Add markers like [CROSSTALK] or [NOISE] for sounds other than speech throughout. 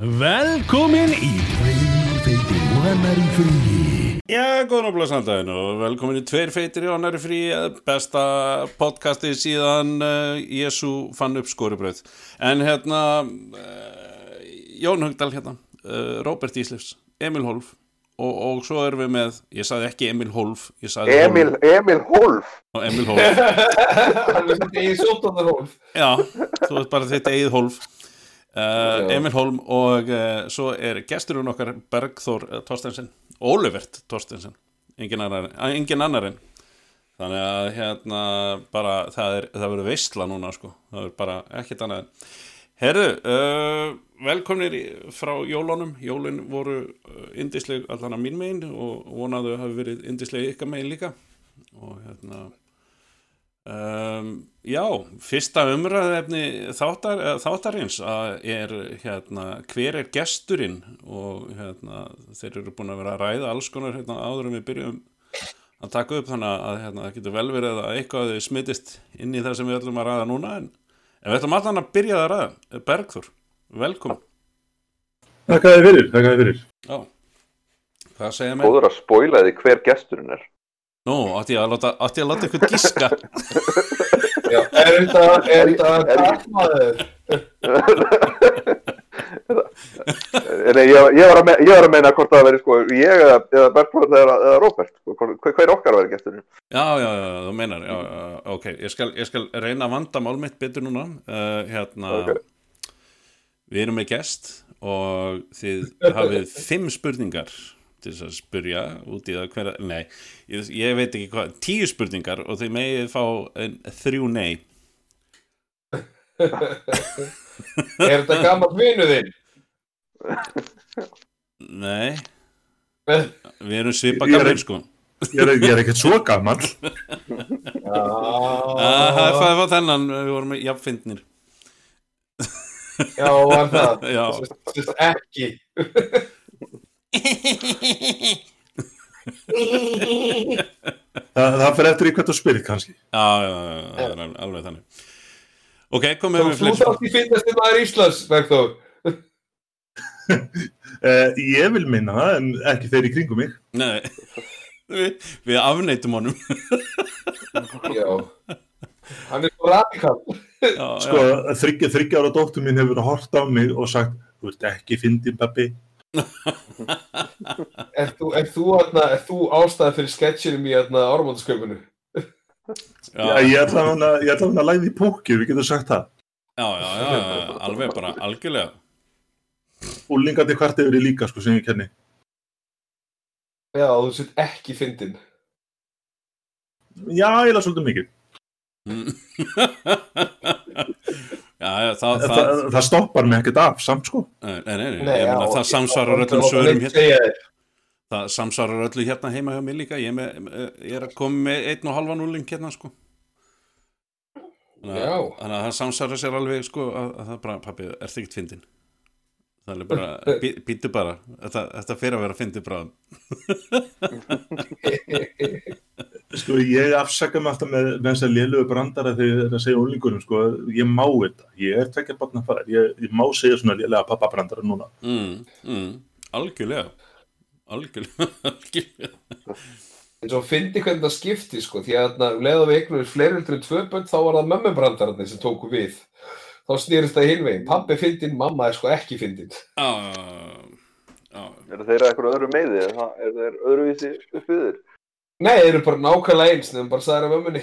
Velkomin í Tveir feitir og annar í fríi. Já, góðan og blessandaðin og velkomin í Tveir feitir í annari frí besta podcasti síðan uh, Jésu fann upp skorubröð en hérna uh, Jón Högdal hérna uh, Róbert Íslefs, Emil Holf og, og svo erum við með, ég sagði ekki Emil Holf ég sagði Emil, Emil Holf Holf Emil Holf, Hann [LAUGHS] er þetta í sóttanarhólf já, þú veist bara þitt eigið Holf Uh, Emil Holm og uh, svo er gesturinn okkar Bergþór uh, Torstensen Ólivert Torstensen engin annar, engin annar en. Þannig að hérna bara það, er, það verður veistla núna sko. Það verður bara ekkert annað en. Herru, velkomnir frá jólunum, jólun voru indisleg allan að mín megin og vonaðu hafi verið indisleg ykkar megin líka. Og hérna Um, já, fyrsta umræðefni þáttar, þáttarins er hérna, hver er gesturinn? Og hérna, þeir eru búin að vera að ræða alls konar hérna, áður en við byrjum að taka upp þannig að hérna, það getur vel verið að eitthvað smittist inn í það sem við ætlum að ræða núna en, en við ætlum allan að byrja að ræða Bergþór, velkom Þakka þið fyrir, þakka þið fyrir. Já, hvað segja mig? Góður að spoila því hver gesturinn er Nú, átti ég að láta, átti ég að láta ykkur giska Já, er þetta, er þetta Er- kallmaður? Nei, ég, ég, var að me, ég var að meina hvort það veri sko ég eða, eða Bergfórð eða, eða Róbert sko, hver, hver okkar að vera gesturinn Já, já, já, þú meinar, já, já, ok, ég skal, ég skal reyna að vanda mál mitt betur núna, uh, hérna, Ok. við erum með gest og þið hafið fimm spurningar til þess að spurja út í það hverja, nei, ég, ég veit ekki hvað, tíu spurningar og þið megið fá en, þrjú nei. [LAUGHS] Er þetta gammalt vinuðinn? Nei, við erum svipa ekki- sko. Ég er, ég er ekkert svo gammal Ah, Það er var þennan, við vorum jafnfindnir. já, var það. [LAUGHS] Já. Sest- sest Ekki. Það, það fyrir eftir í hvert þú spyrir kannski Já, já, já, það er al- alveg þannig. Ok, komum Þú við þú fleiri þátt í finnast í maður Íslands, Bergþór. eh, Ég vil minna það en ekki þeir í kringum mig Nei, við, við afneitum honum Já. Hann er svo radikal. Sko, þryggja, ára dóttur mín hefur hort á mig og sagt Þú ert ekki fyndin pappi Er þú, er þú, er þú ástæða fyrir sketchinum í ármóndasköpunu? Já, ég ætla hann að, ég ætla hann að læði í póki, við getum sagt það já, já, já, já, alveg bara, algjörlega Úlingandi hvart yfir í líka, sko, sem ég kenni Já, þú sett ekki fyndin. Já, ég laði svolítið mikið. [LAUGHS] Já, já, það, það, það, það, það stoppar mig ekkert af, samt sko. Nei, nei, nei, Nei, ég meina, já, það samsvarar öllum svörum hérna, það samsvarar öllu hérna heima hjá mér líka, ég, er með, ég er að koma með einn og halvan úling hérna, sko. Þannig að, það samsvarar sér alveg, sko, að, að það er bara, pappi, er ekkert fyndin? Það er bara, bí, býtu bara, þetta, þetta fyrir að vera fyndið bráðum. [LAUGHS] Sko, ég afsaka mig alltaf með, með þess að lélugu brandara þegar ég er að segja úlingunum, sko, ég má þetta, ég er tvekja barna fara, ég, ég má segja svona lélega pappa brandara núna. Mm, mm, algjörlega, algjörlega, [LAUGHS] algjörlega. En svo fyndi hvernig það skipti sko, því að þarna, um leið og við eignum fleiri heldur en tvö bönn, þá var það mömmubrandararnir sem tóku við. Þá snýrist það hinvegin. Pappi fyndin, mamma er sko ekki fyndin. Já, já, Er þeir að eitthvað öðru meiði eða er þeir öðruvísi uppið Nei, þeir eru bara nákvæmlega eins, nefnum bara sagðir af mömmunni.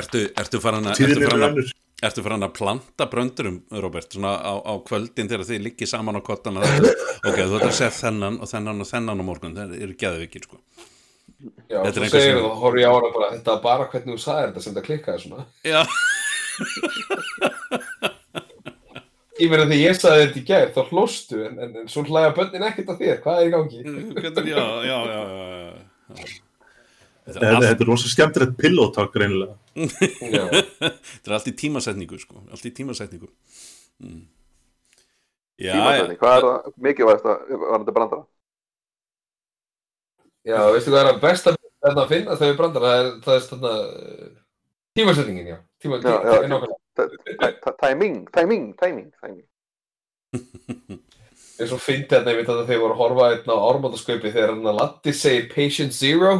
ertu, ertu farin að, ertu er farin að, ertu farin að planta bröndurum, Robert, svona á, á kvöldin þegar þið liggið saman á kottana, [LAUGHS] ok, þú ætlar að segja þennan og þennan og þennan á morgun, það eru geðvikið, sko. Já, Þetta er einhver segir það, horfði ég á hana bara, þetta er bara hvernig þú sagðir þetta sem það klikkaði svona. Já, Ég meina þegar ég sagði þetta í gær, þá hlóstu, en, en, en svo hlæja bönnin ekkert að þér. Hvað er í gangi? já, já, já, já, já. Þetta er Þetta allt, þetta er rosa skemmtilegt pillótak greinilega. Já. [LAUGHS] þetta er allt í tímasetningu, sko, allt í tímasetningu. Mm. Já, Tímasetning, hvað er það mikilvægast að var þetta brandara? Já, veistu hvað er að besta að finna þegar við brandar, það er, það er þarna, uh, tímasetningin, já. Tíma, Já, já. nákvæmlega. Timing, timing, timing, timing. [LAUGHS] eins og fyndi þetta einmitt að þeir voru að horfa einn á ármáttasköpi þegar hann að Latti segir Patient Zero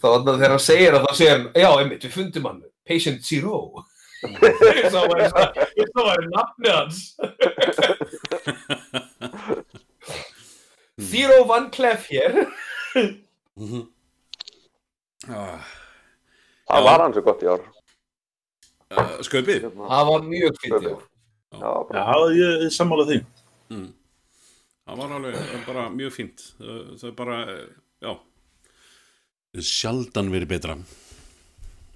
þá þannig að þegar hann segir að þá segir hann já, einmitt, við fundum hann, Patient Zero Ég að það var nafni hans [LAUGHS] Zero Van Cleef hér ah, Það var hann svo gott í ár. uh, Skaupið? Það var mjög fyndi ár. Já. Já, ég er sammála því. mm. Það var alveg eh, bara mjög fínt. Það það er bara, eh, já. Sjaldan verið betra.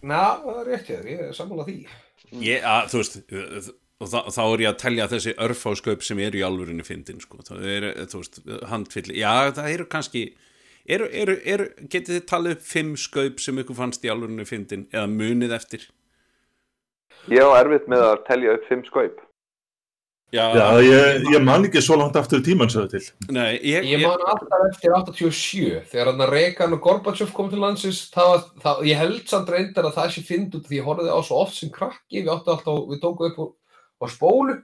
Ná, það er rétt hér, ég er sammála því. Ég, að, Þú veist eh, og þá, þá er ég að telja þessi örfáskaup sem eru í alvörinni fyndin sko. það er, eh, þú veist, handfylli. Já, það eru kannski eru, eru, eru, getið þið talið upp fimm skaup sem ykkur fannst í alvörinni fyndin eða munið eftir? Ég á erfitt með að telja upp fimm skaup. já, Já, ég, ég man ekki svo langt aftur í tímann sögðu til. nei, ég, Ég man alltaf eftir 87 þegar hann að Reagan og Gorbachev kom til landsins það var, það, ég held samt reyndar að það sé fynd út því ég horfði á svo oft sem krakki við áttu alltaf, við tókum upp á, á spólu.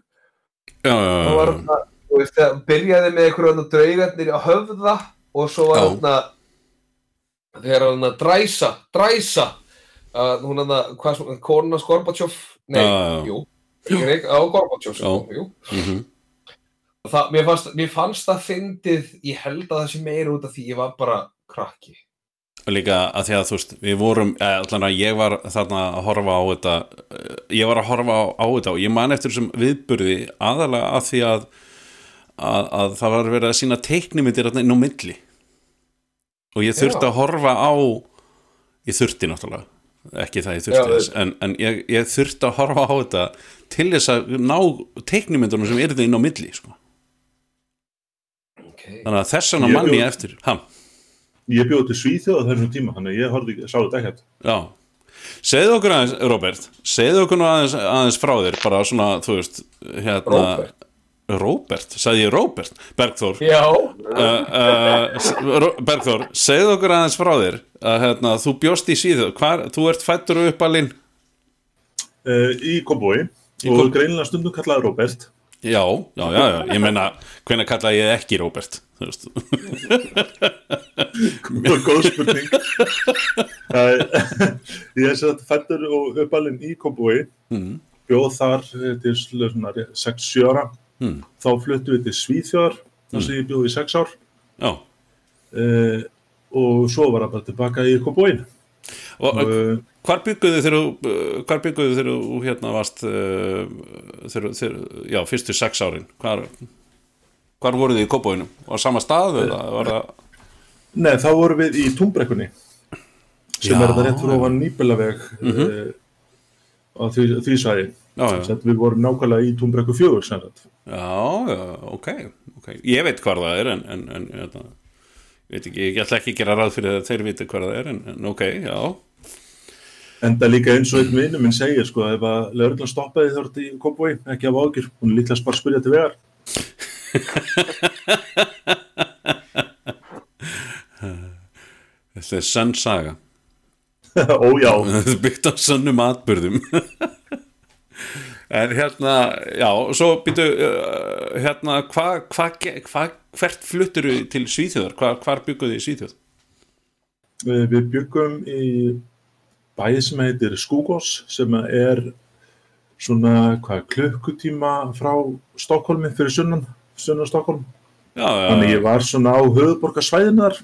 Já, já, það var já, það, þú veist, það byrjaði með einhverjum draugarnir að höfða og svo var hann að þegar hann að dræsa dræsa að hún hann að, hvað svo, konuna Gorbachev? Nei, já. jú. Reagan- á Gorbachev, sko, jú. Mhm. það, mér, fannst, mér fannst það fyndið ég held að það sé meira út af því ég var bara krakki. Líka að því að þú veist við vorum, eh, allan að ég var þarna að horfa á þetta eh, ég var að horfa á, á þetta og ég man eftir þessum viðburði aðalega að því að, að, að það var verið að sína teiknimyndir þarna inn á milli og ég þurfti Já. að horfa á ég þurfti náttúrulega ekki það ég þurfti Já, þess en, en ég, ég þurfti að horfa á þetta til þess að ná teiknimyndunum sem eru þetta inn á milli sko. okay. þannig að þess vegna Ég mann ég bjó- eftir ha, Ég bjóði til Svíþjóð á þessum tíma, þannig að ég horfði, sá þetta ekkert. Já, segðu okkur aðeins, Robert segðu okkur nú aðeins, aðeins frá þér bara svona, þú veist hérna, Róbert. Róbert, sagði ég Róbert? Bergþór. Já, uh, uh, Bergþór, segðu okkur aðeins frá þér að hérna, þú bjóst í síðu hvar, þú ert fættur upp alinn Uh, í Kópói Í og Kópavogi. greinilega stundum kallaði Róbert. já, já, já, já, ég meina hvenær kallaði ég ekki Róbert? Þú veist. Góð spurning. uh, ég er sett fættur og uppalinn í Kópói, mm, bjóð þar eh, til svona 6-7 ára. Mm, Þá fluttu við til Svíþjóðar, þar sem ég bjóð í 6 ár. já Uh, og svo var það bara tilbaka í Kópóin. og uh, Uh, hvar bygguðu þegar þú uh, hvar bygguðu þegar þú hérna varst uh, þegar, þegar, já, fyrstu sex árin hvar, hvar voruð þið í kópóinum á sama stað eða nei, þá vorum við í Túmbrekkunni, sem Já, er þetta rétt fyrir já. ofan Nýbilaveg Mhm. uh, á því, því Sett, við vorum nákvæmlega í Túmbrekku 4, sem sagt. Já, já, ok, ok. Ég veit hvar það er en, en, en hérna, veit ekki, ég ætla ekki að gera ráð fyrir að þeir viti hvar það er en, en ok, já. Enda líka eins og einn vinnu minn segir sko ef að lögreglan stoppaði þort í Kópói, ekki af ágjur, hún er bara að spyrja til vegar. [LAUGHS] þetta er sann saga. [LAUGHS] Ó já, þetta [LAUGHS] er byggt á sannum atbyrðum en hérna já, svo býtu uh, hérna, hvað hva, hva, hvert fluttur til Svíþjóðar? Hva, hvar bygguðu í Svíþjóð? Við, við byggum í bæði sem heitir Skúgos sem er svona hvað, klukkutíma frá Stokkólmi fyrir sunnan, sunnan Stokkólm. Þannig ég var svona á höfuborgarsvæðinar.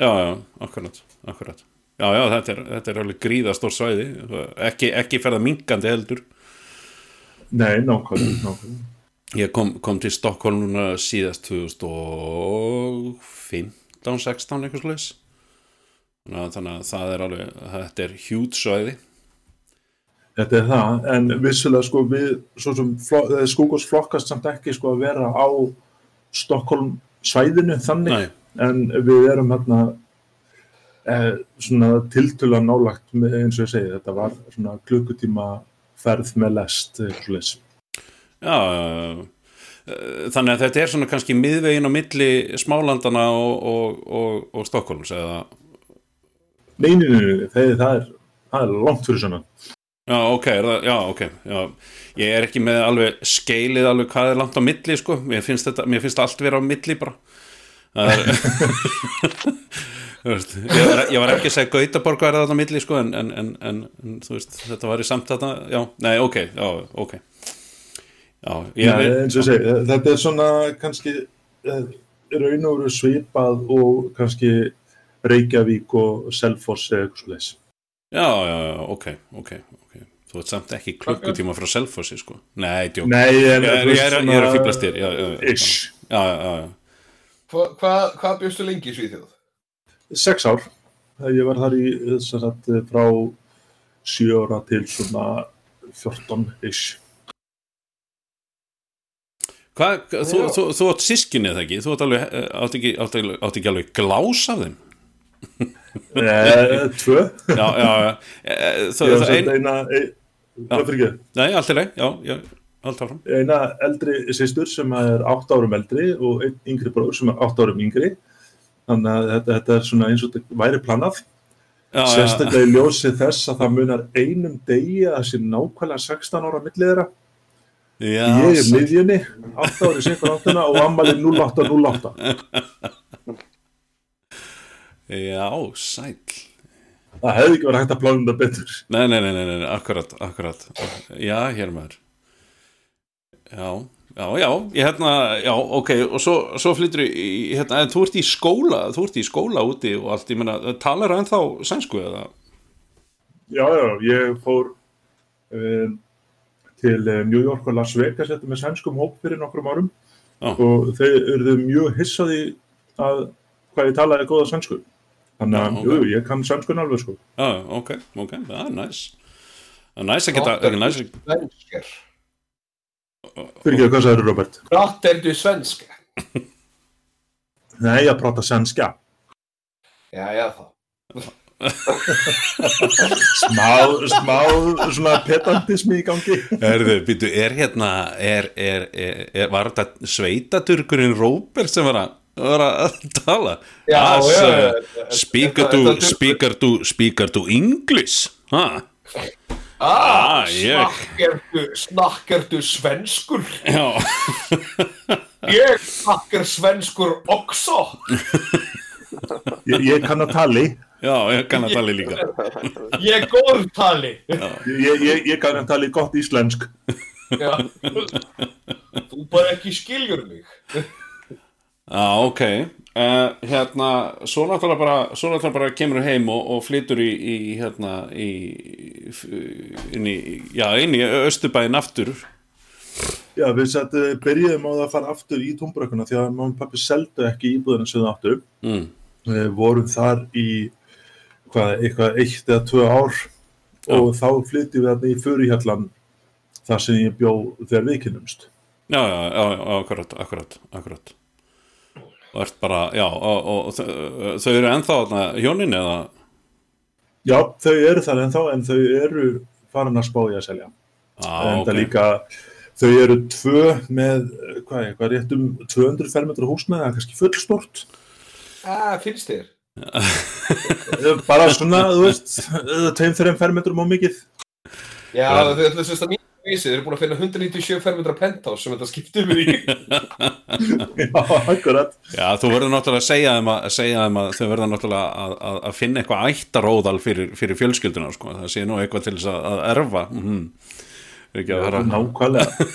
já, já, akkurat, akkurat. Já, já, þetta er, þetta er alveg gríðastór svæði. Ekki, ekki ferða minkandi heldur Nei, nákvæmlega, ég kom, kom til Stokkólm núna síðast 2015 16 eitthvað slags þannig að, það er alveg þetta er hjút svæði. Þetta er það, en vissulega sko við, svo sem Skúgos flokkast samt ekki sko að vera á Stokkólm svæðinu þannig, Nei, en við erum hérna eh, svona tiltölu nálagt eins og ég segi, þetta var svona klukkutíma ferð með lest svoleiðis. já, já, já. þannig að þetta er svona kannski miðvegin á milli smálandana og, og, og, og Stokkólms eða Nei, nei, nei, nei, það, það, er, það er langt fyrir svona Já, ok, það, já, ok já. Ég er ekki með alveg skeilið alveg hvað er langt á milli, sko Mér finnst, þetta, mér finnst allt vera á milli bara Það er [LAUGHS] [LAUGHS] veist, ég, var, ég var ekki að segja Gautaborg er það á milli, sko en, en, en, en, veist, þetta var í samt þetta Já, nei, ok, já, ok. Já, ég Nei, eins og segi, þetta er svona kannski eh, raun og veru svipað og kannski Reykjavík og Selfoss eða eitthvað leis. Já, já, já, ok, ok, ok. Þú ert samt ekki klukkutíma frá Selfossi, sko. Nei, djók. Nei, en Ég er, ég er, ég er að fýblast þér hvað bjóstu lengi í Svíþjóð? Sex ár. Ég var þar í þess að frá sjö ára til svona 14 ish. Hvað, þú, þú, þú átt sískinni eða ekki? Þú átt alveg, eh, átt ekki, átt ekki, átt ekki alveg glás af þeim? Eh, tvö. Já, já, já. Eh, Þú, sem ein, eina, ein, nei, allt er leið, já, já, eina eldri sýstur sem er 8 árum eldri og einn yngri bróður sem er 8 árum yngri. Þannig að þetta, þetta er svona eins og þetta væri planað. Sérstaklega í ljósi þess að það munar einum degi að það sé nákvæmlega 16 ára millið þeirra. já, Ég er miðjunni, 8 ári sikkur áttuna og ammalið 0808. já, sæll. Það hefði ekki verið hægt að plána þetta betur. Nei, nei, nei, nei, nei, akkurat, akkurat. Já, hér maður. Já, já, já, ég hérna, já, ok, og svo, svo flyttur í, hérna, en þú ert í skóla, þú ert í skóla úti og allt, ég meina, talar ennþá sænsku eða? Já, já, ég fór um, til eh, New York og Las Vegas þetta með sænskum hóp fyrir nokkrum árum Já. og þeir eruðu mjög hissaði að hvað ég talaði góða sænsku. Þannig að, Já, ok. jú, ég kann sænskun alveg sko. Já, ok, ok, það er næs. Það er næs að geta, ekki næs að, Svensker. Fyrir ekki hvað sagður Robert? Pratar du svenska? Nei, ég prata sænska. Já, já, það. Smá, smá svona pedantismi í gangi. Erðu, býtu, er hérna, er, er, er, er var þetta sveitaturkurinn Róbert sem var að, var að tala? Já, Ah, já, já, to, þetta- speaker to, speaker to English, ha? Ah, Ah, snakkar du svenskur? Já, Ég snakkar svenskur också. Ég, ég kann að tali. já, ég kann að tala líka. Ég gór tali. Ég, ég, ég kann að tali gott íslensk. Já. Þú bara ekki skiljur mig. Já, ok. Uh, hérna, svo náttúrulega bara, svo náttúrulega bara kemur heim og, og flytur í, í, hérna, í, inn í, já, inn í Östubæinn aftur. Já, við satt, uh, byrjuðum á það að fara aftur í túnbrökkuna því að mamma og pappi seldu ekki sem það áttu. Mm. Við vorum þar í hvað, eitthvað eitt eða tvö ár og þá flyttum við þarna í Furuhjallan þar sem ég bjó þegar við kynnumst. Já, já, já, já, akkurat, akkurat, akkurat. Og ert bara, já, og, og þau, þau eru ennþá þarna hjónin eða? Já, þau eru þar ennþá en þau eru farin að spá í að selja. Já, en ok. það líka, þau eru tvö með, hvað er, hvað rétt um 200 fermetra húsnæði, það er kannski fullstort. Ah, finnst þér? Eh, Bara svona, þú veist, eh, tveim, þreim fermetrum á mikið. Já, þau ætla að sérst vísið, þeir eru búin að finna 197 fermetra penthouse sem þetta skiptir við í. [LAUGHS] Já, akkurat. Já, þú verður náttúrulega að segja þeim að, að, segja þeim að þau verður náttúrulega að, að, að finna eitthvað ættaróðal fyrir, fyrir fjölskylduna, sko. Það sé nú eitthvað til þess að, að erfa. Mm Ekki að vera... Nákvæmlega.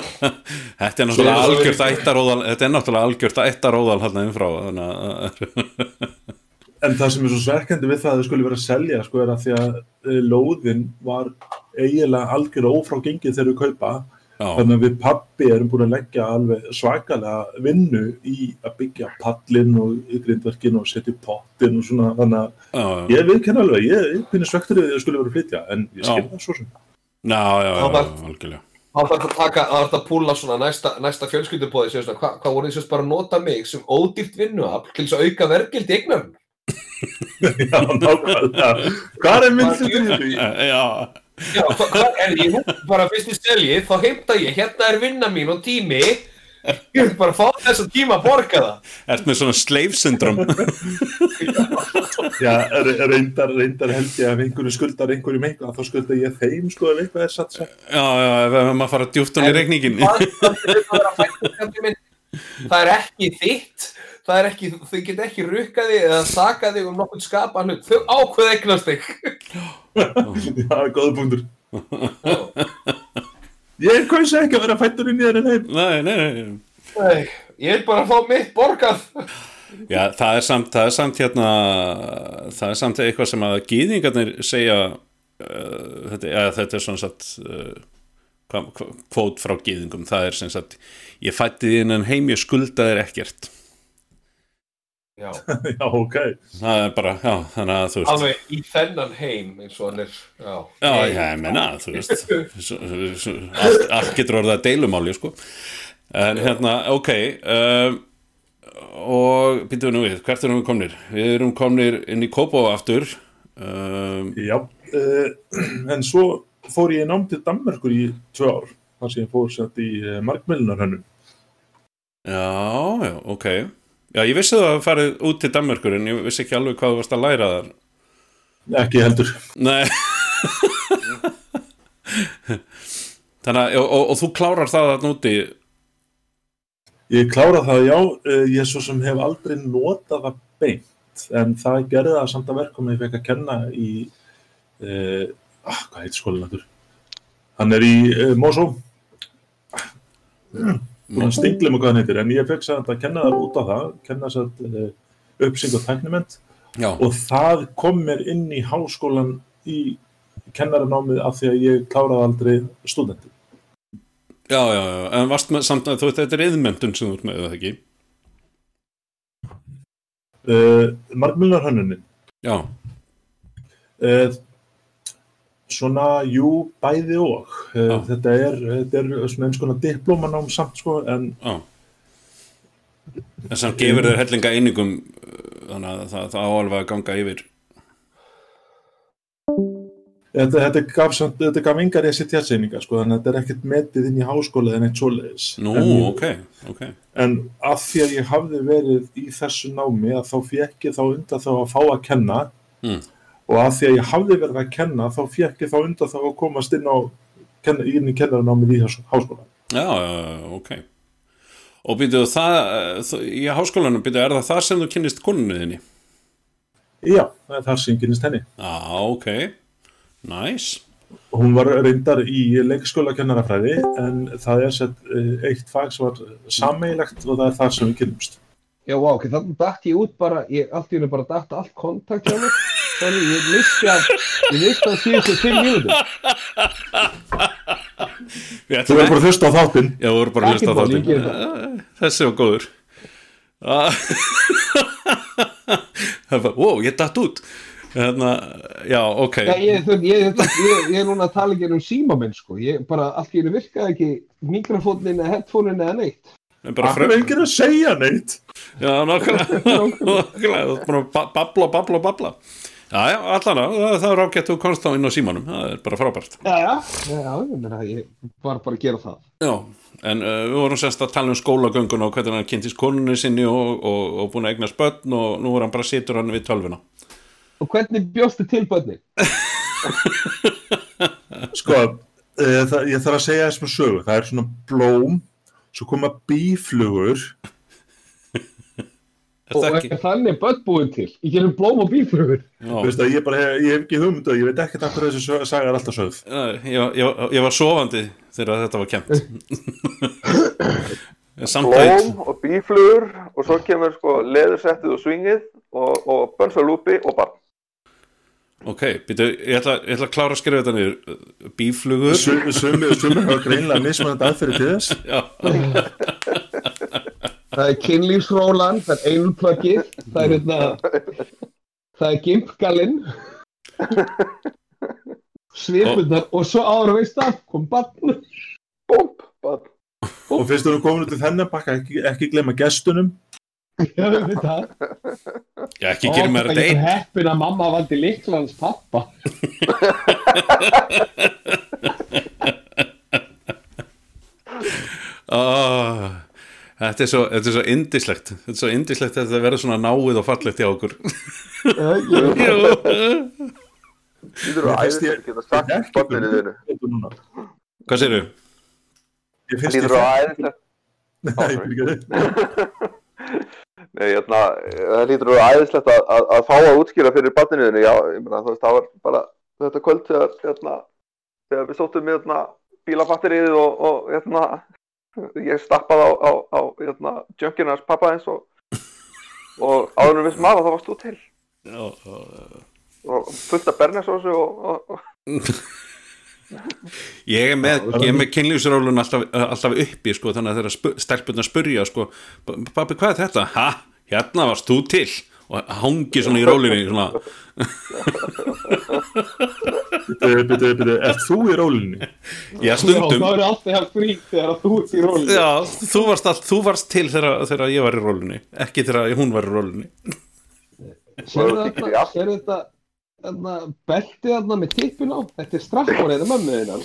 [LAUGHS] Þetta er náttúrulega algjört ættaróðal, þetta er náttúrulega algjört ættaróðal hérna innfrá, þannig að, En það sem er svo sverkandi við það að þau skulle vera að selja sko er að því að eh, lóðin var eiginlega algjörlega ófrágengið þegar við kaupa já, þannig að við pappi erum búin að leggja alveg svakalega vinnu í að byggja pallin og grindverkin og setja pottin og svona þannig að já, já, ég viðkenn alveg, ég, finnir svektur að þau skulle vera að flytja en ég skil Já. það svo sem já, já, já, Það já, algjörlega. Það var að taka, það var að púla svona næsta, næsta fjölskyldubóði hvað hva voru þess bara að nota mig sem ódýrt vinnuafl til þess að auka vergild eignar? Já, nákvæmlega Hvað er myndlutin í því? Já, Já, hvað hva, er ég nú bara fyrst í stelji, þá heimta ég, hérna er vinna mín og tími, Ég vil bara fá þess að tíma að borga það. Ert með svona slave syndrom Já, re- reyndar, reyndar held ég að einhverju skuldar einhverjum eitthvað, þá skuldar ég þeim sko ef eitthvað er satt svo. Já, já, ef maður fara djúpt hún í er minn. Það er ekki þitt. Það er ekki, þau get ekki rukkað þig eða sakað þig um nokkurn skapan hlut. Þau ákveð eignast þig. [LAUGHS] Já, góða punktur. Ég kausa ekki að vera fættur inn í þeirra heim. Nei, nei, nei Nei, ég vil bara fá mitt borgað. Já, það er samt, það er samt hérna það er samt eitthvað sem að gýðingarnir segja uh, þetta, ja, þetta er svona satt uh, kvót frá gýðingum það er sem sagt, ég fætti því innan heim ég skulda þér ekkert Já, [LAUGHS] Já, ok. það er bara, já, þannig að þú veist alveg í þennan heim eins og hann er. Já, Já, já, ég menna, þú veist [LAUGHS] allt, allt getur orðið að deilumáli, sko en hérna, ok um, og býtum við nú við, hvert erum við komnir? Við erum komnir inn í Kópó aftur um, Já, uh, en svo fór ég í nám til Danmerkur í tvö ár, þar sem ég fór sett í uh, markmjölunar Já, já, ok Já, ég vissi það að farið út til Danmörkur en ég vissi ekki alveg hvað þú varst að læra þar. Ekki heldur. Nei. Þannig að, og, og, og þú klárar það að núti Ég klára það, já, uh, ég svo sem hef aldrei notað það beint, en það gerði það samt að verkum að ég fekk að kenna í, uh, ah, hvað heit skólinn aftur? Hann er í uh, Mosó, búin að stingla mig hvað hann heitir, en ég fekk samt að kenna það út á það, kenna samt uh, uppsing og tækniment Já, og það kom mér inn í háskólan í kennaranámið af því að ég kláraði aldrei stúdenti. já, já, já, en varst með samt að þú veit, þetta er yðmyndun sem þú ert með, eða ekki? Uh, Markmjölunar hönnunin. Já, Uh, svona, jú, bæði og. Já. þetta er, þetta er svona eins konar diplómanám samt, sko, en já En sem gefur þér hellinga einingum þannig að það, það áalvað að ganga yfir þetta, þetta gaf samt, þetta gaf engar ECTS-einingar, sko, þannig að þetta er ekkert metið inn í háskóla en eitt svoleiðis. Nú, en, ok, ok En af því að ég hafði verið í þessu námi að þá fekk ég þá undan þá að fá að kenna Mm. Og af því að ég hafði verið að kenna þá fekk ég þá undan þá að komast inn á kenna, inn í kennaranámið í hás- háskóla. Já, ok Og býtuðu það, í háskólanum býtuðu, er það þar sem þú kynnist konunni þinni? Já, það er þar sem kynist henni. Já, ok, nice Hún var reyndar í leikskóla kennarafræði en það er sett eh, eitt fag sem var sameigilegt og það er þar sem við kynnumst. Já, ok, þannig datt ég út bara, ég allt í hennu bara datt allt kontakt hjá mér. Þannig ég misti að, ég misti að síðustu fimm. Við Þú verður bara að hlusta á þáttinn. Já, þú voru bara að hlusta á þáttinn Þessi var góður Ah. Það var, wow, ég datt út Hérna, já, ok Já, ég, ég, ég, ég, ég er núna að tala ekki um síma minn, sko. Ég bara, allt í hennu virkaði ekki mikrofónin eða headphonein eða neitt. En bara Það er enginn að segja neitt. Já, [LAUGHS] að ba- babla, babla, babla Já, já, allan að það, það er ágætt þú komst þá inn á símanum Það er bara frábært Já, já. Já, ég meina, ég var bara að gera það. Já, en uh, við vorum semst að tala um skólagöngun og hvernig hann kynntist konunni sinni og, og, og búin að eignast börn og nú er hann bara situr hann við tölvuna Og hvernig bjóstu til bönni? [LAUGHS] Sko, uh, það, ég þarf að segja þessum sögu. Það er svona blóm, svo koma bíflugur. Og það er ekki? þannig bönn búin til? Ég gerum blóm og bíflugur. Já, Þú veist að ég bara, ég hef ekki hugmyndu ég veit ekkert af hverju þessi sög- saga er alltaf sögð. Ég, ég, ég var sofandi þegar þetta var [LAUGHS] Samtætt Blóm og bíflugur og svo kemur sko leðursettið og svingið og, og bönsalúpi og barn. Ok, býtu, ég ætla, ég ætla að klára að skrifa þetta niður Bíflugur Sumi, sumi, sumi hafa greinlega mismunandi aðferði til þess. [LAUGHS] Já, [LAUGHS] Það er kynlífsrólan, það er einplöggið, það er hérna, það er gimpgalinn, svipundar og svo ára veist það, kom barn. Búmp, barn. Og fyrst þú erum komin út í þennan pakka, ekki, ekki glemma gestunum. Já, við veit það. já ekki gerir mér þetta Ég er einn heppin að mamma valdi liklans pappa. [LAUGHS] ah, Þetta er svo, þetta er svo indislegt Þetta er svo indislegt að þetta verður svona náið og fallegt hjá okkur. Þú eru æðislega ég- að geta sagt Ég ekki barninu þínu. Hvað segirðu? Ég finnst ég Þú eru æðislega Nei, ég fyrir ekki [LAUGHS] Nei, hérna, það lítur vera æðislegt að, að, að fá að útskýra fyrir barninuðinu, já, ég meina, þú veist, það var bara þetta kvöld þegar, hérna, þegar við sóttum hérna bílabatterið og, og, hérna, ég stappaði á, á, á junkinars pappa eins og, og áður en við sem aða, það varst þú til. Já, já, og fullt af bernesósu og, og, og. [LAUGHS] Ég er með, með kynlífsrólun alltaf, alltaf uppi sko, þannig að þeirra spu, stelpunna spurja sko, pappi hvað er þetta? Ha, hérna varst þú til og hangi svona í rólinni svona, Byrju, byrju, byrju, ert þú í rólinni? já Já, stundum þá er alltaf hjá frík þegar að þú ert í rólinu. Já, þú varst, all, þú varst til þegar, þegar ég var í rólinni ekki þegar hún var í rólinni þú þetta, sérðu þetta, þarna, beltið þarna með tippin á? Þetta er strafborið, þetta er mömmu þinnan.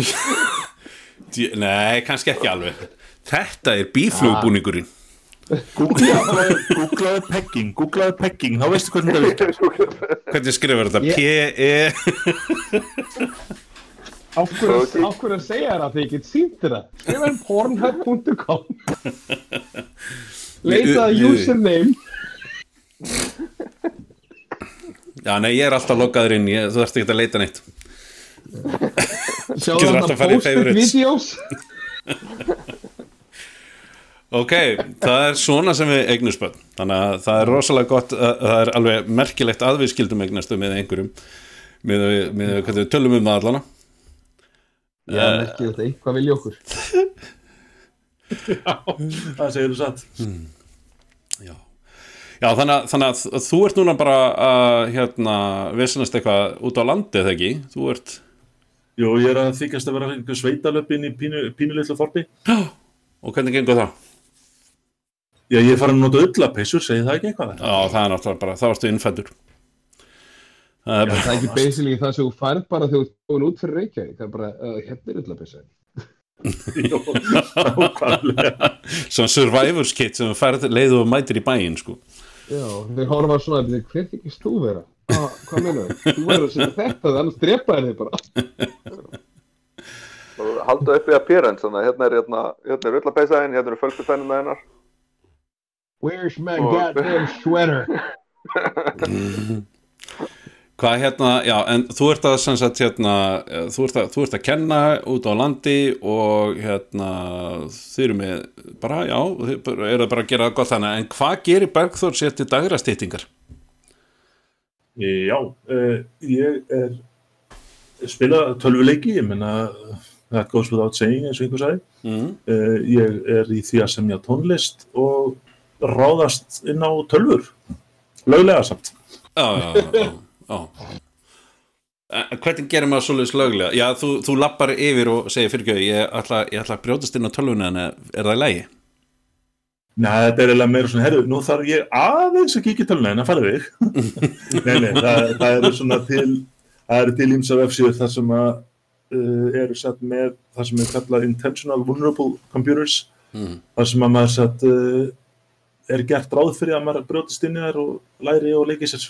[LAUGHS] Dí- Nei, kannski ekki alveg Þetta er bíflugbúningurinn Googlaðu pegging, googlaðu pegging, þá veistu hvernig þetta virkar. [LAUGHS] Hvernig skrifar þetta? Ég- P-E Á hverju Ok. á hverju að segja þér að þið get sínt þér það? Skrifa um pornhub.com við- username Já, nei, ég er alltaf loggaður inn ég, Þú þarfst ekki að leita neitt Sjáðu þarna favorites. videos [LAUGHS] Ok, það er svona sem við eignum spönn Þannig að það er rosalega gott að, Það er alveg merkilegt að við skildum eignastu með einhverjum með, með hvað við tölum um það allana Já, merkið þetta eitthvað vilja okkur [LAUGHS] Það segir þú satt. Já, Já þannig, að, þannig að þú ert núna bara að hérna, vissinast eitthvað út á landi eða ekki Þú ert Jú, ég er að þykjast að vera einhver sveitalöp inn í pínu, pínu litlu þorpi. [GASPS] Og hvernig gengur það? Já, ég er farin að nota ullapeysur, segir það ekki eitthvað? Já, það er náttúrulega bara, það varstu innfættur Það er Það bara er ekki basically það sem þú færð bara þegar þú búin út fyrir Reykjavík Það er bara, uh, hérna er illa bissa Jú, nákvæmlega. svona survivors kit sem þú færð leiðu og mætir í bæinn sko. Já, þeir horfa svona að hver þykist þú vera? Ah, hvað meina þau? Þú verður að setja þetta, annars drepa þér þig bara halda upp í appearance, þannig að hérna er, hérna, hérna er ullapeysaðin, hérna eru fölgutænum með hennar Where's my Og- goddamn sweater? [LAUGHS] Hvað hérna, já, en þú ert að sem sagt hérna, eh, þú ert að, þú ert að kenna út á landi og hérna, þið eru með bara, já, eru bara að gera það gott þannig, en hvað gerir Bergþór sér til dagrastýtingar? Já, uh, ég er spila tölvuleiki, ég menna that goes without saying eins og einhver sagði. Mm. Uh, ég er í því að semja tónlist og ráðast inn á tölvur. Löglega samt. Já, já, já, Hvernig gerir maður svoleiðis löglega? Já, þú, þú lappar yfir og segir fyrir ekki, ég ég ætla að brjótast inn á tölvuna en er það í lægi? Nei, þetta er eiginlega meira svona, herru, nú þarf ég aðeins að kíkja tölvuna en að fara þig. [LAUGHS] nei, nei, það, það eru svona til, það eru til ímsa vefsíður þar sem að uh, eru sett með það sem er kallað intentional vulnerable computers, Mm. þar sem að maður sett uh, er gert ráð fyrir að maður brjótist inn í þær og læri og leiki sér.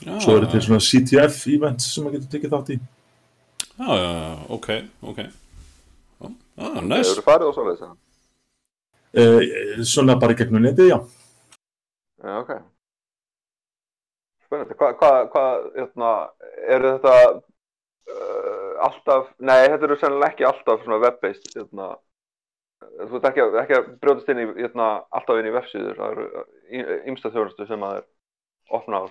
Já, Svo eru til svona CTF events sem maður getur tekið þátt í. Já, já, já, ok, ok. Já, Já, Hefur þú farið á svoleiðis? eða? Uh, svona bara gegnum netið, já. Já, ok. Spennandi. Hvað, hvað, hvað, hérna, eru þetta uh, alltaf, nei, þetta eru sennilega ekki alltaf svona web-based, hérna, þú ert ekki, ekki að brjóðast inn í, hérna, alltaf inn í vefsíður, það eru ymsta þjónustu sem að er opna á?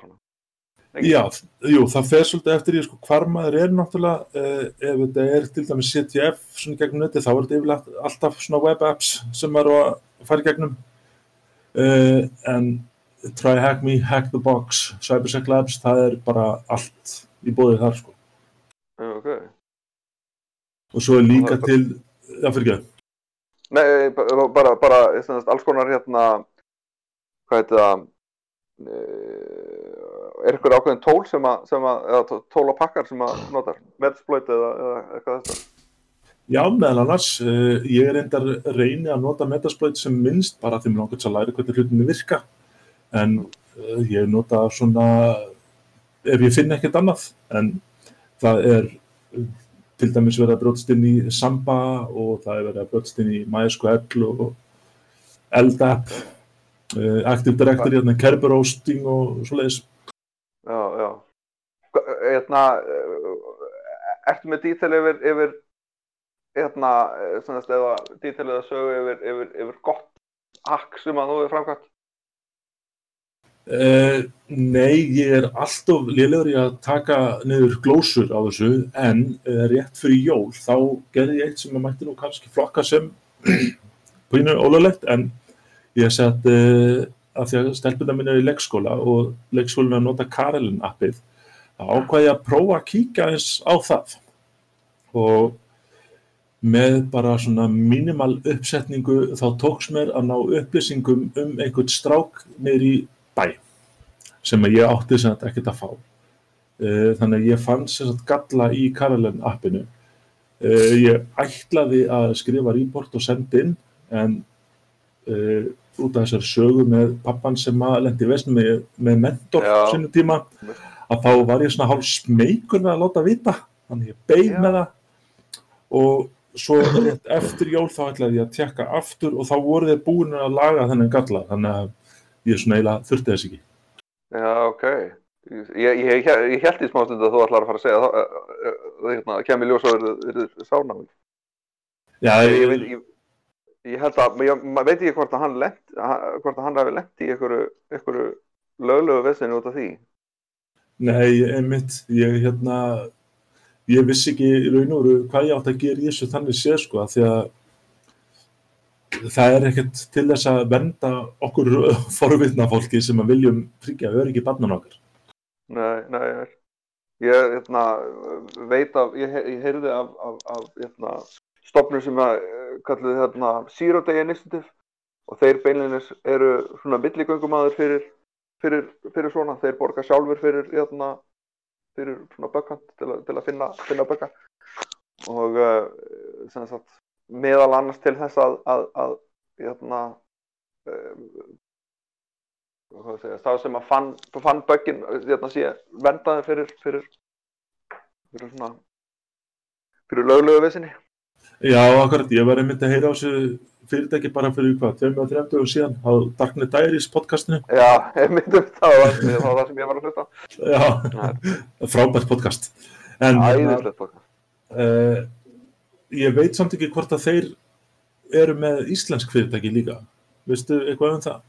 Já, jú, það fer svolítið eftir í sko, hvar maður er náttúrulega uh, ef þetta er til dæmis CTF svona gegnum neti, þá er þetta yfirlegt alltaf svona web apps sem á að fara gegnum uh, en try hack me, hack the box cybersec labs, það er bara allt í bóðið þar sko Já, ok. og svo er líka það- til, já fyrir ekki Nei, bara, bara, bara alls konar hérna, hvað heitir það, uh, er ykkur ákveðin tól sem að, sem að eða tó- tól og pakkar sem að notar, Metasploit eða, eða eitthvað þetta? Já, meðal annars, uh, ég er reyndar reyni að nota Metasploit sem minnst bara því mér langar til að læra hvernig hlutinni virka en ég nota svona ef ég finn ekkert annað en það er til dæmis verið að brjótast inn í Samba og það er verið að brjótast inn í MySQL og LDAP, uh, Active Directory, hérna, Kerber Hosting og svoleiðis. Já, já. Hérna, eh, ertu með dítel yfir, yfir hérna, eh, svona eða dítel eða sögu yfir, yfir, yfir gott hack sem að þú hefur framkvæmt? Uh, nei, ég er alltof lélegur í að taka niður glósur á þessu en uh, rétt fyrir jól þá gerði ég eitt sem að mætti nú kannski flokka sem [CLEARS THROAT] pínu ólulegt en ég sett uh, að því að stelpuna mín er í leikskóla og leikskólinu er að nota Karelin appið þá ákvað ég að prófa að kíka eins á það. Og með bara svona minimal uppsetningu þá tóks mér að ná upplýsingum um einhvern strák niður í bæ sem að ég átti sem þetta ekkert að fá. Uh, þannig að ég fann sem sagt galla í Karelen appinu. Uh, ég ætlaði að skrifa report og senda inn en uh, út af þessar sögu með pappan sem að lendi vesn með, með mentor sinu tíma að þá var ég svona hálf smeykur með að láta vita. Þannig ég beig með það og svo eftir jól þá ætlaði ég að tjekka aftur og þá voru þeir búin að laga þennan galla þannig að ég svona eiginlega þurfti þess ekki. Já, ok. Ég, ég, ég, held í smá stund að þú ætlar að fara að segja það, uh, uh, uh, hérna, kemur ljós og verður sánámið. Já, Ég, ég, veit, ég, ég held að, maður veit ekki hvort að hann lent, hvort að hann hafi lent í einhverju, einhverju löglegu vesinu út af því. Nei, einmitt, ég hérna, ég vissi ekki í raun og veru hvað ég átt að gera í þessu þannig séð sko, af því að það er ekkert til þess að venda okkur [LAUGHS] forvitna fólki sem að viljum tryggja öryggi barnan okkar. Nei, nei, veit. Ég hérna, veit af, ég, ég heyrði af, af, af hérna, stofnur sem að eh, kalluðu hérna, Zero Day Initiative og þeir beinleinis eru svona milligöngumadur fyrir, fyrir, fyrir svona, þeir borga sjálfur fyrir, hérna, fyrir svona bökkant til, til að finna, finna bökka og uh, sem sagt, meðal annars til þess að, að, að hérna, uh, hvað að segja, það sem að fann, fann böggin hérna sé vendaði fyrir fyrir fyrir svona fyrir löglegu vissinni Já, akkurat, ég var einmitt að heyra á þessu fyrirtæki bara fyrir hvað, 230 og síðan á Darknet Diaries podcastinu. já, [LAUGHS] myndi um það var það, var það sem ég var að hlusta á. Já, frábært podcast. En hérna, æðislegt bókað uh, ég veit samt ekki hvort að þeir eru með íslensk fyrirtæki líka. Veistu eitthvað um það?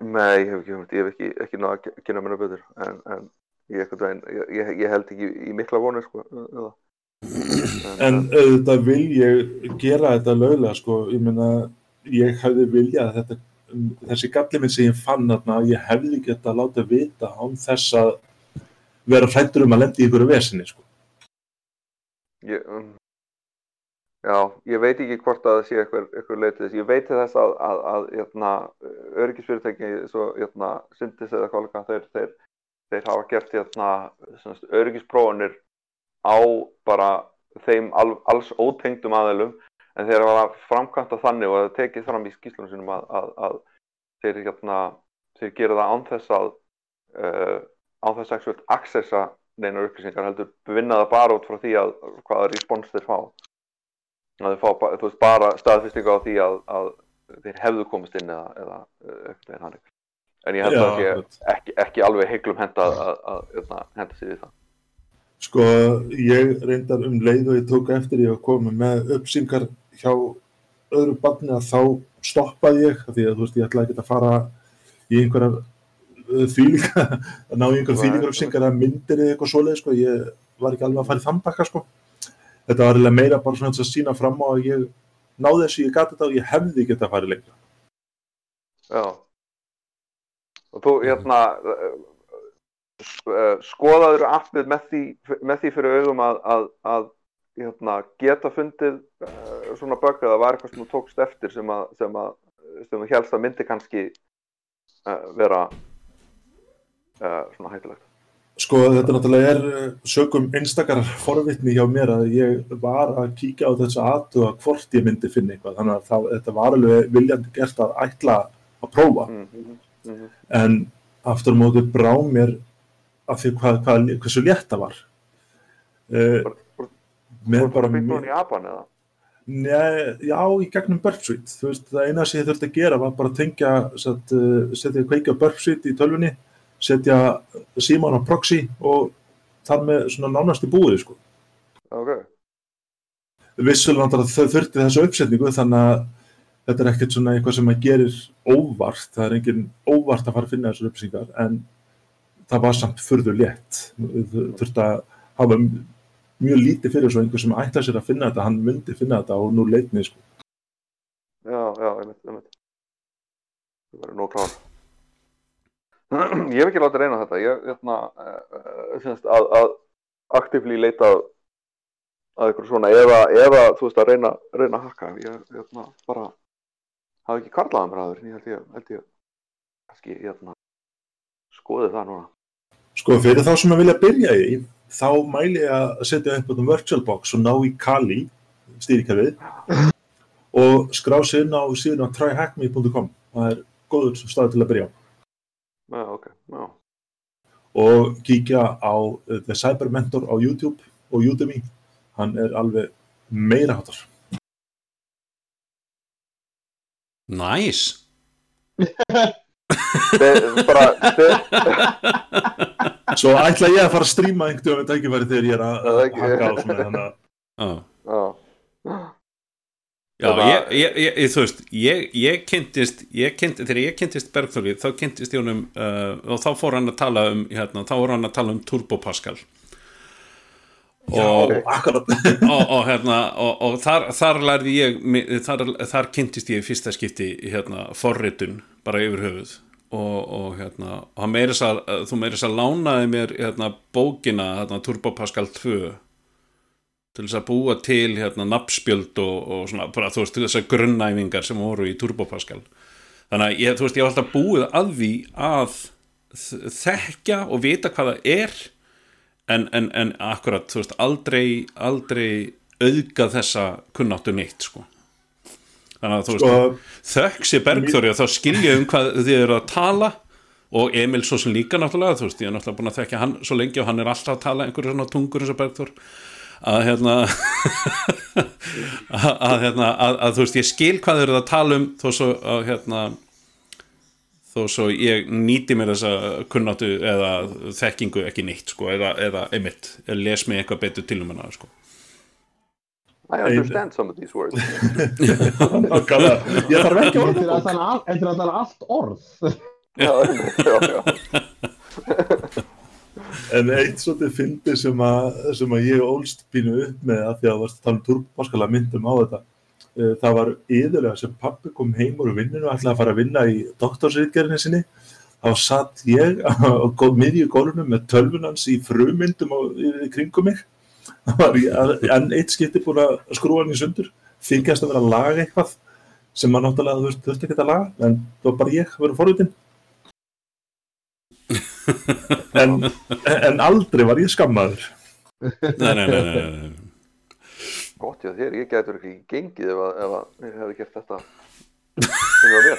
nei, ég hef ekki hugmynd, ég hef ekki, ekki náða að kynna mér betur en, en ég, ég, ég, held ekki í mikla vonir sko, eða. En auðvitað vil ég gera þetta löglega sko, ég meina ég hefði viljað að þetta, þessi galli minn sem ég fann þarna, ég hefði geta látið vita án þess að vera hrættur um að lendi í ykkur vesinni sko. Ég, um, já, ég veit ekki hvort að það sé eitthvað, leið til þess. Ég veit þess að, að, að jötna, öryggisfyrirtæki, jötna, Syndis eða kollega, þeir, þeir, þeir hafa gert jötna, öryggisprófanir á bara þeim al, alls ótengdum aðeilum, en þeir hafa framkvæmt að þannig og það tekið fram í skýslunum sinum að, að, þeir, þeir gera það án þess að uh, án þess að accessa neinar upplýsingar heldur vinna það bara út frá því að hvaða respons þeir fá að þeir fá þú veist, bara staðfestingu á því að, að þeir hefðu komist inn eða, eða eitthvað veginn hannig en ég held Já, að akkurat. ekki, ekki alveg heiklum henda að, að, að, að henda sér í það Sko, ég reyndar um leið og ég tók eftir ég að koma með uppsingar hjá öðru barni að þá stoppaði ég, því að þú veist, ég ætlaði ekki að fara í einhverjar þýlinga, [LAUGHS] að ná í einhverjar þýlingar uppsingar að myndir eða eitthvað svoleið, sko, ég var ekki alveg að fara í þann bakka, sko. Þetta var eiginlega meira bara svona til að sína fram á að ég náði þessu, ég gati þetta og ég hefði geta að fara lengra. Já. Og þú, hérna, uh, skoðaður appið með því, með því fyrir augum að, að, að hérna, geta fundið uh, svona bögg eða var eitthvað sem þú tókst eftir sem að, sem að, sem þú helst að myndi kannski uh, vera svona hættulegt. Sko þetta náttúrulega er eh, sögum einstakar forvitni hjá mér að ég var að kíkja á þessu aðtuga hvort ég myndi finna eitthvað. Þannig að það, þetta var alveg viljandi gert að ætla að prófa. Mm, mhm, mhm. en aftur á móti brá mér af því hvað, hvað, hversu létt það var. Uh, mér bara að byggja hún í Japan eða? Nei, já, í gegnum Burp Suite. Þú veist, það eina sem ég þurfti að gera var bara að tengja, uh, setja kveikja Burp Suite í tölvunni, setja síman á proxy og þar með svona nánast í búið, sko. Ok, Vissulega náttúrulega þurfti þessu uppsetningu þannig að þetta er ekkert svona eitthvað sem maður gerir óvart, það er engin óvart að fara að finna þessar upplýsingar en það var samt furður létt þurfti að hafa mjög lítið fyrir svo einhver sem ætla sér að finna þetta, hann myndi finna þetta og nú leitni sko. já, já, einmitt, einmitt. Það verður nóg klár. Ég hef ekki látið reyna þetta. Ég, hérna, uh, finnst að, að aktífli leita að að ykkur svona, ef að þú veist að reyna, reyna að hakka, ég, hérna, bara hafa ekki karlaðan bræður, ég held ég, held ég, kannski, hérna, skoði það núna. Sko fyrir þá sem að vilja byrja í, þá mæli ég að setja upp um VirtualBox og ná í Kali, stýrikerfið, og skrá sig inn á síðan á tryhackme.com. Það er góður stað til að byrja á. Já, ok, já. Og kíkja á uh, The Cyber Mentor á YouTube og Udemy. Hann er alveg meira hátar. Næs ste, Svo ætla ég að fara að stríma einhvern veginn tækifæri þegar ég er að Það ekki- hakka á svona þannig að Já, já, Já ég, ég, ég, þú veist ég, ég kynntist, ég kynntist þegar ég kynntist Bergþóri, þá kynntist ég honum uh, og þá fór hann að tala um hérna, þá voru hann að tala um Turbo Pascal. Já, og, akkurat. [LAUGHS] og, og hérna og, og þar, þar lærði ég þar, þar kynntist ég fyrsta skipti hérna, forritun bara yfir höfuð. Og, og hérna og hann meira þess að, þú meira þess að lánaði mér hérna, bókina hérna, Turbo Pascal 2 til þess að búa til hérna nafnspjöld og, og svona, bara þú veist, þessar grunnæfingar sem voru í Turbo Pascal. Þannig að ég, þú veist, ég var alltaf búið að því að þ- þekkja og vita hvað það er en, en, en akkurat, þú veist, aldrei aldrei auðga þessa kunnáttu neitt, sko. Þannig að þú veist, Sko, þökk sér Bergþóri og þá skilja um hvað þið eru að tala og Emil svo sem líka náttúrulega, þú veist, ég er náttúrulega búin að þekka hann svo lengi og hann er alltaf að tala einhverju svona tungur eins og Bergþór að hérna [LAUGHS] að, hérna að, að þú veist, ég skil hvað þið eru að tala um þó svo að hérna þó svo ég nýti mér þessa kunnáttu eða þekkingu ekki neitt sko, eða, eða einmitt, les mig eitthvað betur til um hana sko. I understand some of these words. [LAUGHS] Ég þarf ekki að Þetta er orða að tala al- þetta er að tala allt orð. já, já, já. [LAUGHS] En eitt svolítið fyndi sem að, sem að ég ólst pínu upp með að því að það varst að tala um turbopaskala myndum á þetta. Eh, Það var yðurlega sem pappi kom heim úr vinninu og ætlaði að fara að vinna í doktorsriðgerðinni sinni. Þá satt ég á gó- miðju gólunum með tölvunans í frumyndum kringum mig. Enn eitt skipti búin að skrúa hann í sundur. Þykjast að vera að laga eitthvað sem maður náttúrulega þurfti ekki að laga en það var bara ég að vera forvitin. [LAUGHS] en, en aldrei var ég skammaður. nei, nei, nei, nei, nei. Gott já þér, ég gætur ekki gengið ef að, ef að ég hefði gert þetta sem það mér.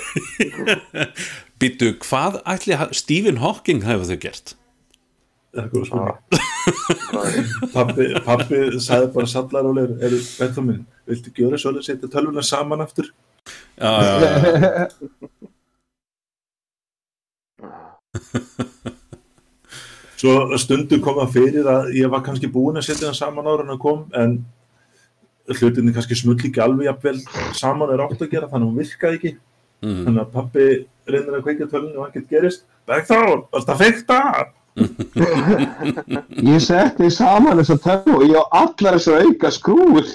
[LAUGHS] Býtu, hvað ætli Stephen Hawking hefur þau gert? Er góð spurning. Ah, [LAUGHS] Pappi, pappi sagði bara sallarólegur, eru Betham minn, viltu gjöra svolítið setja tölvuna saman aftur? Já, já, já. [LAUGHS] Svo stundum kom það fyrir að ég var kannski búinn að setja það saman ára en að kom, en hlutinni kannski smull ekki alveg jafnvel saman er átt að gera, þannig að hún virkaði ekki. Mhm. Þannig að pappi reynir að kveikja tölvunni og ekkert gerist. Bergþór, varst að fekta? [LAUGHS] Ég setti saman þess að tölvu og ég á allar þessar auka skrúur.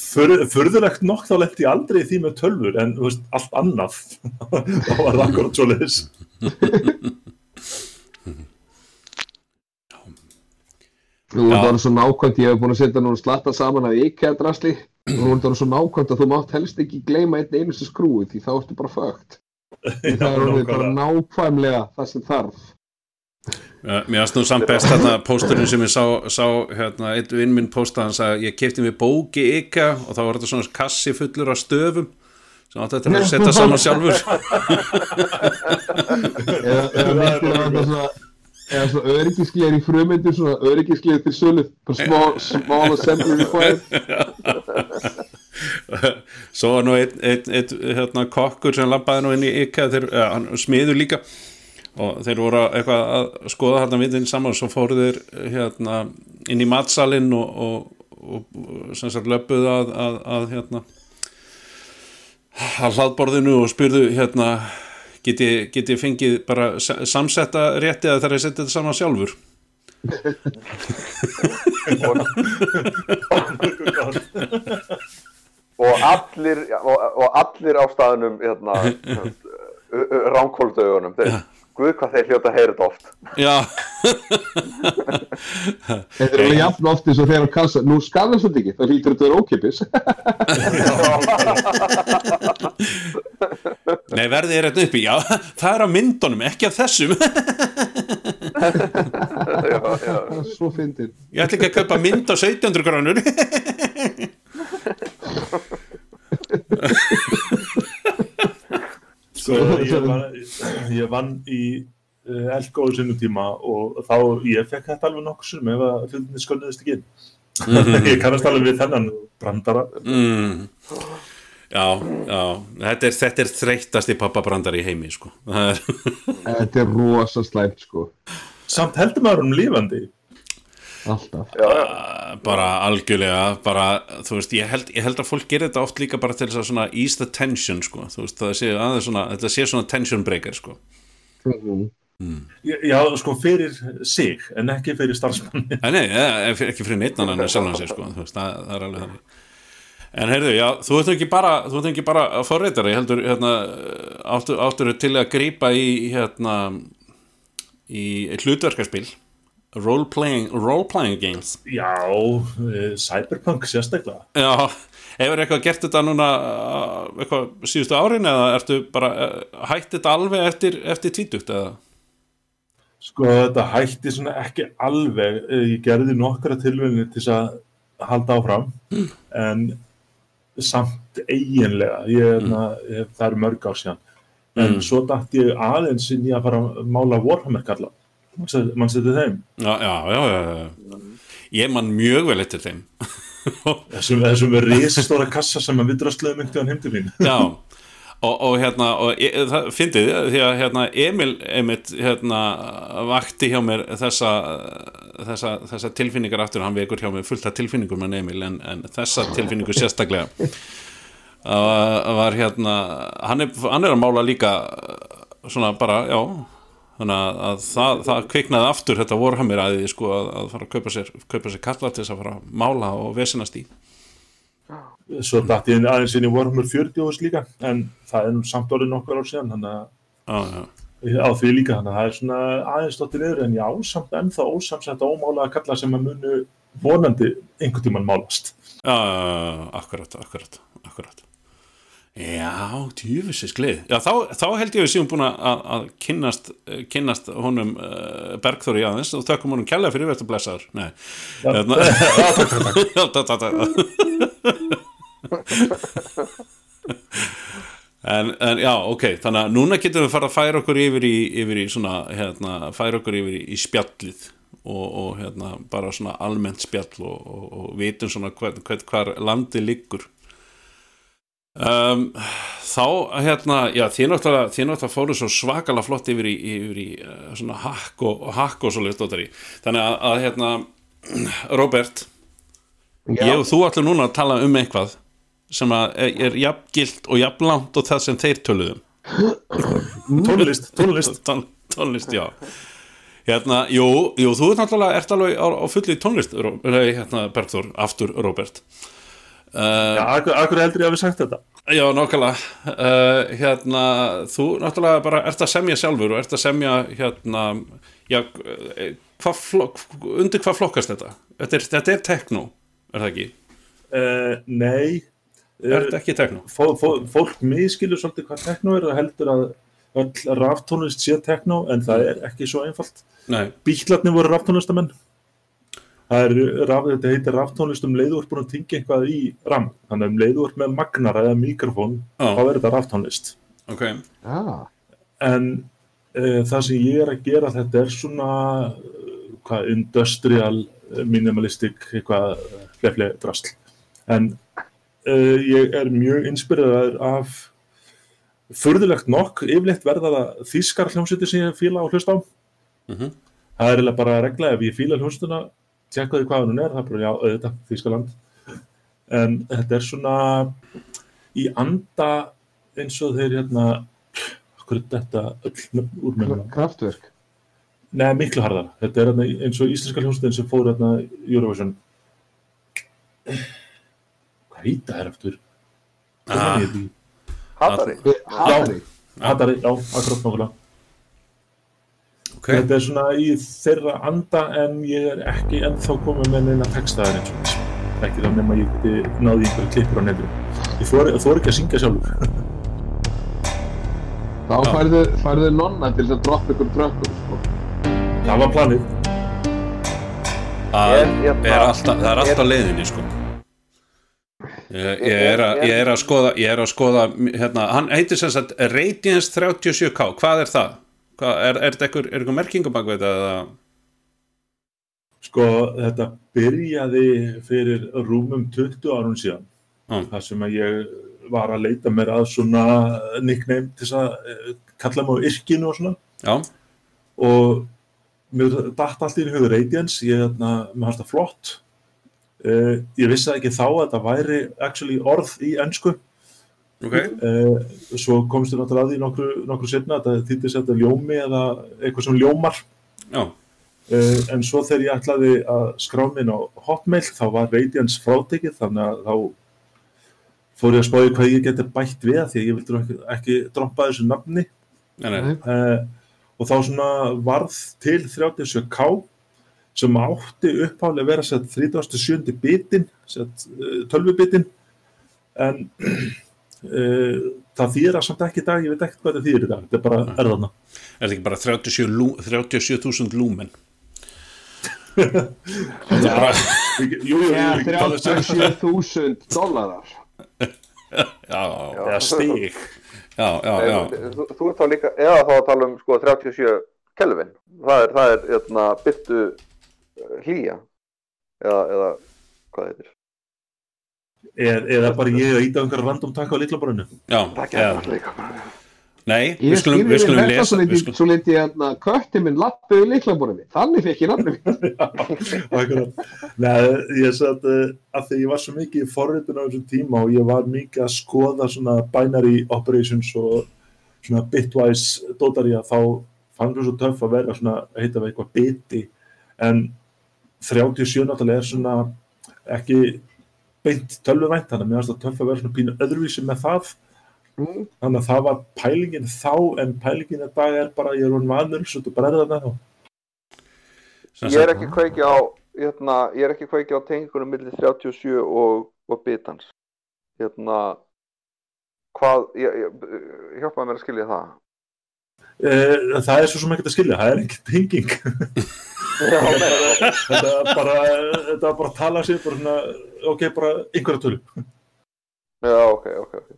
För, Förðulegt nokk þá lendi ég aldrei því með tölvur, en veist, allt annað. [LAUGHS] þá var það akkurat svo leiðis. [LAUGHS] Nú er það svo nákvæmt, ég hef búin að setja núna slatta saman af IKEA-drasli og nú er það svo nákvæmt að þú mátt helst ekki gleyma einn einustu skrúi því þá ertu bara fögt. [LAUGHS] Það er orðið bara nákvæmlega. það sem þarf. Mér varst nú samt best þarna pósturinn sem ég sá, sá hérna, einn vinn minn pósta hann sagði ég kefti mér bóki ykkja og þá var þetta svona kassi fullur af stöfum sem átti þetta að [LAUGHS] setja saman sjálfur. Eða, eða [LAUGHS] þetta svona eða svona öryggisgleir í frumyndir svona öryggisgleir til sölu. Small, small assembly required. [LAUGHS] Svo var nú einn ein, ein, hérna, kokkur sem labbaði nú inn í ykkja þeir, ja, hann smiður líka. Og þeir voru að- eitthvað að skoða hérna vindin saman. Og svo fóru þeir hérna, inn í matsalinn og, og, og sem sagt löpuðu að, að, að hérna að hlaðborðinu og spurðu hérna get ég, get ég fengið bara sa- samsetta rétti að það er að setja þetta saman sjálfur? Og allir og, og allir á staðnum hérna, [LAUGHS] ránkóldaugunum þeir, guð hvað þeir hljóta að heyra þetta oft. Já, [LAUGHS] Þetta er alveg jafn oft eins og þegar á kassa Nú skadar svo ekki, það hlýtur þetta að vera ókipis [LAUGHS] nei verðið er þetta uppi Já, það er á myndunum, ekki af þessum. [LAUGHS] Já, já. Svo fyndin. Ég ætla ekki að kaupa mynd á 1700 granur Sko, ég, var, ég vann í uh, Elgóðu sinnum tíma og þá ég fekk þetta alveg nokkuð sem ef að hlutinni skönnuðist ekki inn. [LAUGHS] ég kannast alveg við þennan brandara. mm. Já, já Þetta er, þetta er þreyttasti pappabrandar í heimi sko. [LAUGHS] Það er Þetta er rosa slæmt sko Samt heldur maður um lífandi. Alltaf uh, bara algjörlega bara, þú veist, ég held, ég held að fólk gerir þetta oft líka bara til þess að svona ease the tension sko. þú veist, það sé aðeins svona þetta sé svona tension breaker sko. Mhm. Já, sko, fyrir sig, en ekki fyrir starfsmanni. Nei, nei, eh, ekki fyrir neitt annan en sjálfan sig sko. Þú veist, það, það er alveg þannig En heyrðu, já, þú ert ekki bara þú ert ekki bara að forreitara, ég heldur hérna, áttur, áttur til að grípa í hérna í hlutverkarspil role-playing role -playing games Já, eh, Cyberpunk sérstaklega. Já, hefur eitthvað gert þetta núna uh, eitthvað síðustu árin eða ertu bara uh, hætt þetta alveg eftir, eftir tvítugt eða? Sko, þetta hætti svona ekki alveg. Eh, Ég gerði nokkra tilvægni til þess að halda áfram, en samt eiginlega. Ég, mm. það eru mörg ár síðan. En Mm. svo dætti ég aðeins inn í að fara að mála Warhammer kalla. Man setið þeim. Já, já, já. Ég man mjög vel eftir þeim [LAUGHS] Þessum, þessum risastóra kassa sem að við drastluðum myndi hann heim til mín. Já, og, og hérna og e, það fyndið því að hérna Emil einmitt hérna vakti hjá mér þessa, þessa, þessa tilfinningar aftur, hann vekur hjá mér fullt af tilfinningum en Emil en, en þessa tilfinningu sérstaklega uh, var hérna hann er, hann er að mála líka svona bara, já þannig að, að það, það kviknaði aftur þetta vorhamir að því sko að, að fara að kaupa sér, kaupa sér kalla til þess að fara að mála og vesinast í Svo dætti ég aðeins inn í Warhammer 40 hús líka, en það er samt orðið nokkur ár síðan, þannig að já á því líka, þannig að það er svona aðeins stóttið niður, en já, samt ennþá ósamsett og ómálega kalla sem að munu vonandi einhvern tímann málast. Já, akkurat, akkurat, akkurat. Já, djúfisins glið. Já, þá, þá held ég að við séum búin að, að kynnast, eh, kynnast honum uh, Bergþóri aðeins og þökkum honum kjærlega fyrir verðt að blessaður. Nei. Hérna- Já, takk, takk, takk. En, en já, ok, þannig að núna getum við fara að færa okkur yfir í, yfir í svona, hérna, færa okkur yfir í, í spjallið og, og hérna, bara svona almennt spjall og, og, og vitum svona hver, hver, hvar landi liggur um, þá hérna, já, þið náttúrulega fóru svo svakalega flott yfir í, yfir í uh, svona hakk og, og hakk og svo leist þannig að, að hérna [CLEARS THROAT] Robert, ég og þú ætlum núna að tala um eitthvað sem er, er jafn gilt og jafn langt og það sem þeir töluðum [CLEARS THROAT] Tónlist, tónlist. Tón, tónlist, já. Hérna, jú, jú, þú ert náttúrulega ert alveg á, á fulli tónlist hérna, Bergþór, aftur Robert uh, Já, akkur, akkur heldur ég að við sagt þetta? já, nákvæmlega uh, hérna, þú náttúrulega bara ert að semja sjálfur og ert að semja hérna, já, eh, hvað flokk, undir hvað flokkast þetta? Þetta er, þetta er techno, er það ekki? Uh, nei, Er þetta ekki techno? fó, fó, fólk miskilur svolítið hvað tekno er og heldur að öll raftónlist sé tekno en það er ekki svo einfalt bíklarnir voru raftónlistamenn það er, raf, þetta heitir raftónlist um búin að tingja eitthvað í ram. Þannig að um leiður með magnara eða mikrofón Já. þá er þetta raftónlist. Ok. Ah, en uh, það sem ég er að gera þetta er svona uh, hvað, industrial eh, minimalistic eitthvað flefli drasl. En uh, ég er mjög inspireraður af furðulegt nokk, yfirleitt verða það þýskar hljómsveitir sem ég fíla og hlusta á. Mhm. það er bara regla ef ég fíla hljómsveituna tjekka því hvað hún er, það er bara já, auðvitað, Þýskaland en þetta er svona í anda eins og þeir hérna er þetta öll úr núna? kraftverk. Nei, miklu harðar. Þetta er hérna eins og íslenska hljómsveitin sem fór hérna í Eurovision. Hvað heita þær eftir? Ah. Hatari. Hatari. Hattari, já, akkurat nákvæmlega. Ok, Þetta er svona í þeirra anda en ég er ekki ennþá komið með neina textaðar eins og þess. Ekki þá nema ég geti náði einhverju klippur á netinu. Ég þóri þor ekki að syngja sjálfur. [LAUGHS] Þá færðu, færðu nonna til þess að droppa ykkur trökkum, sko. Það var planið. það er alltaf, það er alltaf leiðinni sko ég, ég, er að, ég er að skoða ég er að skoða, hérna, hann heitir sem sagt Radiance 37K, hvað er það? Hvað, er, er þetta einhver, er einhver merkingum bak við þetta eða? Sko, þetta byrjaði fyrir rúmum 20 árum síðan. Já. þar sem að ég var að leita mér að svona nickname til þess að eh, kalla mig á yrkinu og svona Já, og mér datt allt í hugur Radiance, ég hérna, mér fannst það flott uh, ég vissi ekki þá að þetta væri actually orð í ennsku ok. Uh, svo komst ég náttúrulega að því nokkru, nokkru setna að þetta þýtti þetta ljómi eða eitthvað sem ljómar. Já, Uh, en svo þegar ég ætlaði að skrá minn á Hotmail þá var Radiance frátekið þannig að þá fór ég að spáði hvað ég geti bætt við því að ég vildi ekki, ekki droppa þessu nafni. Nei, nei, Nei. uh, og þá svona varð til 37K sem átti upphálega að vera sett 37. bitin sett uh, 12 bitin en [CLEARS THROAT] það þýðir að samt ekki í dag, ég veit ekkert hvað það þýðir í dag þetta er bara erðana er þetta ekki bara 37 lú- 37.000 lúmen Þetta er bara, Jú, jú, jú, Já, ég get alveg sagt- 37.000 dólarar. já, já, eða stig já, já, já. Þú, þú ert þá líka, eða þá að tala um sko 37 Kelvin. Það er, það er, hérna, byttu hlýja. Eða, eða, hvað heitir? Eða, eða bara ég að íta einhverja random takk á bara. Nei, Ég við skulum, við skulum lesa svo skulum, svo liti hérna kötti minn lappu í liklaborðinni. Þannig fekk ég nafnum. [LAUGHS] Nei, ég satt uh, að því ég var svo mikið í forritun á þessum tíma og ég var mikið að skoða svona binary operations og svona bitwise dótari að þá fann það svo töff að vera svona að heita við eitthvað biti en 37 náttúrulega er svona ekki beint tölvuvænt þannig að mér finnst það töff að vera svona pínu öðruvísi með það Mm. þannig að það var pælingin þá en pælingin dag er bara ég er hún vanur svo þetta bregða það sem Ég er ekki kveiki á, hérna, ég er ekki kveiki á tengingunum millir 37 og, og bitans. Hérna, hvað, hjálpaði mér að skilja það. Eh, það er svo sem ekki að skilja, það er ekki tenging [LAUGHS] Já, [LAUGHS] þetta er bara, þetta bara að tala sér bara svona, ok, bara einhverja tölu. Já, ok, ok, ok.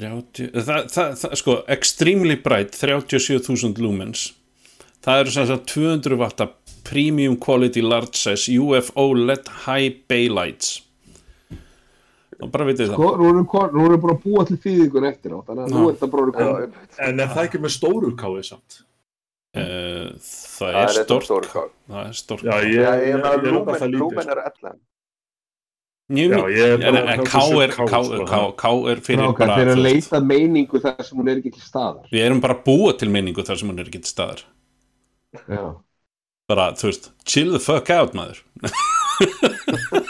30, það, það, það, sko, extremely bright 37.000 lumens. Það eru sem sagt 200 watta premium quality large size UFO LED high bay lights. Og bara vitið Sko, nú erum kon- nú erum bara að búa til þýðingun eftir á. Þannig að nú er þetta bara En er það ekki með stóru káið samt? Það uh, það það er kál. það er stort Já, ég, Já, ég, ég ég, ég er það lúmen, lítið lúmen sko. er 11. Mjög Já, mikið. ég er En- bara en að K er, K, K, sko, er fyrir bara þeir eru að leita meiningu þar sem hún er ekki til staðar. við erum bara að búa til meiningu þar sem hún er ekki til staðar Já. bara, þú veist, chill the fuck out maður [LAUGHS]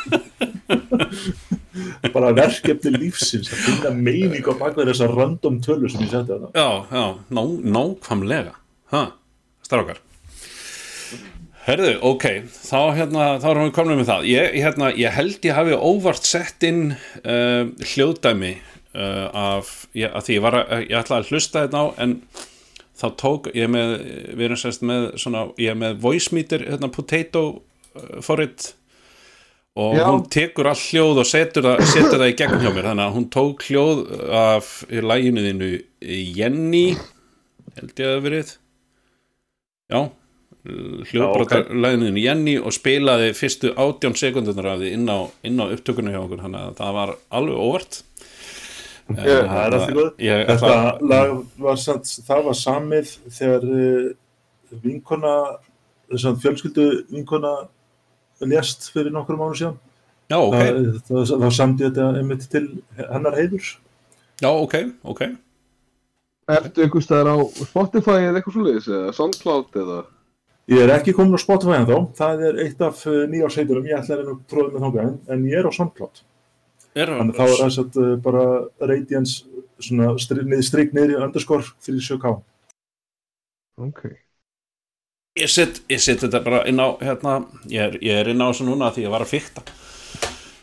bara verkefni lífsins að finna meining á bakveð þessar random tölu sem ég setti þetta Já, já, ná, nákvæmlega ha, strákar. Herðu, ok þá, hérna, þá erum við komin með það. Ég, hérna, ég held ég hafi óvart sett inn uh, hljóðdæmi uh, af, ég, að því ég var að, ég ætlaði að hlusta þetta á en þá tók, ég með við erum sérst með svona, ég er með voice meter, hérna potato uh, forrit og Já. hún tekur all hljóð og setur það, setur það í gegn hjá mér. Þannig að hún tók hljóð af læginu þínu Jenny held ég að það verið já læginu þínu Jenny og spilaði fyrstu átján sekundunar af því inn á, inn á upptökunni hjá okkur þannig að það var alveg óvart Já, það er allt í góð. Þetta lag var samt, það var samið þegar uh, vinkona, fjölskyldu vinkona lést fyrir nokkrum mánu síðan. já, ok, Það, það, það samdi þetta einmitt til hennar heiðurs. já, ok, ok Ertu einhvers staðar á Spotify eða eitthvað svoleiðis eða Soundcloud eða? Ég er ekki komin á Spotify en þá, það er eitt af uh, nýjársheiturum, ég ætla að reyna að tróða með þangað, en, ég er á SoundCloud. er, Þannig þá er þess að uh, bara Radiance svona strik niður, strik niður í underscore fyrir 7K. Ok. Ég set, ég set þetta bara inn á hérna, ég er, ég er inn á þessu núna því ég var að fykta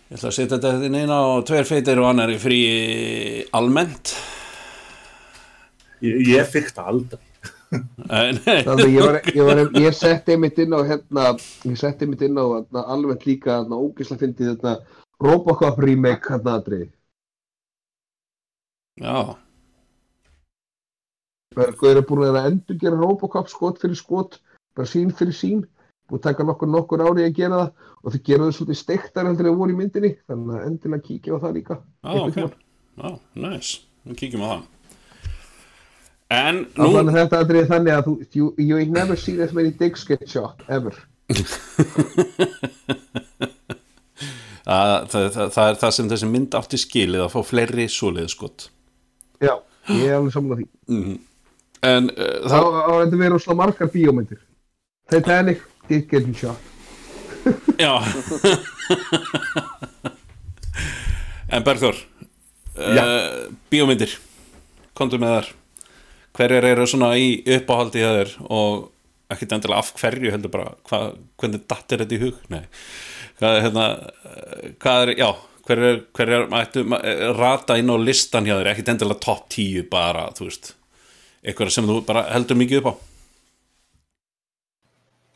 ég ætla að setja þetta inn á tveir feitir og annar í frí almennt Ég, ég fikk það aldrei. Þannig ég var, ég var, ég setti einmitt inn á hérna, ég setti einmitt inn á hérna, alveg líka hérna, ógislega fyndið þetta Robocop remake hérna aðri. já, Þau eru búin að endur gera Robocop skot fyrir skot, bara sín fyrir sín, búin að taka nokkur nokkur ári að gera það og þau gera þau svolítið steiktar heldur en voru í myndinni, þannig að endilega kíkja á það líka. já, ok já, nice, við kíkjum á það en nú Þannig að þetta aðrið þannig að þú, you, you never seen as many dicks get shot, ever. það, [LAUGHS] það, það, það er það sem þessi mynd átti skilið að fá fleiri svoleið skot Já, ég er alveg saman á því. mm. en uh, Þá þá á þetta verið svona margar bíómyndir. Titanic, dick getting shot. [LAUGHS] Já En Bergþór uh, Bíómyndir Komdu með þar Hverjar eru svona í uppáhaldi hjá þér og ekkert endilega af hverju heldur bara hva, hvernig datt er þetta í hug? Nei. Hvað er hérna Hvað er, já Hverjar, hverjar mættu ma- eh, rata inn á listan hjá þér? Ekkert endilega topp 10 bara, þú veist. Eitthvað sem þú bara heldur mikið upp á?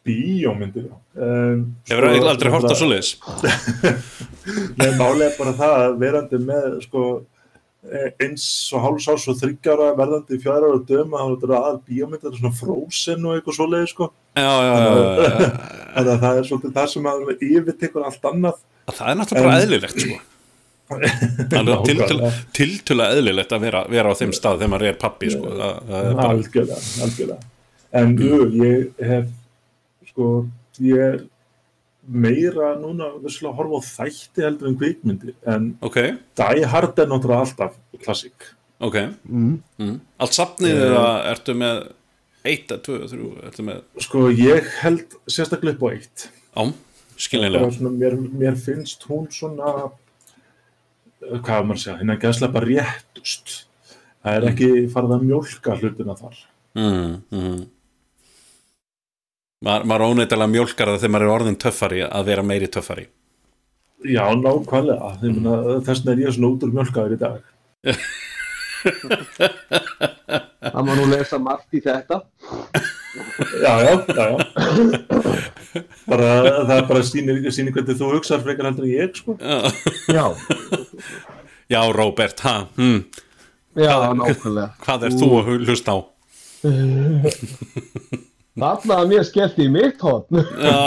Bíómyndir. Um, Hefur sko, aldrei hort á svoleiðis? [LAUGHS] Nei, málega er bara það að verandi með sko, eins og hálfsás og þryggjara verðandi fjara ára döma þá er þetta að bíómyndar svona frozen og eitthvað svoleiði sko. Já, já, já, já, já. Þannig að það er svolítið það sem að yfirtekur allt annað. Það er náttúrulega bara eðlilegt sko [LAUGHS] tiltöla, Nákvæmlega. tiltöla eðlilegt að vera, vera á þeim stað þegar maður er pappi sko. það, það er bara, Algjörlega, algjörlega. En jú, ég hef sko, ég er meira núna að horfa á þætti heldur en kvikmyndir en ok, Die Hard er náttúrulega alltaf klassik. ok Mm. mm. allt safnið eða ertu með eitt, að tvö, þrjú, ertu með Sko, ég held sérstaklega upp á eitt. á, Bara skiljanlega Svona, mér, mér finnst hún svona eh, hvað á maður að segja, hérna gæðslega bara réttust það er ekki farið að mjólka hlutina þar mm, mm. Maður maður óneittalega mjólkar það þegar maður er orðin töffari að vera meiri töffari. Já, nákvæmlega, þess vegna er ég svona út úr mjólkaður í dag. [LAUGHS] Það má nú lesa margt í þetta. já, já, já, já. Bara, það er bara sýnir, sýnir hvernig þú hugsar frekar heldur en ég, sko. Já, já, Róbert, ha, hm, já, nákvæmlega. hvað er þú að hlusta á Þarna að mér skellti í mitt [LAUGHS] já.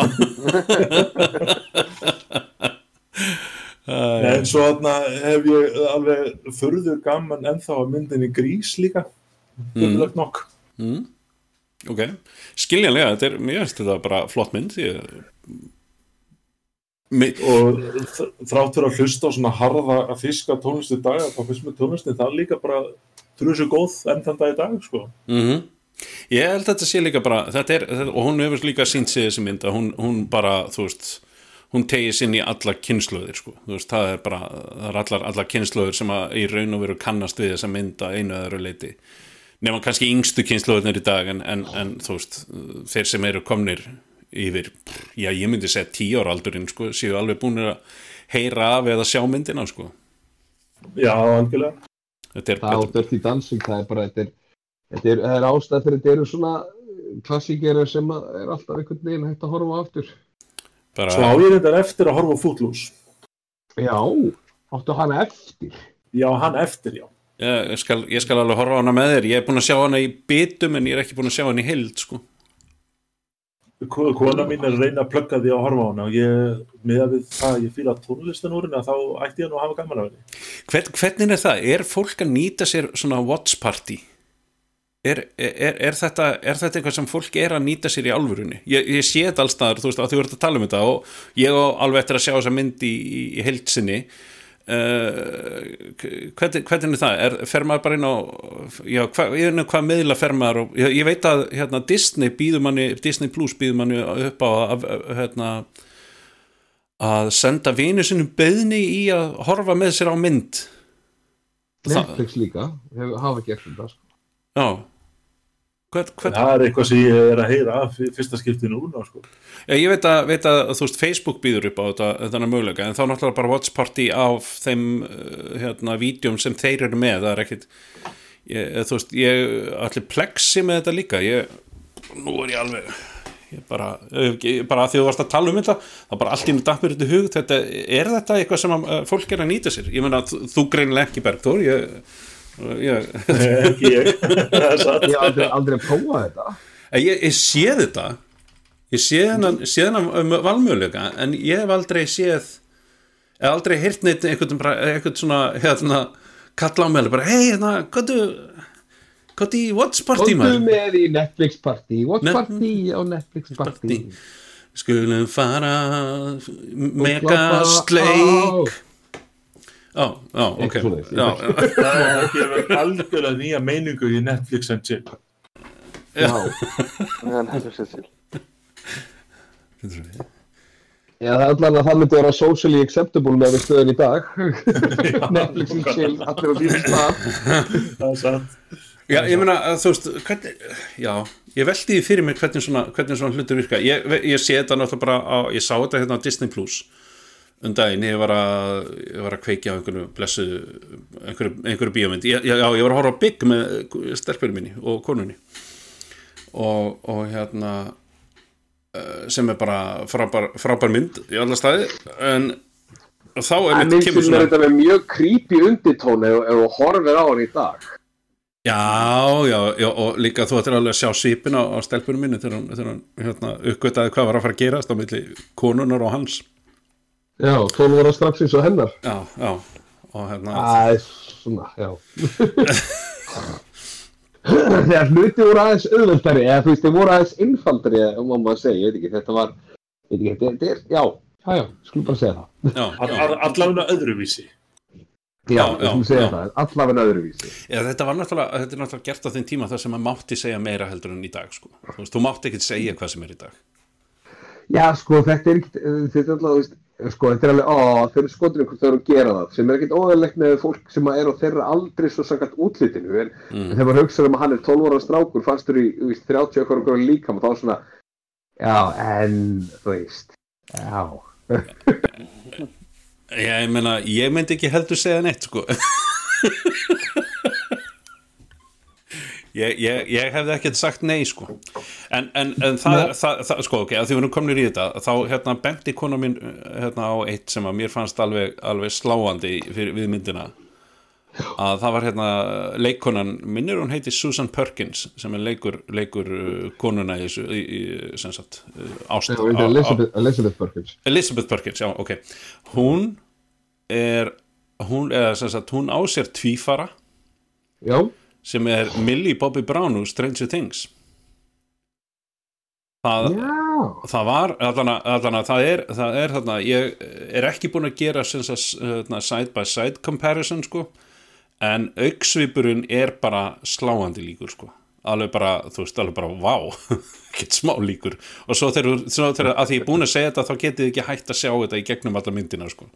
En svo þarna hef ég alveg furður gaman ennþá að myndinni grís líka. Furðulegt nokk. Mm. ok, skiljanlega þetta er, mér finnst þetta bara flott mynd ég, Mi, og þ- þrátt fyrir að hlusta á svona harða að fiska tónlist í dag þá finnst mér tónlistin það líka bara trusu góð enn þann dag í dag sko. mm ég held að þetta sé líka bara þetta er, þetta, og hún hefur líka sínt sig þessi mynd að hún, hún bara, þú veist hún tegir sinni í alla kynnslöðir sko. Þú veist, það er bara, það er allar, allar kynnslöður sem að í raun og veru kannast við þessa mynd að einu eða öðru leiti nema kannski yngstu kynnslöðurnir í dag en, en, en þú veist, þeir sem eru komnir yfir, já ég myndi segja tíu ára aldurinn, sko, séu alveg búin að heyra af eða sjá myndina, sko. Já, algjörlega. Þetta er það á betur Dirty Dancing, það er bara, þetta er, þetta er, það er ástæð fyrir þetta eru svona klassíkera sem er alltaf einhvern veginn hægt að horfa á aftur. bara, Svo á ég þetta eftir að horfa á Footloose. Já, áttu hana eftir. Já, hann eftir, já. ég, ég, skal, ég skal alveg horfa á hana með þér ég er búin að sjá hana í bitum en ég er ekki búin að sjá hana í heild sko. Ko- Kona mín er reyna að plugga því að horfa á hana og ég, með að við það, ég fýla tónlistin úr að þá ætti ég nú að hafa gaman af henni. Hvern, hvernig er það? Er fólk að nýta sér svona watch party? Er, er, er, þetta, er þetta eitthvað sem fólk er að nýta sér í alvörunni? Ég, ég sé þetta allstaðar, þú veist, að þú ert að tala um þetta og ég á alveg eftir að sjá þessa mynd í, í, í heildsinni uh, hvernig, hvernig er það? Er, fer maður bara inn á já, hva, ég veit nú hvað miðla fer maður og, ég, ég veit að hérna, Disney býður manni Disney Plus býður manni upp á að, hérna, að senda vinu sinum beðni í að horfa með sér á mynd Netflix líka, hafa gert þetta, sko. Já Hvern, hvern, Það er eitthvað sem ég er að heyra af fyrsta skiptinu núna, sko. Já, ég veit að, veit að veist, Facebook býður upp á þetta, þennan möguleika en þá náttúrulega bara watch party af þeim uh, hérna, vídjum sem þeir eru með það er ekkit ég, þú veist, ég allir plexi með þetta líka ég, nú er ég alveg ég bara, ég, bara að því þú varst að tala um þetta þá bara allt í nú dappir þetta hug þetta, er þetta eitthvað sem fólk er að nýta sér ég meina, þú, þú greinilega ekki Bergþór ég, ég, [LAUGHS] ekki ég. Er. Ég hef aldrei, aldrei prófað þetta. ég, ég sé þetta ég sé þennan, sé þennan um valmöguleika en ég hef aldrei séð hef aldrei heyrt neitt einhvern svona hérna, kalla á mig alveg bara hei, hérna, hvað du hvað í watch party maður með í Netflix party, watch Net- party á Netflix party. Party. skulum fara mega sleik já, já, ok já, Það er ekki verið algjörlega nýja meiningu í Netflix and chill. Já, Netflix and chill. Já, það er allan að það myndi vera socially acceptable með við stöðun í dag. Netflix and chill, allir á stað. Það er satt. já, ég meina að þú veist hvernig, já, ég veldi því fyrir mig hvernig svona, hvernig svona hlutur virka ég, ég sé þetta náttúrulega bara á, ég sá þetta hérna á Disney Plus um daginn, ég var að ég var að kveikja á einhverju blessu einhverju, einhverju bíómynd, ég, já, ég var að horfa Big með stelpunum minni og konunni. Og, og hérna eh, sem er bara frábær, frábær mynd í alla staði. En þá er Það mitt kemur sem er svona þetta með mjög creepy undirtón ef þú horfir á hann í dag. Já, já, já, og líka þú ættir alveg að sjá svipin á, á stelpunum minni þegar hann, hann hérna, uppgötaði hvað var að fara að gerast á milli konunar og hans Já, 12 ára strax eins og hennar. Já, já, og hérna Það er svona, já. Þegar hluti voru aðeins auðvöldari, eða þú veist, þeir voru aðeins einfaldari, um að maður segja, ég veit ekki, þetta var, veit ekki, þetta er, já, já, já, skulum bara segja það. já, All- já. all- Allavega öðruvísi. Já, Já, já, já. allavega öðruvísi. Já, þetta var náttúrulega, þetta er náttúrulega gert á þeim tíma þar sem maður mátti segja meira heldur en í dag sko. þú veist, þú mátti ekkert segja hvað sem er í dag Já, sko, þetta er ekkert, þetta er alltaf, þú veist, sko, þetta er alveg, ó, þeir eru skotinir hvort þau eru að gera það, sem er ekkert óðurlegt með fólk sem er á þeirra aldrei svo sangat útlitinu, en, Mm. þegar maður hugsaður um að hann er 12 ára strákur, fannst þú í, veist, 30 okkur okkur líka, þá er svona, já, en, þú veist, já, Já, ég meina, ég myndi ekki heldur segja neitt sko [LAUGHS] Ég, ég, ég hefði ekkert sagt nei sko. En, en, en það, það, það sko ok, að því við erum komin í þetta þá hérna benti kona mín hérna á eitt sem að mér fannst alveg, alveg sláandi fyrir, við myndina. Að það var hérna leikkonan, minnur hún heiti Susan Perkins sem er leikur, leikur uh, konuna í þessu í, í, sem sagt, uh, ást, þetta er Elizabeth, Elizabeth Perkins. Elizabeth Perkins, já, ok. Hún er hún, eða, sagt, hún á sér tvífara. Já, sem er Millie Bobby Brown úr Stranger Things það, það var allan að, allan að það er, það er þarna, ég er ekki búin að gera sem sagt, þarna, side by side comparison sko, en auksvipurinn er bara sláandi líkur sko alveg bara, þú veist, alveg bara, vá [LAUGHS] ekkert smá líkur og svo þegar, svo þegar að því ég er búin að segja þetta þá getið ekki hægt að sjá þetta í gegnum alla myndina sko.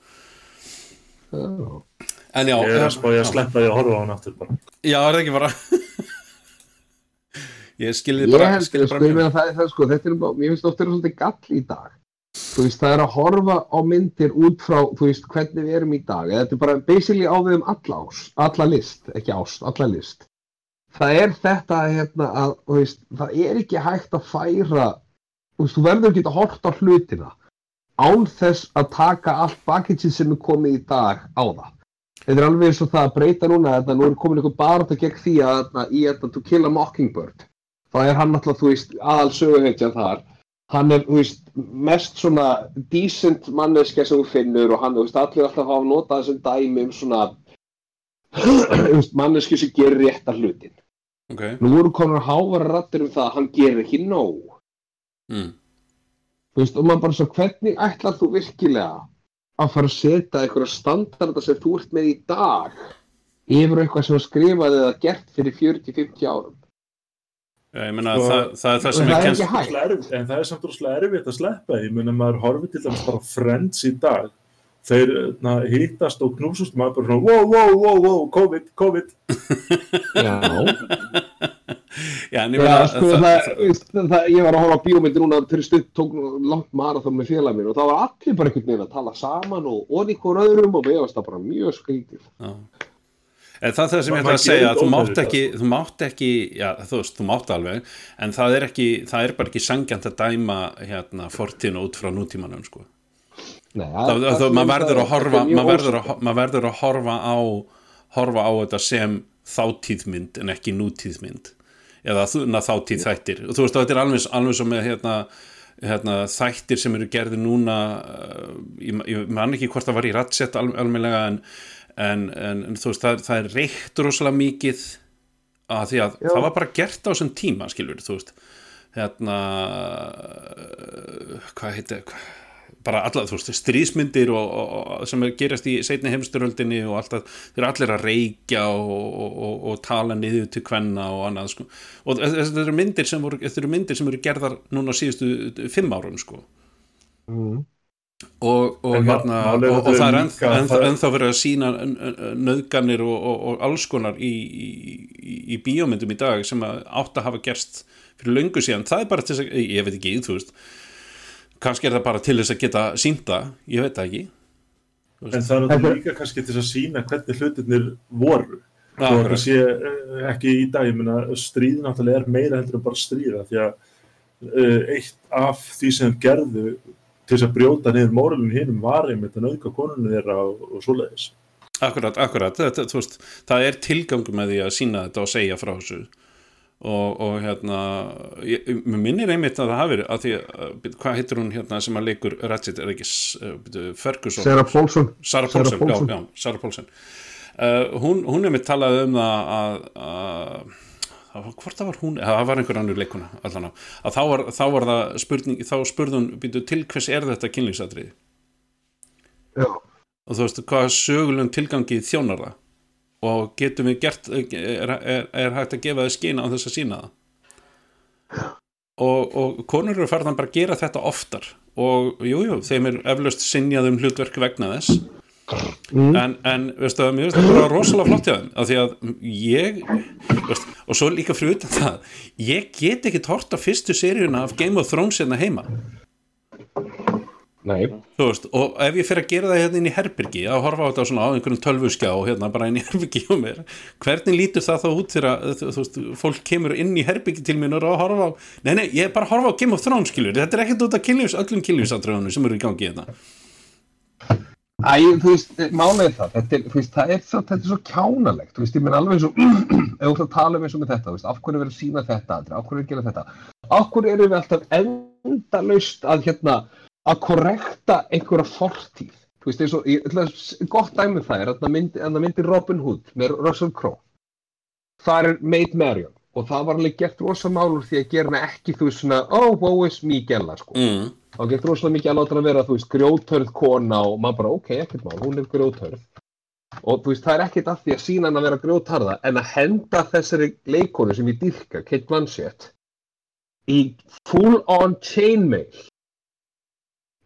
já. En já, Ég er að spá ég að sleppa því að horfa á hann aftur bara. já, er það ekki bara? [LAUGHS] Ég skilði Ég bara, held, skilði bara ég meina það, það, sko, þetta er bara, mér finnst ofta er svolítið gall í dag. þú veist, það er að horfa á myndir út frá, þú veist, hvernig við erum í dag. Eða þetta er bara basically á við um alla ást alla list, ekki ást, alla list. Það er þetta hérna að, þú veist, það er ekki hægt að færa, þú veist, þú verður ekki að horta á hlutina án þess að taka allt bakitsin sem er komið í dag á það þetta er alveg eins og það að breyta núna þetta, nú er komin einhver barða gegn því að þarna, í þetta To Kill a Mockingbird. Þá er hann alltaf, þú veist, aðal söguheitjan þar. Hann er, þú veist, mest svona decent manneskja sem þú finnur og hann, þú veist, allir alltaf hafa notað þessum dæmi um svona manneskju sem gerir rétta hlutin. Ok, nú voru konar hávara rættir um það að hann gerir ekki nóg. Mm. þú veist, og maður bara svo hvernig ætlar þú virkilega að fara að setja einhverja standarda sem þú ert með í dag? Yfir eitthvað sem var skrifað eða gert fyrir 40-50 árum. Ég meina Sko, það, það er það sem það er kennst ekki hægt. En það er samt rosalega erfitt að sleppa menn að maður horfið til dæmis bara Friends í dag, þeir na, hittast og knúsast maður bara svona, wow, wow, wow, wow, COVID, COVID. já, já, en ég meina sko, það, það, veist, það, ég var að horfa á bíómyndir núna fyrir stund, tók langt marathon með félag minn og það var allir bara einhvern veginn að tala saman og hvort öðrum og mér varst það bara mjög skrítið. Já. En það er það sem ég ætla að segja að þú mátt ekki, þú mátt ekki, já þú veist, þú mátt alveg, en það er ekki, það er bara ekki sangjant að dæma hérna fortíðinu út frá nútímanum, sko. Nei, Það, það, það, maður verður að horfa, maður verður að, maður verður að horfa á, horfa á þetta sem þáttíðmynd en ekki nútíðmynd eða þáttíð þættir. Og þú veist, þetta er alveg, alveg svo með hérna, hérna, þættir sem eru gerði núna uh, ég, ég man ekki hvort það var í rattsett al, almennilega en, en, en, en þú veist, það, það er reykt rosalega mikið að því að Já. það var bara gert á þessum tíma skilur, þú veist. Hérna uh, hvað heitir hvað bara alla, þú veist, stríðsmyndir og, og, sem er gerast í seinni heimsturöldinni og alltaf, þeir eru allir að reykja og, og, tala niður til kvenna og annað, sko. Og þetta eru myndir sem voru, þetta eru myndir sem eru gerðar núna síðustu fimm árum, sko. Mm. og, hérna og, það er ennþá, ennþá, ennþá verið að sína nöðganir og, og, og alls konar í, í, í, í bíómyndum í dag sem að átt að hafa gerst fyrir löngu síðan, það er bara til þess að ég veit ekki, þú veist kannski er það bara til þess að geta sínda ég veit það ekki En það er náttúrulega líka kannski til þess að sína hvernig hlutirnir voru. Og það sé eh, ekki í dag, ég meina, stríð náttúrulega er meira heldur en bara stríða, því að uh, eitt af því sem gerðu til þess að brjóta niður móralin hinnum var einmitt að nauðga konunni þeirra og, og svoleiðis. Akkurat, akkurat, þetta, þú veist, það er tilgangur með því að sína þetta og segja frá þessu og, og hérna ég, mér minnir einmitt að það hafi að því, að, hvað heitir hún hérna sem að leikur Ratchet, er ekki uh, Ferguson, Sarah Paulson. Sarah Sarah Paulson, Paulson. Já, já, Sarah Paulson uh, hún, hún er mitt talað um það að, að hvort það var hún, það var einhver annur leikuna allan á, að þá var, þá var það spurning, þá spurði hún, býtu, til hvers er þetta kynlýsatriði Já. og þú veist, hvað sögulegum tilgangi þjónar það og getum við gert er, er, er hægt að gefa þið skina á þess að sína það? Og, og konur eru farðan bara að gera þetta oftar. Og jújú, jú, þeim er eflaust sinjað um hlutverk vegna þess. Mm. en, en veistu það, mér finnst það bara rosalega flott hjá þeim af því að ég veist, og svo líka fyrir utan það ég get ekki tort á fyrstu seríuna af Game of Thrones hérna heima veist, og ef ég fer að gera það hérna inn í herbyrgi, að horfa á þetta svona á einhverjum tölvuskjá hérna bara inn í [LAUGHS] herbyrgi á mér hvernig lítur það þá út þegar að, þú, veist, fólk kemur inn í herbyrgi til mér og að horfa á, nei nei, ég er bara að horfa á Game of Thrones skilur, þetta er ekkert út af kynlífs, öllum kynlífsatröðunum sem eru í gangi hérna. Æ, þú veist, málið er það, þetta er, þú veist, það er svo, þetta er svo kjánalegt, þú veist, ég menn alveg eins og, [CLEARS THROAT] ef þú ætlar að tala um eins og með þetta, þú veist, af hverju er að sína þetta, af hverju er að gera þetta, af hverju erum við alltaf endalaust að, hérna, að korrekta einhverja fortíð, þú veist, eins og, ég ætla að, gott dæmið það er, að myndi, að myndi Robin Hood með Russell Crowe, það er Maid Marian, og það var alveg gert rosa málur því að gera hana ekki, þú veist, svona, oh, woe is me, gæla, sko. Mm. þá getur rosalega mikið að láta hann vera, þú veist, grjóthörð kona og maður bara, ok, ekkert mál, hún er grjóthörð. Og þú veist, það er ekkert að því að sína hann að vera grjótharða, en að henda þessari leikonu sem ég dyrka, Kate Blanchett, í full-on chainmail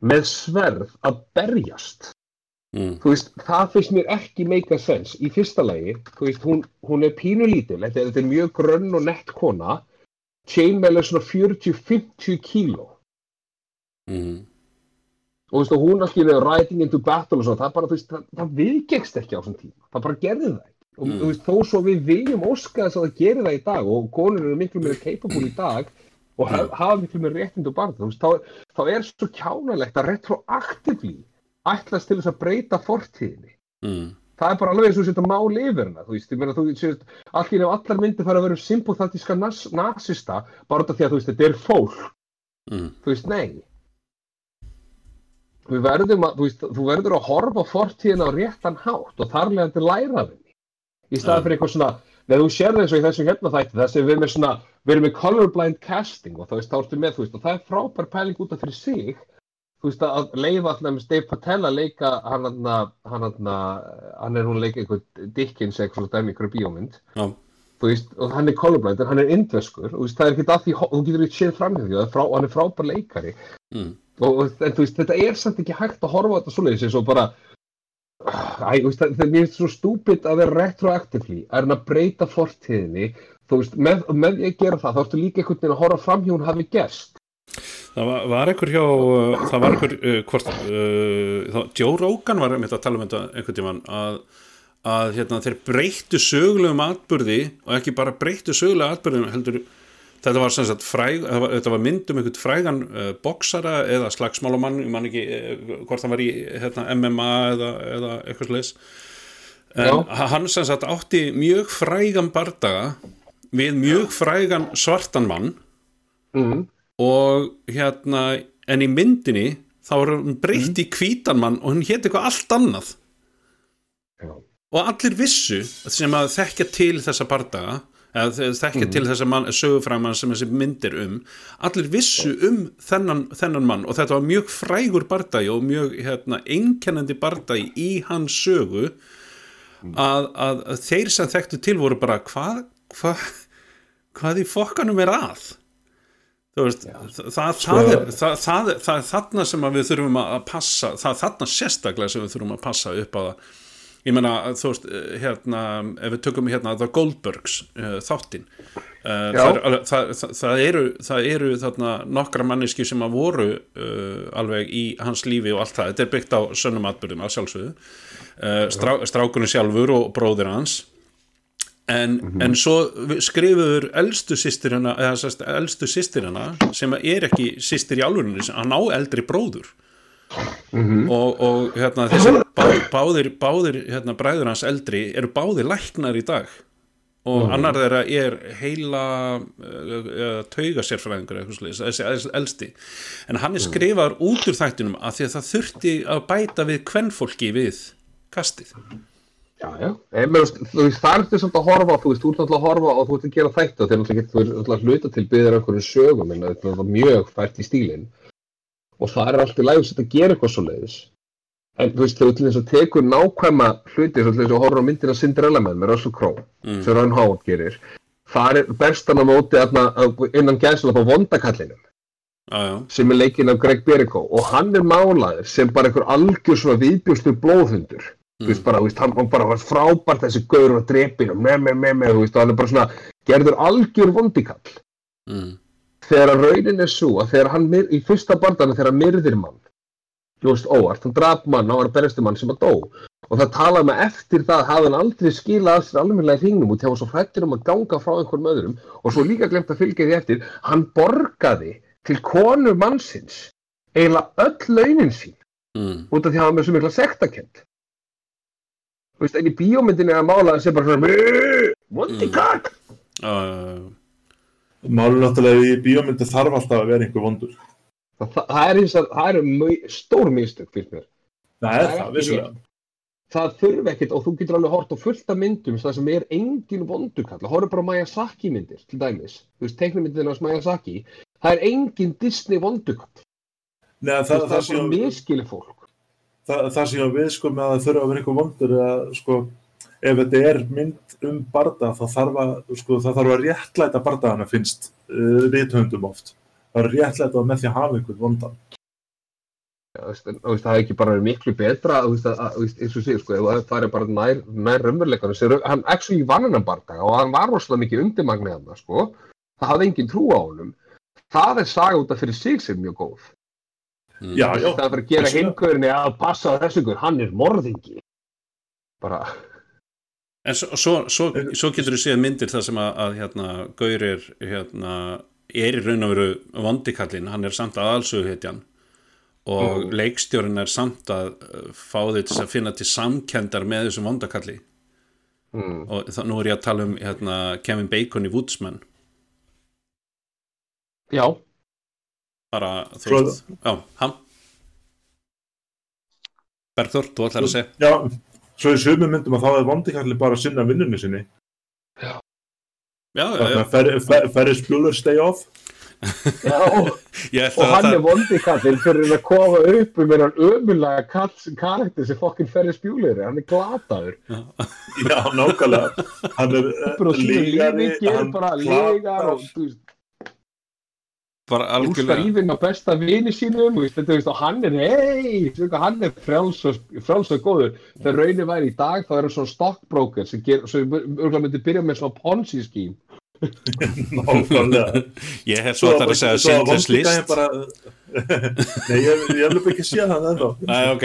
með sverð að berjast. Mm. Þú veist, það finnst mér ekki make a sense. Í fyrsta lagi, þú veist, hún, hún er pínu lítil, þetta, þetta er mjög grönn og nett kona, chainmail er svona 40-50 kíló Mm. og þú veist, og hún að skilja riding into battle og svona, það bara, þú veist, það, það viðgekst ekki á þessum tíma, það bara gerði það og Mm. þú veist, þó svo við viljum óska þess að það geri það í dag og konur eru miklu meira capable í dag og Mm. ha hafa miklu meira réttind og barð, þú veist, þá, þá er svo kjánalegt að retroaktively ætlast til þess að breyta fortíðinni mm. það er bara alveg eins og þetta mál yfir hana þú veist, ég meina, þú veist, allir ef allar myndir fara að vera um sympathatíska nas nasista bara af því að þú veist, þetta er fólk Mm. þú veist, nei við verðum að, þú veist, þú verður að horfa á fortíðina á réttan hátt og þar leðandi læra henni í staðan Ja. fyrir eitthvað svona, þegar þú sér eins og í þessum hérna þætti, þessi við erum með svona við erum með colorblind casting og þá ertu með, þú veist, og það er frábær pæling út af fyrir sig þú veist, að leifa alltaf Dave Patel að leika hann hann hann hann er hún að leika einhvern Dickens eitthvað svona dæmi ykkur bíómynd Já. þú veist, og hann er colorblind en hann er indveskur, og þú veist, það er ekki að því þú getur ekki séð fram hjá því, og það frá, hann er frábær leikari Mm. og, en, þú veist, þetta er samt ekki hægt að horfa þetta svoleiðis eins og bara Æ, veist, það, það mér finnst svo stúpid að vera retroactively að reyna að breyta fortíðinni. Þú veist, með, með ég gera það þá ertu líka einhvern veginn að horfa fram hjá hún hafi gerst. Það var, var einhver hjá, uh, það var einhver, uh, hvort, uh, Joe Rogan var einmitt að tala um þetta einhvern tímann að, að hérna, þeir breyttu sögulegum atbyrði og ekki bara breyttu sögulegum atbyrðum heldur, þetta var sagt fræg, þetta var, var mynd um einhvern frægan uh, boksara eða slagsmálamann, ég man ekki uh, hvort hann var í hérna, MMA eða, eða eitthvað sliðis hann sem sagt átti mjög frægan bardaga við mjög frægan svartan mann mm. og hérna en í myndinni þá er hann breytt í hvítan mann og hann hétt eitthvað allt annað Já. og allir vissu sem að þekkja til þessa bardaga þekkja til þessa mann, sögufræman sem þessi myndir um allir vissu um þennan, þennan mann og þetta var mjög frægur bardagi og mjög hérna, einkennandi bardagi í hans sögu að, að, að þeir sem þekktu til voru bara hvað hva, hvað í fokkanum er að? Veist það, það, það, er, það, það, er- þarna sem að við þurfum að passa það er þarna sérstaklega sem við þurfum að passa upp á það ég meina þú veist eh, hérna ef við tökum hérna The Goldbergs uh, þáttinn uh, það, er, það, það, það eru það eru þarna nokkra manneski sem að voru uh, alveg í hans lífi og allt það, þetta er byggt á sönnum atbyrðum að sjálfsögðu. Strá, strákunni sjálfur og bróðir hans. En, en svo skrifuður elstu sýstirina eða sérst, elstu sýstirina sem er ekki sýstir í álfurinni hann á eldri bróður og, og hérna þessi bá, báðir, báðir hérna, bræður hans eldri eru báðir læknar í dag. Og annar þeirra er heila uh, tauga sérfræðingur eitthvað svoleiðis, þessi elsti. En hann er skrifaður út úr þættinum að því að það þurfti að bæta við kvennfólki við kastið. Já, já, en, þú veist, það er þetta svolítið að horfa þú veist, þú ert náttúrulega að horfa og þú ert að gera þætti og þeir náttúrulega getur náttúrulega að hluta til byggðir einhverjum sögum en þetta er mjög fært í stílinn og það er alltaf lægum að gera eitthvað svo leiðis en þú veist, þegar þú til þess að tekur nákvæma hluti svo til þess að horfa á myndina Cinderella Man með Russell Crowe Mm. sem Ron Howard gerir það er bestan á móti innan gæðslega á vondakallinum. Já, sem er leikinn af Greg Berico og hann er málaður sem bara einhver algjör svona viðbjóstur blóðhundur. Þú veist bara, þú veist, hann, hann bara var frábært þessi gaur og drepin og með, með, með, með, þú veist, og hann er bara svona gerður algjör vondikall. Mm, þegar raunin er svo að þegar hann, myr- í fyrsta bandana þegar hann myrðir mann veist, óvart, hann draf mann, var að berjastu mann sem að dó. Og það talaði með eftir það hafði hann aldrei skilað að sér almennilega í hringnum og þegar hann svo hrættur um að ganga frá einhverjum öðrum og svo líka glemt að fylgja því eftir hann borgaði til konu mannsins eiginlega öll launin sín mm, út af því að hann var með svo mikla sektakent en í bíómyndinu er að mála þessi bara svona vondi kall já, já, já. Málur náttúrulega í bíómyndi þarf alltaf að vera einhver vondur. það, það, það er, það er mjög stór mistök fyrir mér. Það er Það það, vissulega. það þurfi ekkert og þú getur alveg hort á fullt af myndum það sem er engin vondukall horfðu bara á Miyazaki myndir til dæmis. Þú veist teiknumyndin hans Miyazaki það er engin Disney vondukall Nei, það, það, það, það, er bara miskili fólk. Það, það sem ég við sko með að það þurfa að vera einhver vondur að sko ef þetta er mynd um barda þá þarf að, sko, það þarf að réttlæta bardagana finnst uh, rithöndum oft. Það er réttlæta með því að hafa einhvern vondan. Já, veist, en, veist, það hefði ekki bara verið miklu betra veist, að, eins og séu sko ef það er bara nær, nær raunveruleikanum sem raun- hann actually vann hennan bardaga og hann var rosalega mikið undirmagnið hann sko það hafði engin trú á honum það er saga út af fyrir sig sem er mjög góð Já, já. Það er að gera vissulega. hingurinn að passa þessu ykkur, hann er morðingi. Bara, En svo, svo, svo, svo getur þú séð myndir þar sem að, að hérna, Gaur er, hérna, er í raun og veru vondikallin, hann er samt að alsöguhetjan og leikstjórin er samt að uh, fá þau til að finna til samkendar með þessum vondakalli. Mm, og þá, nú er ég að tala um hérna, Kevin Bacon í Woodsman. Já, bara, þú veist, já, hann. Bergþór, þú ætlar að segja. Já, svo í sömu myndum að þá er vondikalli bara að sinna vinnunni sinni. Já, já, já, Ferris Bueller stay off. já. [LAUGHS] Og hann það er vondikallinn fyrir að kofa upp um hennan ömulega karakter sem fokkin ferri spjúlir hann er glataður Já, nákvæmlega. Hann er uh, bara sínu lífi lygari, gerir hann bara og þú algjörlega lífin á besta vini sínum veist, þetta, þú veist, og hann er hei, hann er frjáls og, og góður. Þegar raunin væri í dag þá er hann svona stockbroker sem, ger, sem örgulega myndi byrja með svona ponzi skím [LAUGHS] ég hef svo ætlar að segja Schindler's List. Bara... [LAUGHS] Nei, ég, ég hef ekki séð það ennþá. Æ, ok,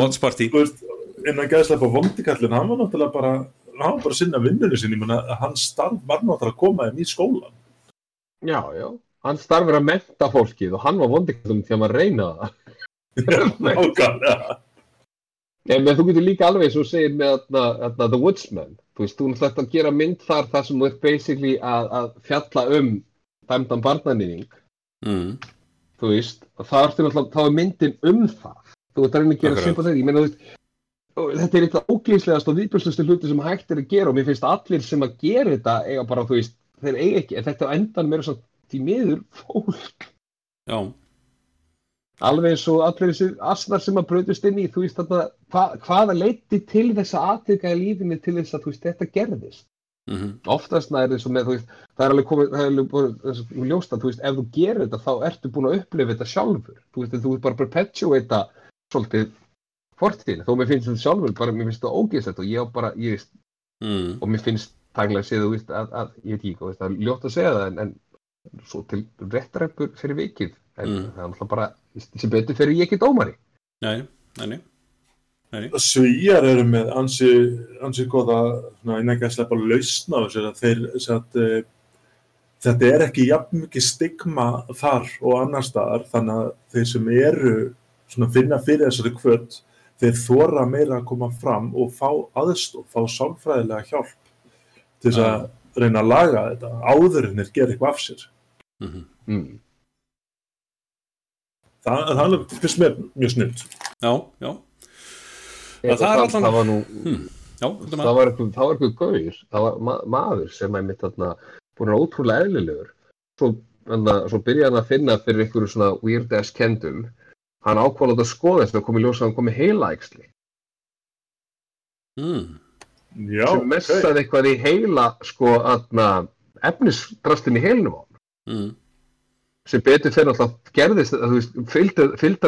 Watch Party veist, innan gæðslega på vondikallin, hann var náttúrulega bara, hann var bara að sinna vinnunni sinni, hans starf var náttúrulega að koma þeim í skólan. já, já, hann starfur að menta fólkið og hann var vondikallinn til að maður reyna það. [LAUGHS] Nei, menn þú getur líka alveg svo segir með The Woodsman þú veist, þú náttúrulega ert að gera mynd þar þar sem þú ert basically að, að fjalla um dæmdan barnanýning mm. þú veist, það ertu náttúrulega þá er myndin um það þú ert að reyna að gera Akkurat. sympathið, ég meina þú veist þetta er eitthvað óglýslegast og viðbjörnstustu hluti sem hægt er að gera og mér finnst allir sem að gera þetta eiga bara, þú veist, þeir eiga ekki en þetta á endan meira svo því miður fólk. Já, alveg eins og allir þessi asnar sem að bröðust inn í, þú veist þarna, hva, hvaða leiti til þess að atvika í lífinu til þess að þú veist, þetta gerðist? Mm oftast nær eins og með, þú veist, það er alveg komið, það er alveg búin, þess að ljóst að, þú veist, ef þú gerir þetta þá ertu búin að upplifa þetta sjálfur. Þú veist, þú veist bara perpetuata svolítið fortíðin, þó mér finnst þetta sjálfur bara, mér finnst þetta ógeðsett og ég á bara, ég veist, mm. og mér finnst tæklega að segja, þú veist, að, að ég veit ekki, þú veist, það er ljótt að segja það, en, en svo til réttaræppur fyrir vikið en Mm. það er alltaf bara, sem betur fyrir ég ekki dómari Nei, nei, nei, nei. Svíjar eru með ansi, ansi innan gæðslega bara lausna á þessu, að þeir, sem að, uh, þetta er ekki jafn mikið stigma þar og annar staðar, þannig að þeir sem eru svona finna fyrir þessari kvöld, þeir þóra meira að koma fram og fá aðstof, fá sálfræðilega hjálp til þess að reyna að laga þetta áður en þeir gera eitthvað af sér. Mm mm. Það, það er alveg, finnst mér mjög snilt. Já, já, Eða það er allan- það var nú, já, þetta það var eitthvað, það var eitthvað gaur, það var ma maður sem er mitt þarna búin að ótrúlega eðlilegur. Svo, svo byrjaði hann að finna fyrir einhverju svona weird ass kendum. Hann ákvaði að skoða þess að komi ljósa að hann komi heila æxli mm. Já, sem messaði eitthvað í heila sko aðna efnisdrastin í heilnum á Mm. sem betur fyrir alltaf gerðist þú veist,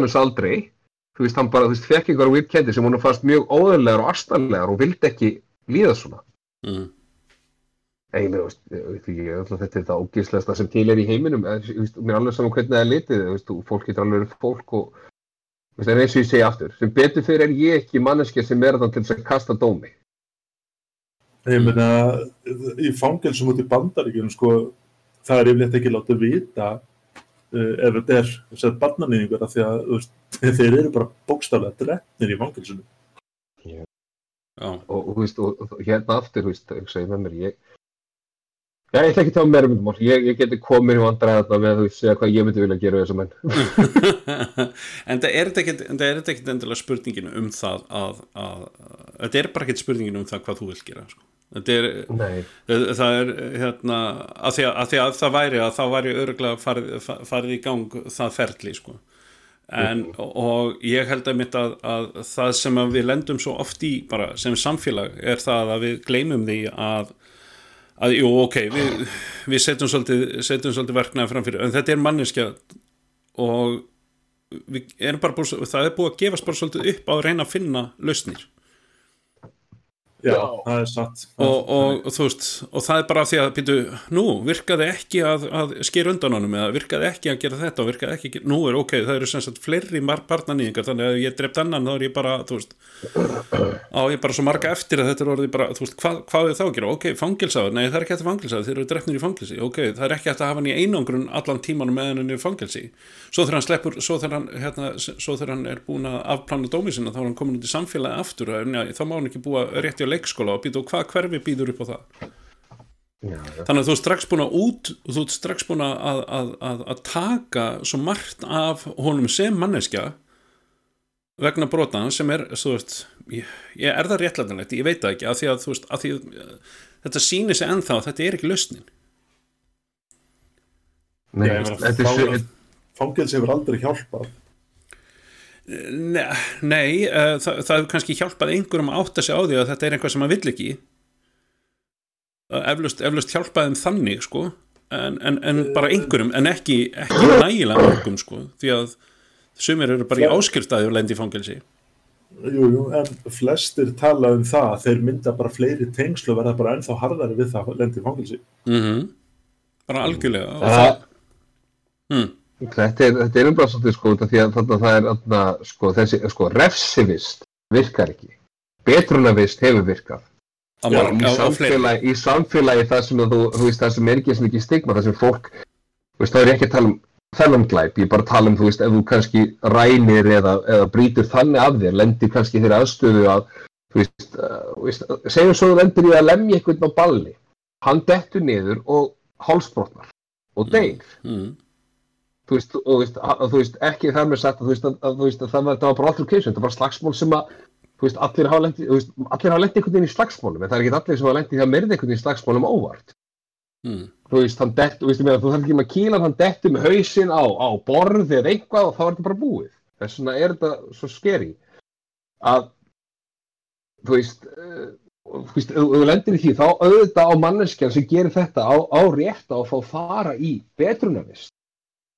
þess aldrei þú veist, hann bara, þú veist, fekk einhverja weird kendi sem hún fannst mjög óðurlegar og astanlegar og vildi ekki líða svona Mm. Mér veist, ég að þetta er það ógíslegasta sem til er í heiminum, mér er alveg saman hvernig það er litið, þú veist, og fólk getur alveg fólk og, þú veist, en eins og ég segi aftur, sem betur fyrir er ég ekki manneskja sem er þann til þess að kasta dómi. Ég meina, í fangelsum út í bandaríkjunum, sko, það er yfirleitt ekki látið vita uh, ef þetta er að barnanýðingur af því að veist, [LAUGHS] þeir eru bara bókstaflega drefnir í fangelsunum. Já, Og, og, og, og hérna aftur, þú veist, ég segi með mér, ég, já, ég ætla ekki að tala meira um þetta mál, ég, ég geti komið og andræða þarna með, þú veist, segja hvað ég myndi vilja gera við þessum menn. [LAUGHS] en það er þetta það er ekkit endilega spurningin um það að, að, að þetta er bara ekkit spurningin um það hvað þú vilt gera sko. er, Nei, það er hérna, að því að, að því að það væri að þá væri örgulega farið, farið í gang það ferli sko. en, og ég held að mitt að, að það sem að við lendum svo oft í bara sem samfélag er það að við gleymum því að að jú, ok, við, við setjum svolítið, svolítið verknaði framfyrir en þetta er manneskja og það er búið að gefast bara svolítið upp á að reyna að finna lausnir Já, það er satt. og, og, og veist, og það er bara því að býtu, nú, virkaði ekki að, að sker undan honum eða virkaði ekki að gera þetta og virkaði ekki, nú er ok, það eru sem sagt fleiri barnanýðingar, þannig að ég drept annan þá er ég bara, þú veist á ég bara svo marga eftir að þetta er orðið bara, þú veist, hvað, hvað er þá að gera, ok, fangilsaður nei, það er ekki að fangilsaður, þeir eru drefnir í fangilsi ok, það er ekki hægt að hafa hann í einangrun allan tímanum meðan hann í fangilsi svo þegar hann sleppur, svo þegar hann, hérna, svo þegar hann er búin að afplana dómi sinna þá er hann komin út í samfélagi aftur þá má hann ekki búa rétt í leikskóla og býta og hvað hverfi býður upp á það Já, já. þannig að þú ert strax búin að út þú ert strax búin að, að, að, að taka svo margt af honum sem manneskja vegna brotan sem er þú veist, ég, ég er það réttlætanlegt ég veit það ekki, af því að, veist, af því að eh, þetta sýnir sig ennþá, þetta er ekki lausnin Nei, þetta er Fangels hefur aldrei hjálpað. Nei, uh, það, það kannski hjálpað einhverjum að átta sig á því að þetta er eitthvað sem maður vill ekki. Uh, eflust, eflust hjálpaði þeim þannig sko. En, en, en bara einhverjum en ekki, ekki nægilega mörgum sko. Því að sumir eru bara í áskiltaði og lendi í fangelsi. Jú, jú, en flestir tala um það að þeir mynda bara fleiri tengslu og verða bara ennþá harðari við það að lendi í fangilsi. mm bara algjörlega. Og Það- það, hm, þetta er, þetta er umbrað svolítið sko, því að þarna það er þarna, sko, þessi, sko, refsivist virkar ekki. Betrunavist hefur virkað. á, Já, í, á, á samfélagi, í samfélagi það sem að þú, þú veist, það sem er ekki sem ekki stigma, það sem fólk, þú veist, þá er ekki að tala um þennan glæp, ég er bara að tala um, þú veist, ef þú kannski rænir eða, eða brýtur þannig af þér, lendir kannski þeirra aðstöðu að, þú veist, uh, þú veist segjum svo þú lendir í að lemja einhvern á balli, hann dettur niður og hálsbrotnar og deyr, mm, þú veist, og þú veist, að, þú veist ekki þar með sagt að, þú veist, að, þú veist, að það, var, það var bara altercation, það var slagsmál sem að þú veist, allir hafa lent í, þú veist, allir hafa lent einhvern veginn í slagsmálum, en það er ekki allir sem hafa lent í því að myrða einhvern veginn í slagsmálum óvart. Mm, þú veist, hann dett, þú veist, meina, þú þarf ekki með kýla hann dettur með hausinn á, á borð eða eitthvað og þá er þetta bara búið. Þess vegna er þetta svo skeri að þú veist uh, þú veist, ef þú lendir í því þá auðvitað á manneskjan sem gerir þetta á, á rétt á að fá fara í betrunarvist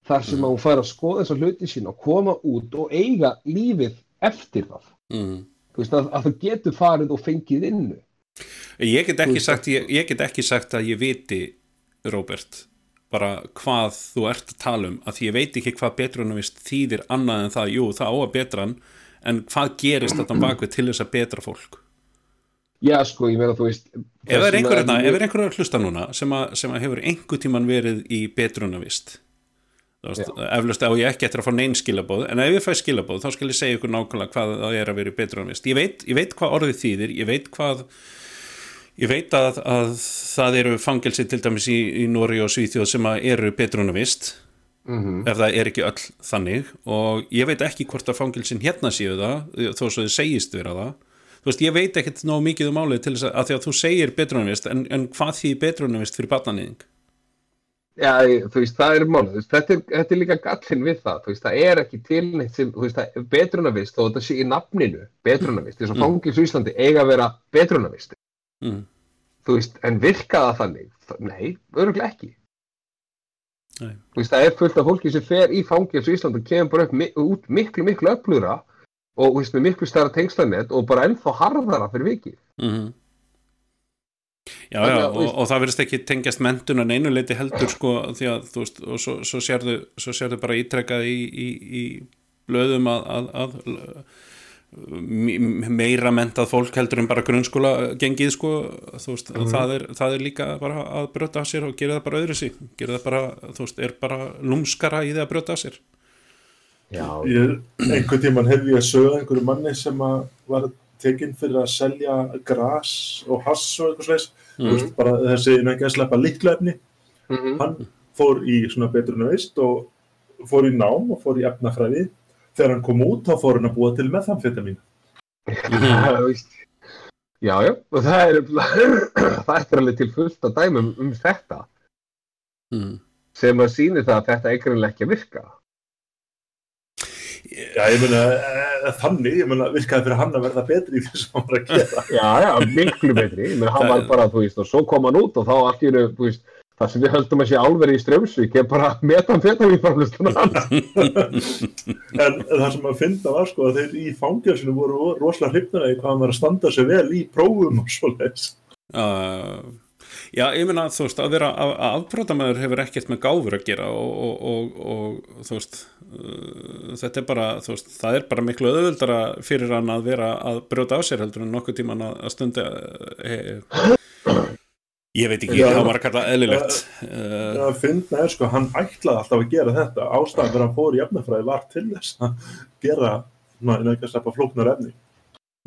þar sem Mm. hún fær að skoða þessa hluti sín og koma út og eiga lífið eftir það mm. þú veist, að, að þú getur farið og fengið innu Ég get sagt ég, ég get ekki sagt að ég viti Róbert bara hvað þú ert að tala um að ég veit ekki hvað betrunavist þýðir annað en það, jú það á að betran en hvað gerist þetta bakvið til þess að betra fólk já, sko, ég meina, þú veist ef það er einhver, þess vegna hérna, hlusta núna sem, að, sem að hefur einhver tíman verið í betrunavist eflaust á ég ekki eftir að fá neinn skilabóð en ef ég fæ skilabóð þá skal ég segja ykkur nákvæmlega hvað það er að vera í betrunavist ég veit, ég veit hvað orðið þýðir, ég veit hvað ég veit að, að það eru fangelsi til dæmis í, í Nóri og Svíþjóð sem eru betrunavist Mhm. ef það er ekki öll þannig. Og ég veit ekki hvort að fangelsin hérna séu það þó svo þið segist vera það. Þú veist, ég veit ekkert nóg mikið um málið til þess að, að því að þú segir betrunavist en, en hvað því betrunavist fyrir barnanýðing Já, þú veist, það er veist, þetta er, þetta er líka gallin við það, þú veist, það er ekki tilneitt sem, þú veist, það betrunavist, þó þetta sé í nafninu, betrunavist, þess að Mm. fangils í Íslandi eiga að vera betrunavist, mm. þú veist, en virka það þannig? Nei, öruglega ekki. Nei. Þú veist, það er fullt af fólki sem fer í fangils í Íslandi og kemur bara upp, út miklu, miklu öflugra og, þú veist, með miklu stærra tengslanett og bara ennþá harðara fyrir vikið. Mm Já, já, að, og, veist- og það verðist ekki tengjast mentunan einu leiti heldur sko því að þú veist, og svo, svo, sérðu, svo sérðu bara ítrekkað í, í, í blöðum að, að, að meira mentað fólk heldur en bara grunnskóla gengið sko, þú veist, Mhm. það, er, það er líka bara að brjóta af sér og gera það bara öðru sig, gera það bara, þú veist, er bara lúmskara í því að brjóta af sér. Já, Ég, einhvern tíman hef ég sögð einhverju manni sem að var tekinn fyrir að selja gras og hass og eitthvað slags, mm. mm. veist, bara þessi ekki að sleppa líkluefni. Mhm. Hann fór í svona betrunavist og fór í nám og fór í efnafræði. Þegar hann kom út þá fór hann að búa til methamfetamin. Já, [LAUGHS] þú veist. já, já, og það er, [CLEARS THROAT] það er alveg til fullt að dæmum um þetta. Mm. sem að sýni það að þetta greinlega ekki að virka Já, ég meina, eh, þannig, ég meina, virkaði fyrir hann að verða betri í því sem hann var að gera. [LAUGHS] já, já, miklu betri menn hann Það- var bara, þú veist, og svo kom hann út og þá allt í einu, þú veist, það sem við höldum að sé álveri í Strömsvík er bara metanfetamínframlustuna hans [LAUGHS] En það sem að finna var sko að þeir í fangelsinu voru rosalega að hvað hann var að standa sig vel í prófum og svoleiðis. uh, Já, ég meina þú veist að vera að afbrótamæður hefur ekkert með gáfur að gera og, og, og, og þú veist þetta er bara, þú veist, það er bara miklu öðvöldara fyrir hann að vera að brjóta á sér heldur en nokkuð tíman að, að stundi uh, ég veit ekki, Já. það var að kalla eðlilegt uh, Það finna er sko hann ætlaði alltaf að gera þetta. Ástæðan fyrir að hann fór í efnafræði var til þess að gera, en ekki að flóknar efni.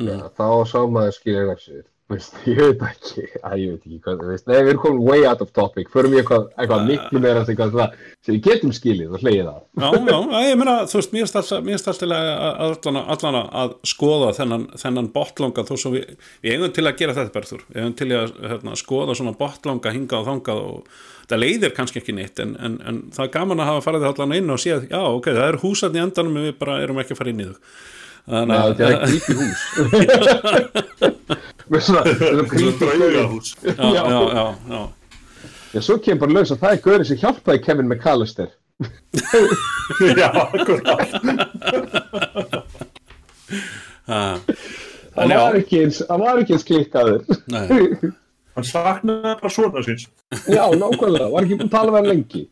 mm, þá sá maður skilja refsið Veist, [LAUGHS] ég veit ekki, að ég veit ekki hvað, veist, nei, við erum komin way out of topic, förum í eitthvað, eitthvað miklu meira sem, eitthvað, sem við getum skilið og hlegið það. Já, já, ég meina, þú veist, mér að, að, allan, allan að skoða þennan, þennan botlanga þó svo við, við eigum til að gera þetta berður, við eigum til að hérna, skoða svona botlanga hingað og þangað og það leiðir kannski ekki neitt en, en, en það er gaman að hafa farið allan inn og séð, já, ok, það er húsarn í endanum en við bara erum ekki að fara inn í þau Þannig þetta er að, creepy hús. Með svona, creepy. Draugahús. já, já, já, já Já, svo kemur bara laus að það er gaurið sem hjálpaði Kevin McAllister. [LAUGHS] Já, akkurat. [LAUGHS] Ah, Það var ekki eins, það var ekki eins klikkaður. nei, [LAUGHS] Hann saknaði bara svona síns. Já, nákvæmlega, var ekki búin að tala við hann lengi.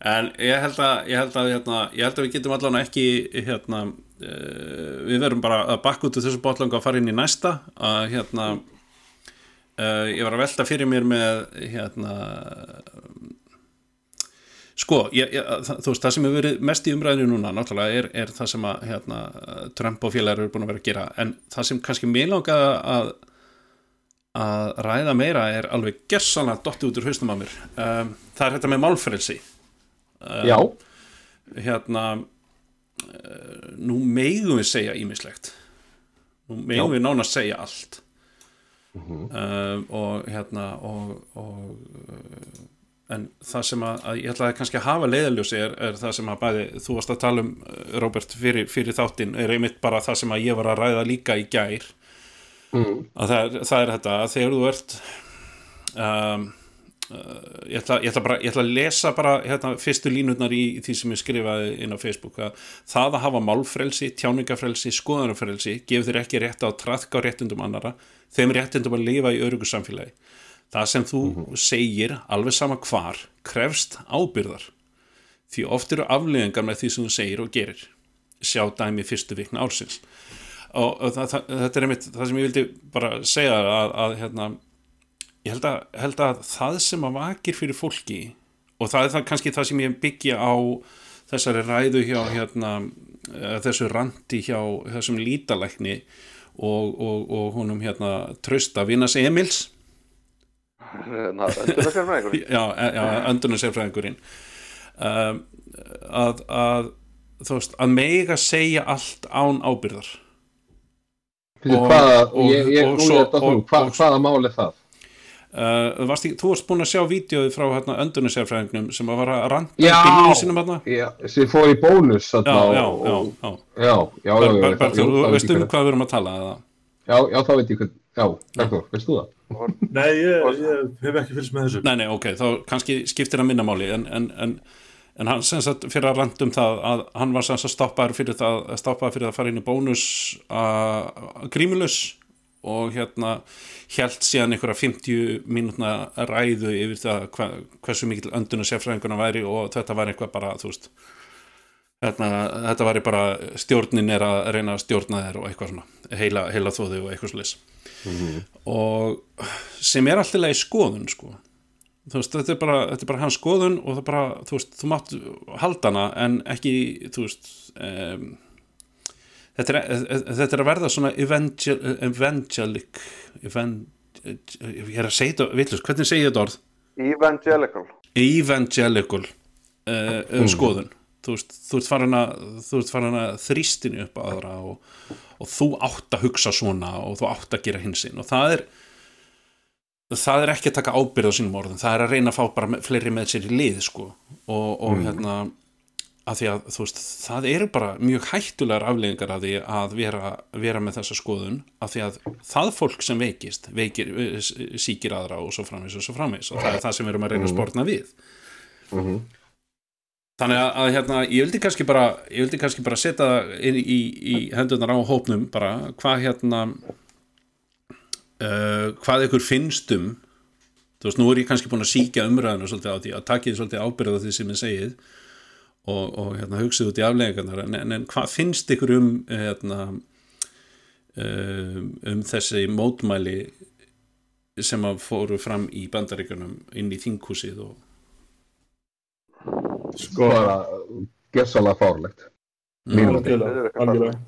En ég held að, ég held að, hérna, ég held að við getum allan ekki, hérna, uh, við verum bara að bakka út úr þessu botlanga og fara inn í næsta, að hérna, uh, ég var að velta fyrir mér með, hérna, sko, ég, ég, þú veist, það sem hefur verið mest í umræðinu núna, náttúrulega, er, er það sem að, hérna, Trump og félagar eru búin að vera að gera, en það sem kannski mér langaði að, að ræða meira er alveg gersanlega dotti út úr hausnum á mér. Um, það er þetta með málfrelsi Já, hérna uh, nú megum við segja ímislegt nú megum við nánast segja allt. Uh, og hérna og, og uh, en það sem að, að ég ætlaði kannski að hafa leiðaljósi er, er það sem að bæði þú varst að tala um, Róbert, fyrir, fyrir þáttinn er einmitt bara það sem að ég var að ræða líka í gær. Mm. að það það er þetta að þegar þú ert um, ég, ætla, ég, ætla bara, ég ætla að lesa bara hérna, fyrstu línutnar í, í því sem ég skrifaði inn á Facebook að það að hafa málfrelsi, tjáningafrelsi, skoðanarfrelsi gefur þér ekki rétt á að traðka á réttundum annara þeim réttundum að lifa í öryggu samfélagi. Það sem þú segir alveg sama hvar krefst ábyrðar því oft eru afleðingar með því sem þú segir og gerir. Sjá dæmi fyrstu vikna ársins. Og, og það, það, þetta er einmitt það sem ég vildi bara segja að, að hérna, ég held að, held að það sem að vakir fyrir fólki og það er það kannski það sem ég byggja á þessari ræðu hjá hérna, eh, þessu randi hjá þessum lítalækni og, og, og honum hérna trösta Vinas Emils Hérna, öndunarfjörfræðingur. [LAUGHS] já, e- já öndunarsefræðingurinn um, að, að þú veist, að mega segja allt án ábyrðar Fyrir Og- hvaða, og- ég, ég, og svo- hvaða mál er það? Uh, varst, ekki- þú varst búin að sjá vídeoði frá hérna, öndunarsefræðingnum sem að var að ranta Já. í bílunum sínum hérna Já, sem fór í bónus já, þarna já, og- já, og- já. já, já, já, Ber, já, ber, það- Bergþór, jú, þú það veist um hvað við erum að tala eða? Já, já, þá veit ég hvað, já, Bergþór, veist þú það? Nei, ég, ég hef ekki fylgst með þessu. Nei, nei, ok, þá kannski skiptir að minna máli en, en, en, en hann sem sagt fyrir að randa um það að hann var sem sagt stoppaður fyrir það stoppaður fyrir að fara inn í bónus að grímulus og hérna held síðan einhverja 50 mínútna ræðu yfir það hva, hversu mikil öndun og sérfræðinguna væri og þetta var eitthvað bara, þú veist hérna, þetta væri bara stjórnin er að reyna að stjórna þér og eitthvað svona heila, heila þóðu og eitthvað slis og sem er alltaf í skoðun sko. Veist, þetta er bara, þetta er bara hans skoðun og það bara, þú veist, þú mátt halda hana en ekki, þú veist um, þetta, er, þetta er að verða svona evangel, evangelic evan, ég er að segja þetta, villust, hvernig segja þetta orð? Evangelical. evangelical uh, uh, skoðun. Þú ert farin að þú ert farin að þrýstinu upp aðra og, og þú átt að hugsa svona og þú átt að gera hinsinn og það er það er ekki að taka ábyrð á sínum orðum. Það er að reyna að fá bara fleiri með sér í lið sko. Og, og hérna að því að þú veist, það eru bara mjög hættulegar afleggingar af því að vera, vera með þessa skoðun af því að það fólk sem veikist veikir, síkir aðra og svo framvis og svo framvis og það er það sem við erum að reyna að spórna við. Þannig að, að hérna, ég vildi kannski bara ég vildi kannski bara setja inn í, í hendurnar á hópnum bara hvað hérna uh, hvað ykkur finnst um þú veist, nú er ég kannski búin að síkja umræðinu svolítið á því að takið svolítið ábyrða því sem ég segið og, og hérna, hugsið út í afleggingarnar en, en, en hvað finnst ykkur um hérna, um, um þessi mótmæli sem að fóru fram í bandaríkunum inn í þinghúsið og Sko, bara gersalega fárlegt algjörlega.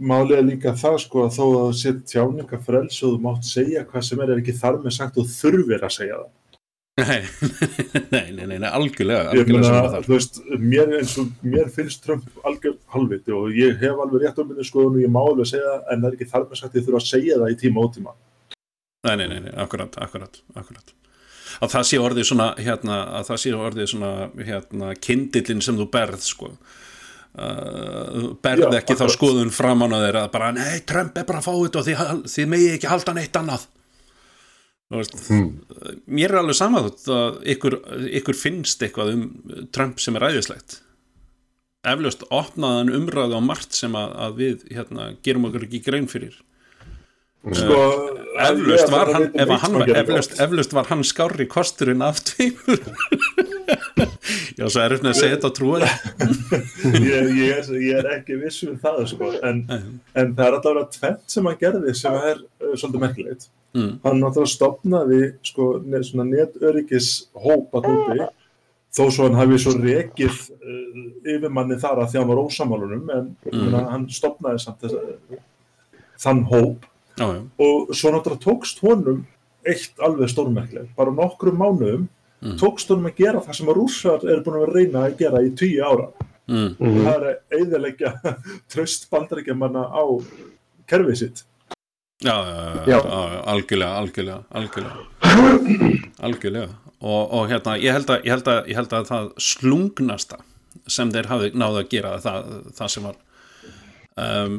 Málið er líka það sko að þó að þú set tjáningafrels og þú mátt segja hvað sem er, er ekki þar með sagt og þurfir að segja það. [LAUGHS] nei, nei, nei, nei, algjörlega algjörlega þú veist, mér, og, mér finnst Trump algjör halvviti og ég hef alveg rétt á minni skoðun og ég má alveg segja en það er ekki þar með sagt ég þurfa að segja það í tíma og tíma. Nei, nei, nei, nei, akkurat, akkurat, akkurat að það sé orðið svona hérna, að það sé orðið svona hérna, kindillin sem þú berð sko uh, berð Já, ekki þá akkurat. skoðun framan á þeirra bara, nei, Trump er bara að fá þetta og þið, þið megi ekki halda neitt annað Veist, mér er alveg sama þótt að ykkur, ykkur finnst eitthvað um Trump sem er æðislegt eflaust opnaðan umræðu á margt sem að, að við hérna, gerum okkur ekki grein fyrir Sko, eflaust ég var ætla að hann, ef að hann var, eflaust, eflaust var hann skárri kosturinn af tveimur. [LAUGHS] Já, svo er eftir að segja þetta og trúa það [LAUGHS] ég, er, ekki viss um það sko, en, en það er allavega tvent sem hann gerði sem er uh, svolítið merkilegt. Mm. hann náttúrulega stopnaði sko, netörygis hóp að úti þó svo hann hafi svo rekið uh, yfirmanni þar að hann var ósamálunum en mm. hann stopnaði samt þess, þann hóp já, og svo náttúrulega tókst honum eitt alveg stórmerkilegt. Bara nokkrum mánuðum Mm. tókst honum að gera það sem að rússar eru búin að reyna að gera í tíu ára. Mm, það er að eiðilegja [LAUGHS] tröst bandaríkjamanna á kerfið sitt. Já, já, já, algjörlega algjörlega, algjörlega. [CLEARS THROAT] Algjörlega. Og, og hérna, ég held, að, ég, held að, ég held að það slungnasta sem þeir hafi náðu að gera það, það sem var um,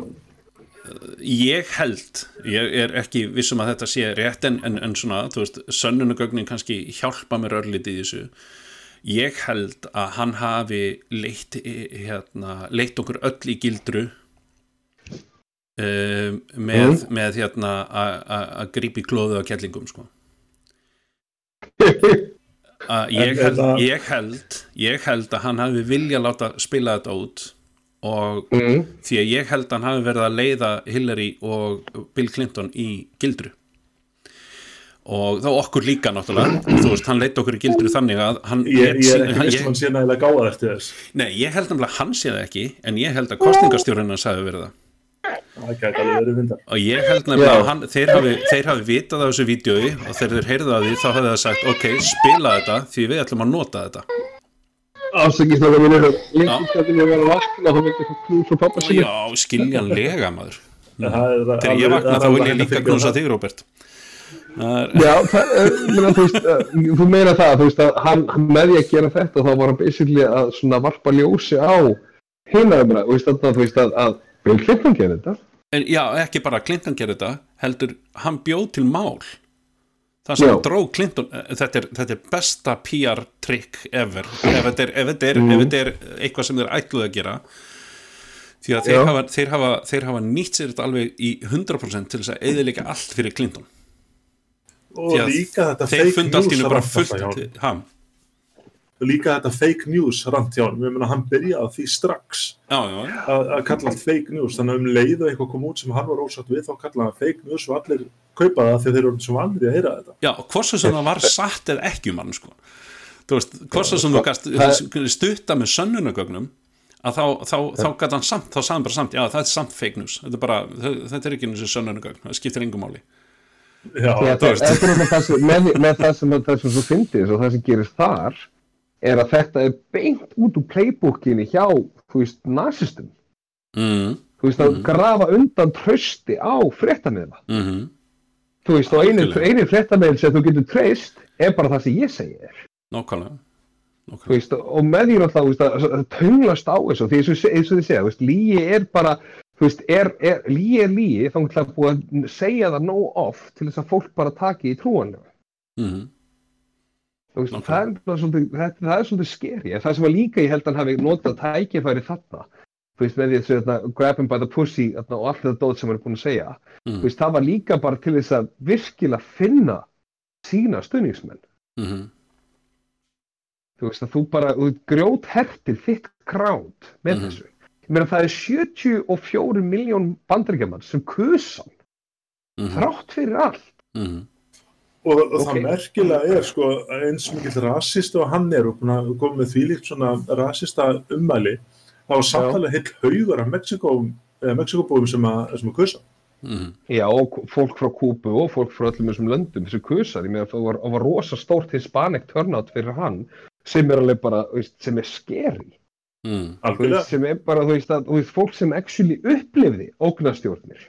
ég held ég er ekki vissum að þetta sé rétt en, en, en svona, þú veist, sönnunugögnin kannski hjálpa mér örlítið í þessu. Ég held að hann hafi leitt, hérna, leitt okkur öll í gildru um, með, með hérna að- í klóðu á kettlingum sko. [LAUGHS] ég, held, þetta- ég held ég held að hann hafi vilja láta spila þetta út og mm. því að ég held að hann hafi verið að leiða Hillary og Bill Clinton í gildru. Og þá okkur líka náttúrulega. Þú veist, hann leitt okkur í gildru þannig að hann ég, ég er ekki ég- um hann sé nægilega gáðar eftir þess. Nei, ég held nefnilega að hann sé það ekki en ég held að kostningastjórinn hans hafi verið það. Og ég held nefnilega að hann, þeir, hafi, þeir hafi vitað á þessu vídjói og þegar þeir heyrðu að því þá hefði það sagt ok, spila þetta því við ætlum að nota þetta Ásækist það að minn er að ég var að vakna þá vildi það knús og pappa sinni Já, skiljanlega maður. Það er Þegar ég vakna það er þá vil ég að líka knúsa það. þig, Það er, Já, það, er, meina, þú, veist, þú meina það, þú veist að hann, með því að gera þetta þá var hann basically að svona varpa ljósi á hina umræð, þú veist að, að, að Bill Clinton gerir þetta. En já, ekki bara Clinton gerir þetta heldur, hann bjóð til mál það sem dró Clinton eh, þetta er, þetta er besta PR trick ever, ef [CLEARS THROAT] þetta er, ef þetta er, ef þetta er eitthvað sem þeir ætluð að gera því að þeir hafa, þeir, hafa, þeir hafa nýtt sér þetta alveg í 100% til þess að eðilega allt fyrir Clinton. Og líka þetta þeir fake fundi allt í news hennu bara fullt alltaf hjá honum. ha, líka þetta fake news rant hjá hann, ég meina hann byrjaði á því strax að, kalla allt fake news, þannig að um leið og eitthvað kom út sem hann var ósatt við, þá kalla hann fake news og allir kaupa það þegar þeir eru svo vandir að heyra þetta. Já, hvort svo sem það var satt eða ekki um hann sko. þú veist, hvort svo sem þú stutta með sönnunagögnum að þá, þá, þá gæti hann samt þá sagði hann bara samt, já það er samt fake news. Þetta er bara, þetta er ekki eins og sönnunagögn það skiptir engum máli. Já, Já, þú það, það, það, það, sem- með, með það sem það sem svo fyndið og það sem gerist þar er að þetta er beint út úr playbookinni hjá, þú veist, nazistum mm, þú veist, að grafa undan trösti á fréttamiðla. Mm þú veist, og einu, Algjörlega. einu fréttamiðl sem þú getur treyst er bara það sem ég segi þér. Nákvæmlega. Þú veist, og með því náttúrulega, þú veist, að, að tönglast á þessu, því eins og, þið segja, lígi er bara, þú veist, er, er, lígi er lígi, þá er það búið að segja það nóg oft til þess að fólk bara taki í trúanlega. Mhm. Veist, það er, bara svolítið, það, það er svolítið skeri, það sem var líka, ég held að hann hafi notað tækifæri þarna, þú veist, með því þessu, þetta, grab him by the pussy, þarna, og allt þetta dót sem hann er búin að segja, þú veist, það var líka bara til þess að virkilega finna sína stuðningsmenn. Mhm. þú veist að þú bara grjót hertir þitt kránt með Mhm. þessu ég meina það er 74 miljón bandaríkjaman sem kusan Mhm. þrátt fyrir allt Mhm. Og, og Ok. það merkilega er sko að eins mikill rasist og hann er og búin að koma með þvílíkt svona rasista ummæli þá samtalið heill haugur af Mexiko, eh, Mexikobúum sem að, sem að kusa. Mhm. já og fólk frá Kúbu og fólk frá öllum þessum löndum þessu kusan, ég meina það var, var rosa stórt hispanic turnout fyrir hann sem er alveg bara, veist, sem er skeri Mhm. veist, sem er bara, þú veist, að, þú veist, fólk sem actually upplifði ógnastjórnir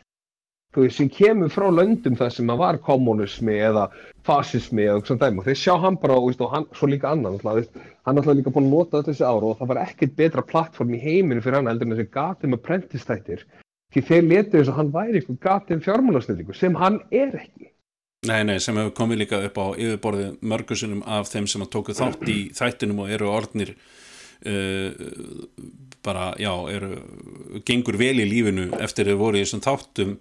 þú veist, sem kemur frá löndum þar sem að var kommunismi eða fasismi eða svona dæmi. Og þeir sjá hann bara, veist, og hann, svo líka annan alltaf, hann alltaf líka búin að nota öll þessi ára og það var ekkert betra plattform í heiminu fyrir hann heldur en þessi gatum apprentice þættir því þeir letu þess að hann væri eitthvað gatum fjármálasnöðingu sem hann er ekki. Nei, nei, sem hefur komið líka upp á yfirborðið mörgusunum af þeim sem að tóku þátt í þættinum og eru orðnir uh, bara, já, eru gengur vel í lífinu eftir þau voru í þessum þáttum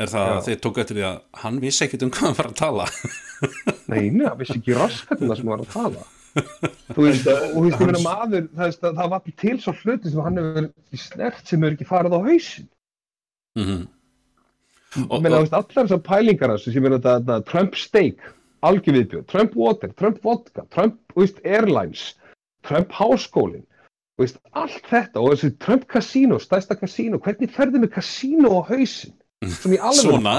er það að Já. þeir tóku eftir því að hann vissi ekkit um hvað hann var að tala Nei, nei, það vissi ekki raskatum það sem hann var að tala [LAUGHS] Þú veist, og þú veist, ég meina maður það, veist, það var til svo hluti sem hann hefur snert sem hefur ekki farið á hausin mm Ég meina, þú veist, allar þessar pælingar hans, ég meina þetta, þetta Trump steak, algjör viðbjóð, Trump water, Trump vodka, Trump, þú veist, airlines, Trump háskólin, þú veist, allt þetta og þessi Trump casino, stærsta casino, hvernig ferði með casino á hausin? Sem ég alveg Svona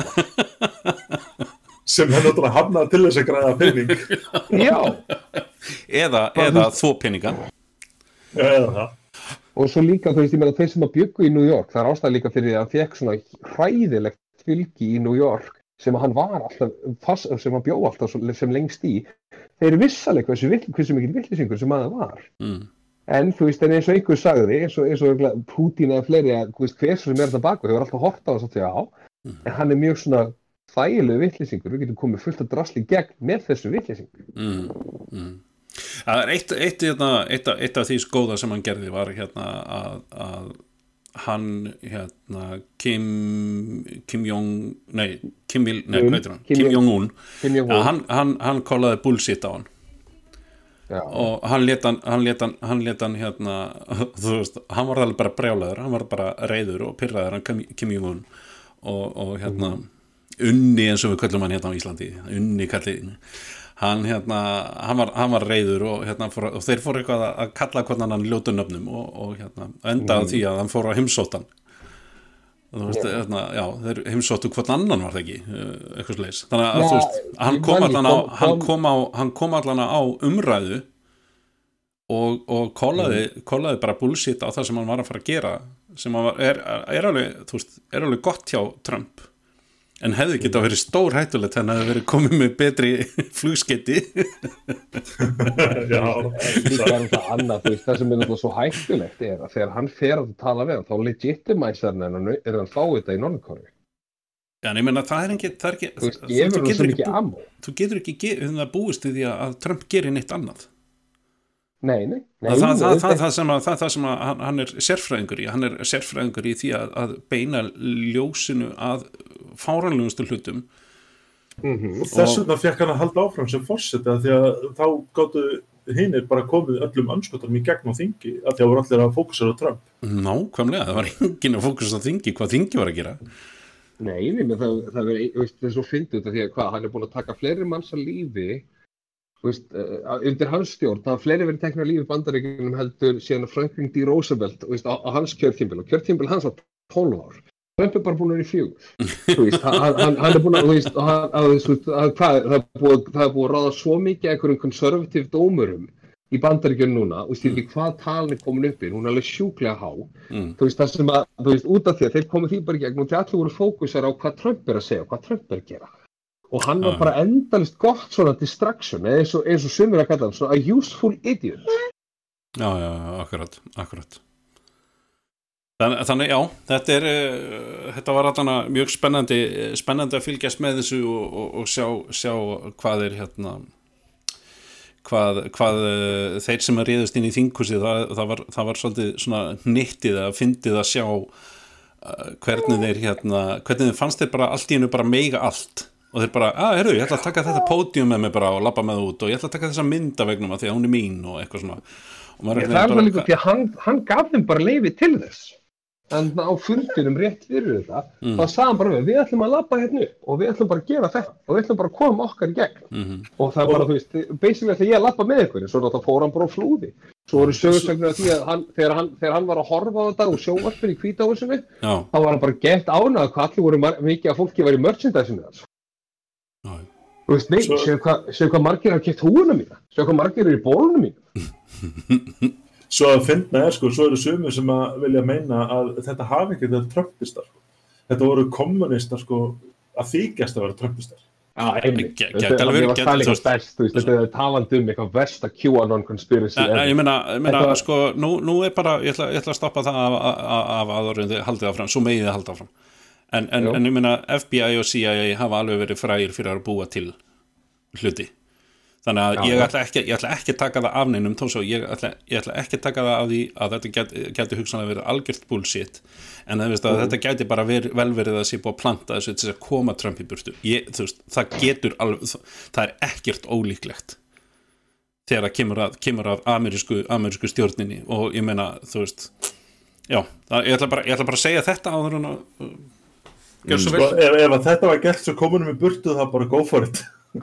Sem henni náttúrulega hafnaði til þess að græða pening. [LAUGHS] Já, eða, eða þó peninga Eða það. og svo líka, þú veist, ég meina, þeir sem að byggu í New York, það er ástæða líka fyrir því að hann fekk svona hræðilegt fylgi í New York sem að hann var alltaf, fast, sem hann bjó alltaf sem lengst í, þeir vissalega hversu, hversu mikil villisingur sem að það var. mm. En þú veist, en eins og einhver sagði, eins og, eins og Pútín eða fleiri, að þú veist, hver sem er þetta baku, hefur alltaf hort á þess að því já, Mhm. en hann er mjög svona þægilegu vittlisingur, við getum komið fullt af drasli gegn með þessu vittlisingur. Mm. Mm. Það er eitt, eitt, hérna, eitt, eitt af því skóða sem hann gerði var hérna að, að hann hérna Kim Kim Jong nei, Kim, nei, hvað heitir hann? Kim Jong- Jong-un ja, hann, hann, hann kollaði bullshit á hann Já, og hann let hann, hann, hann, hann, hérna, [LAUGHS] þú veist, hann var alveg bara brjálaður, hann var bara reyður og pyrraður hann Kim, Kim Jong-un. Og, og hérna unni eins og við kallum hann hérna á Íslandi unni kalli hann hérna, hann var, hann var reyður og, hérna, fór, og þeir fóru eitthvað að- kalla hvernig hann ljótu nöfnum og, og hérna, endaði því að hann fór á heimsóttan veist, hérna, já, þeir heimsóttu hvern annan var það ekki, eh, eitthvað sliðis þannig að þú veist, hann kom ekki, á kom- hann kom- kom, á, hann kom allan á umræðu og, og kollaði, Mm. kollaði bara bullshit á það sem hann var að fara að gera sem var, er, er, alveg, veist, er alveg gott hjá Trump en hefði Mm. geta verið stór hættulegt hann hefði verið komið með betri [LAUGHS] flugsketti [LAUGHS] Já. líka er það annað, þú veist, það sem er náttúrulega svo hættulegt er að þegar hann fer að tala við hann, þá legitimæsar hann en er hann fá þetta í Norðkóri. Já, en ég meina, það er ekki, það er ekki Þú þú- þú getur ekki mikið bú- ammo. þú getur ekki ge- hérna, búist við því að að Trump gerir neitt annað Nei, nei, nei. það, það, það, það, það sem, að, það, það sem að hann, hann er sérfræðingur í hann er sérfræðingur í því að, að beina ljósinu að fáranlegustu hlutum Mhm. Og þess vegna fekk hann að halda áfram sem fórseta því að þá gáttu hinnir bara komið öllum anskotanum í gegn á þingi að því að voru allir að fókusera á Trump. nákvæmlega, það var enginn að fókusa á þingi hvað þingi var að gera Nei, það, það er, það er svo fyndið þetta því að hvað, hann er búin að taka fleiri manns að lífi, veist, uh, undir hans stjórn, það hafa fleiri verið teknir lífi í bandaríkjunum heldur síðan að Franklin D. Roosevelt, veist, á, á hans kjörtímbil og kjörtímbil hans var 12 ár. Trump er bara búin að vera í fjögur. Hann, er búin að, þú veist, að, að, að, að, hvað, það er búið, að ráða svo mikið einhverjum konservativ dómurum í bandaríkjunum núna, og stýrði hvað talin er komin upp í, hún er alveg sjúklega há mm. þú veist, það sem að, þú veist, út af því að þeir komið því bara gegn og þeir allir voru fókusar á hvað Trump er að segja og hvað Trump er að gera og hann var bara endalist gott svona distraction eða eins og, eins og sumir að kalla hann svona a useful idiot. Já, já, akkurat, akkurat. Þannig, þannig já, þetta er, uh, þetta var alltaf mjög spennandi, spennandi að fylgjast með þessu og, og, og sjá, sjá hvað er hérna, hvað, hvað uh, þeir sem er riðust inn í þinghúsi, það, það, var, það var svolítið svona nittið að fyndið að sjá uh, hvernig þeir hérna, hvernig þeir fannst þeir bara allt í hennu bara meiga allt og þeir bara, að, heyrðu, ég ætla að taka þetta pódium með mig bara og labba með það út og ég ætla að taka þessa myndavegnum að því að hún er mín og eitthvað svona. Og maður það er bara líka því að hann, hann gaf þeim bara leifi til þess. En á fundinum rétt fyrir þetta Mm. þá sagði hann bara við, við ætlum að labba hérna og við ætlum bara að gera þetta og við ætlum bara að koma okkar í gegn. Mhm. og það er bara, þú veist, basically ætla ég að labba með ykkur svo náttúrulega fór hann bara á flúði. Svo voru sögursögnir af því að hann, þegar, hann, þegar hann var að horfa á þetta og sjóvarpin í Já, þá var hann bara gett ánað hvað allir voru mikið að fólki var í merchandisinu þú veist, nei, Svo- séu hvað, séu hvað margir hafa kett húuna mína séu hvað margir eru í bólunum mín [LAUGHS] Svo að finna er sko, svo eru sumir sem að vilja meina að þetta hafi ekki þetta trömpistar sko. Þetta voru kommunistar sko að þykjast að vera trömpistar. Já, einmitt. Ge- Þetta- verið- var gæti- það þú veist- best, þú veist, þetta er talandi um eitthvað versta QAnon conspiracy ég meina, ég meina Þetta- sko, nú, nú er bara, ég ætla, ég ætla að stoppa það af, af, af aðorðin þið haldið áfram, svo megið þið haldið áfram en, en, en ég meina FBI og CIA hafa alveg verið frægir fyrir að búa til hluti. Þannig að Já, ég ætla, ekki, ég ætla ekki að taka það af neinum þó svo ég ætla, ég ætla ekki að taka það af því að þetta geti, geti hugsanlega verið algjört bullshit. En það veist að þetta geti bara ver, vel verið að sé búið að planta þessu til þess að koma Trump í burtu. Ég, veist, það getur alveg það er ekkert ólíklegt þegar það kemur að, kemur að amerísku, amerísku stjórninni. Og ég meina, þú veist já, það, ég, ætla bara, ég ætla bara að segja þetta áður en að Sko, vel. Ef, ef þetta var gert svo komunum í burtu þá bara go for it. [LAUGHS]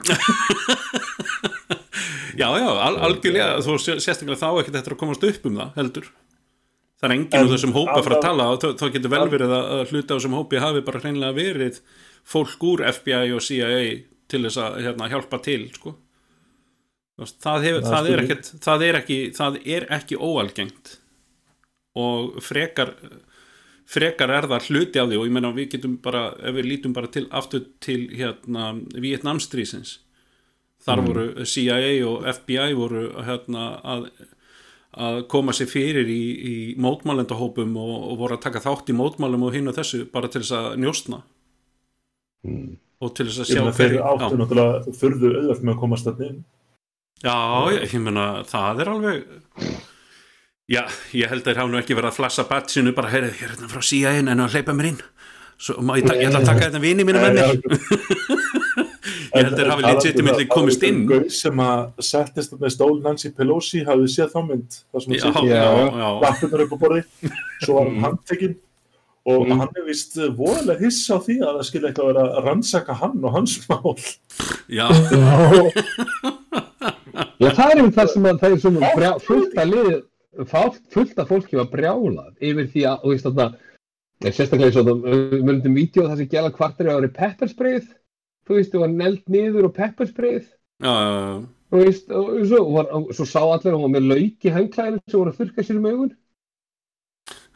já, já, al, algjörlega, þú sé- sérstaklega þá ekki þetta að komast upp um það, heldur. Það er enginn En úr þessum hópa að fara að tala og þá- getur vel verið að, að hluta á þessum hópi hafi bara hreinlega verið fólk úr FBI og CIA til þess að hérna, hjálpa til sko. Það, hefur, Það það, er ekkit, það er ekki það er ekki óalgengt og frekar frekar er það hluti af því og ég meina við getum bara, ef við lítum bara til aftur til hérna Vietnamstrísins þar voru CIA og FBI voru hérna að að koma sér fyrir í, í mótmælendahópum og, og voru að taka þátt í mótmælum og hinn og þessu bara til þess að njóstna Mm. og til þess að sjá hverju- áttu náttúrulega furðu auðvelt með að komast inn. Já, ég, ég meina, það er alveg Já, ég held að þeir hafa nú ekki verið að flassa batsinu bara, heyrðu, ég er hérna frá CIA en að hleypa mér inn. Svo, má, ég, ég ætla að taka þetta vini mínu með mér. [LAUGHS] Ég held að þeir hafi legitimately komist inn. sem að settist með stól Nancy Pelosi hafði séð þá mynd? Já, lappirnar upp á borði. Svo var hann handtekinn og Mm. hann er vist voðalega hissa á því að það skilja eitthvað að vera að rannsaka hann og hans mál. Já, Já, [LAUGHS] það er um það sem að það er svona fullt að lið, fátt- fullt að fólki var brjálað yfir því að, þú veist þarna, eh, sérstaklega eins og það, við myndum vídeo þar sem gæla kvartir að vera peppersprayð, þú veist, það var neld niður og peppersprayð, já, já, þú veist, og svo, var, svo sá allir að hún var með lauk í hengklæðinu sem voru að þurka sér um augun.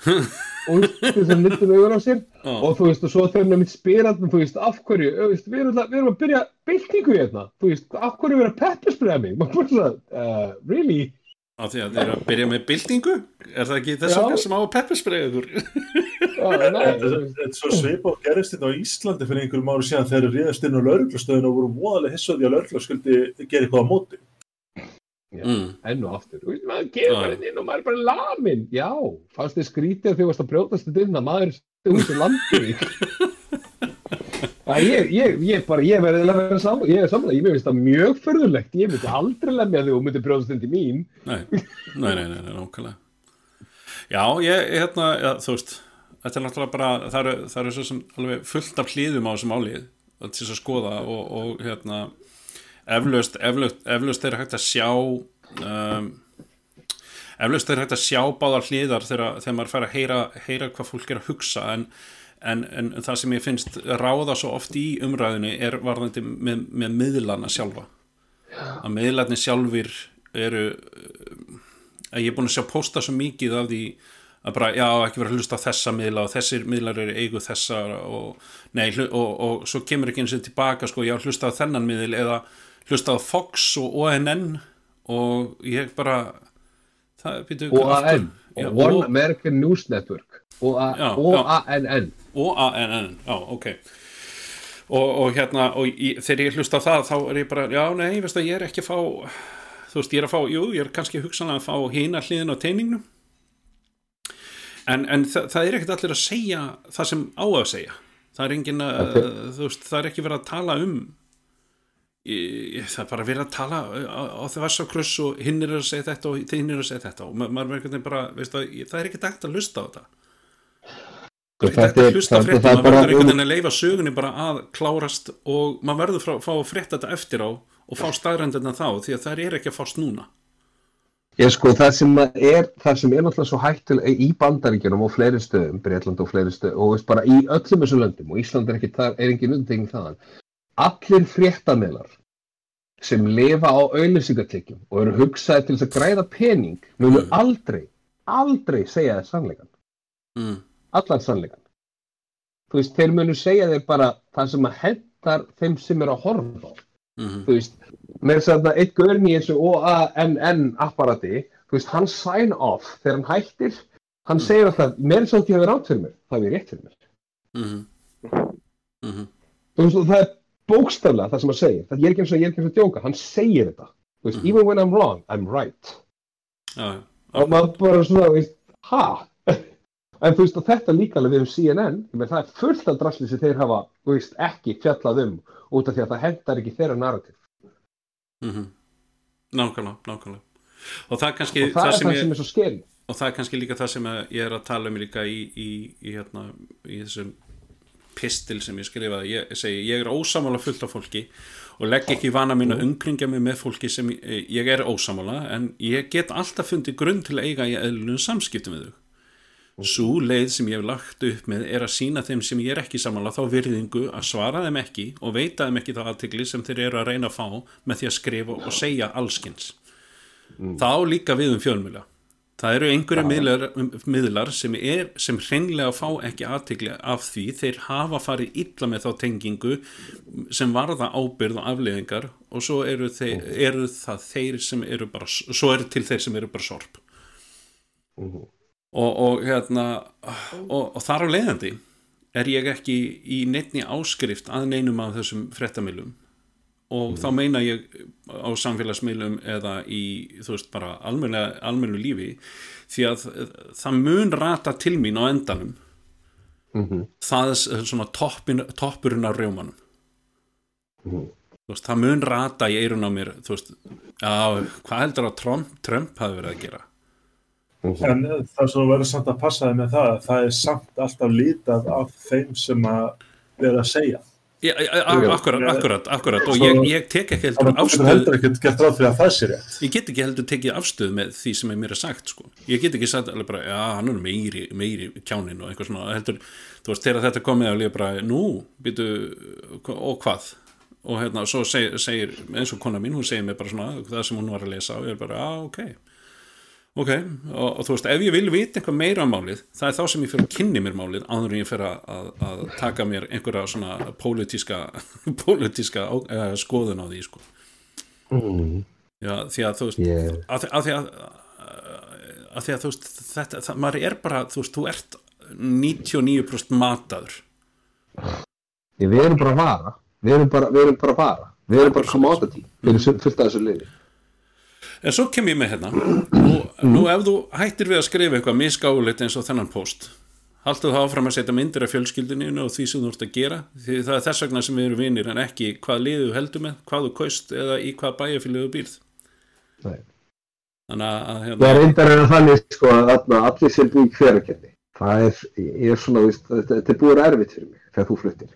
[LAUGHS] Og þú veist, sem nýttum augun á sér. Já, og þú veist, og svo þegar hann mitt spyrandi, þú veist, af hverju, þú veist, við erum, við erum að byrja byltingu hérna, þú veist, af hverju er verið að pepperspraya mig, maður bara svona, uh, really? Á því að þeir eru að byrja með byltingu Er það ekki þess Já. vegna sem á að? Já, [LAUGHS] nei, Þetta er- svo svipað og gerist þetta á Íslandi fyrir einhverjum ári síðan þegar þeir réðast inn á lauruglustöðinu og voru voðalega hissaði að laurugla skuldi gera eitthvað á móti Mm. enn og aftur, þú veist, maður kemur Já. bara inn og maður er bara lamin, já, fannst þið skrítið að þið varst að brjótast þetta inn að maður er út í landið Já, [LAUGHS] ég, ég, ég bara, ég verði að vera saman, ég er saman, ég finnst það mjög förðulegt, ég myndi aldrei lemja þig og myndi brjóðast til mín. Nei, nei, nei, nei, nákvæmlega Já, ég, hérna, já, þú veist Þetta er náttúrulega bara, það eru, það eru svo sem alveg fullt af hlýðum á þessum álið til þess að skoða og, og hérna eflaust, eflaust, eflaust er hægt að sjá um, eflaust er hægt að sjá báðar hliðar þegar, þegar maður fær að heyra, heyra hvað fólk er að hugsa en, en, en það sem ég finnst ráða svo oft í umræðinni er varðandi með, með miðlana sjálfa. Að miðlarnir sjálfir eru að ég er búin að sjá posta svo mikið af því að bara, já, ekki vera að hlusta þessa miðla og þessir miðlar eru eigu þessa og, nei, hlu, og, og svo kemur ekki eins og tilbaka, sko, já, hlusta á þennan miðl eða hlusta á Fox og ONN og ég bara það, býtu, OAN One og- American News Network. OANN OANN, já, ok. Og, og hérna og í, þegar ég hlusta það þá er ég bara, já, nei, veist að ég er ekki að fá þú veist, ég er að fá, jú, ég er kannski hugsanlega að fá hina hliðin á teiningnum. En, en það, það er ekkert allir að segja það sem á að segja. Það er engin að, þú veist, það er ekki verið að tala um í, það er bara verið að tala á, á þess að kruss og hinn er að segja þetta og hinn er að segja þetta. Og ma- maður er einhvern veginn bara, veist að, það er ekki dægt að hlusta á þetta Það er ekki hægt að hlusta fréttum, maður verður einhvern veginn að leifa sögunni bara að klárast og maður verður frá, fá að frétta þetta eftir á og fá staðrendina þá því að það er ekki að fást núna. Ég sko, það sem er, það sem er náttúrulega svo hættulega í bandaríkjunum og fleiri stöðum, Breitland og fleiri stöðum, og veist bara í öllum þessum löndum, og Ísland er ekki, það er engin undantekning þaðan, allir fréttamelar sem lifa á auðlýsingatekjum og eru hugsaði til þess að græða pening, munu Mm. aldrei, aldrei segja þér sannleikan, Mm. Allan sannleikan. Þú veist, þeir munu segja þér bara það sem að hendar þeim sem eru að horfa á Mm þú veist, með þess að eitt görn í þessu OANN apparati, þú veist, hann sign off þegar hann hættir, hann segir alltaf, mér er svolítið að vera átt fyrir mér, það er rétt fyrir mér. -hmm. Mm Þú veist, og það er bókstaflega það sem hann segir, það er ekki eins og ég er ekki eins og djóka, hann segir þetta. Þú veist, Mhm. even when I'm wrong, I'm right. Og maður bara svona, þú veist, ha? En þú veist, og þetta líka alveg við um CNN, ég með það er fullt af drasli sem þeir hafa, veist, ekki fjallað um út af því að það hendar ekki þeirra narrativ. Mm Nákvæmlega, nákvæmlega. Og það kannski Og það, það er sem það ég, sem er svo skeri. og það er kannski líka það sem að ég er að tala um líka í, í, í, hérna, í þessum pistil sem ég skrifaði ég segi, ég er ósamála fullt af fólki og legg ekki vana mín að umkringja mig með fólki sem ég, ég er ósamála en ég get alltaf fundið grunn til að eiga í eðlunum samskiptum við þau Sú leið sem ég hef lagt upp með er að sína þeim sem ég er ekki samanlega þá virðingu að svara þeim ekki og veita þeim ekki þá aðtegli sem þeir eru að reyna að fá með því að skrifa og segja allskins. Þá líka við um fjölmjöla. Það eru einhverju miðlar, miðlar sem, er, sem hreinlega fá ekki aðtegli af því þeir hafa farið illa með þá tengingu sem varða ábyrð og afleðingar og svo eru, þeir, eru það þeir sem eru bara, svo eru til þeir sem eru bara sorp og, og hérna og, og þar á leiðandi er ég ekki í neittni áskrift að neinum af þessum frettamilum og þá meina ég á samfélagsmiðlum eða í þú veist bara almennu lífi því að það mun rata til mín á endanum. Það er svona toppin, toppurinn af rjómanum. Þú veist, það mun rata í eirun á mér þú veist, já, hvað heldur að Trump, Trump hafi verið að gera En það sem verður samt að passa þig með það, það er samt alltaf lítið af þeim sem að vera að segja. Já, akkurat, akkurat, akkurat og ég, ég tek ekki heldur Það afstöð heldur ekkert gert ráð fyrir að það sé rétt. ég get ekki heldur tekið afstöð með því sem er mér er sagt sko. ég get ekki sagt alveg bara, já, hann er meiri, meiri kjánin og eitthvað svona heldur, þú veist, þegar þetta komið og ég bara, nú, býtu og hvað og hérna, svo segir, segir eins og kona mín, hún segir mér bara svona það sem hún var að lesa og ég er bara, já, ok ok, og, og þú veist, ef ég vil vita eitthvað meira um málið, það er þá sem ég fyrir að kynni mér málið, áður en ég fyrir að, að, að taka mér einhverja svona pólitíska [LAUGHS] pólitíska uh, skoðun á því, sko. Já, því að þú veist Ég- að, að því að að því að þú veist þetta, það, maður er bara, þú veist, þú ert 99% mataður. Ég, við erum bara að vara. Við erum bara, við erum bara að vara. Við erum bara commodity við erum fullt af þessu liði. En svo kem ég með hérna nú, nú ef þú hættir við að skrifa eitthvað misgáðulegt eins og þennan post haltu það áfram að setja myndir af fjölskyldinu og því sem þú ert að gera. Því það er þess vegna sem við erum vinir en ekki hvað liðu þú heldur með, hvað þú kaust eða í hvað bæjarfélögu býrð. Nei. þannig að Það hérna, er reyndar er þannig sko að allir sem búið í hverakerni það er, ég er svona, þetta, er búið að erfitt fyrir mig þegar þú fluttir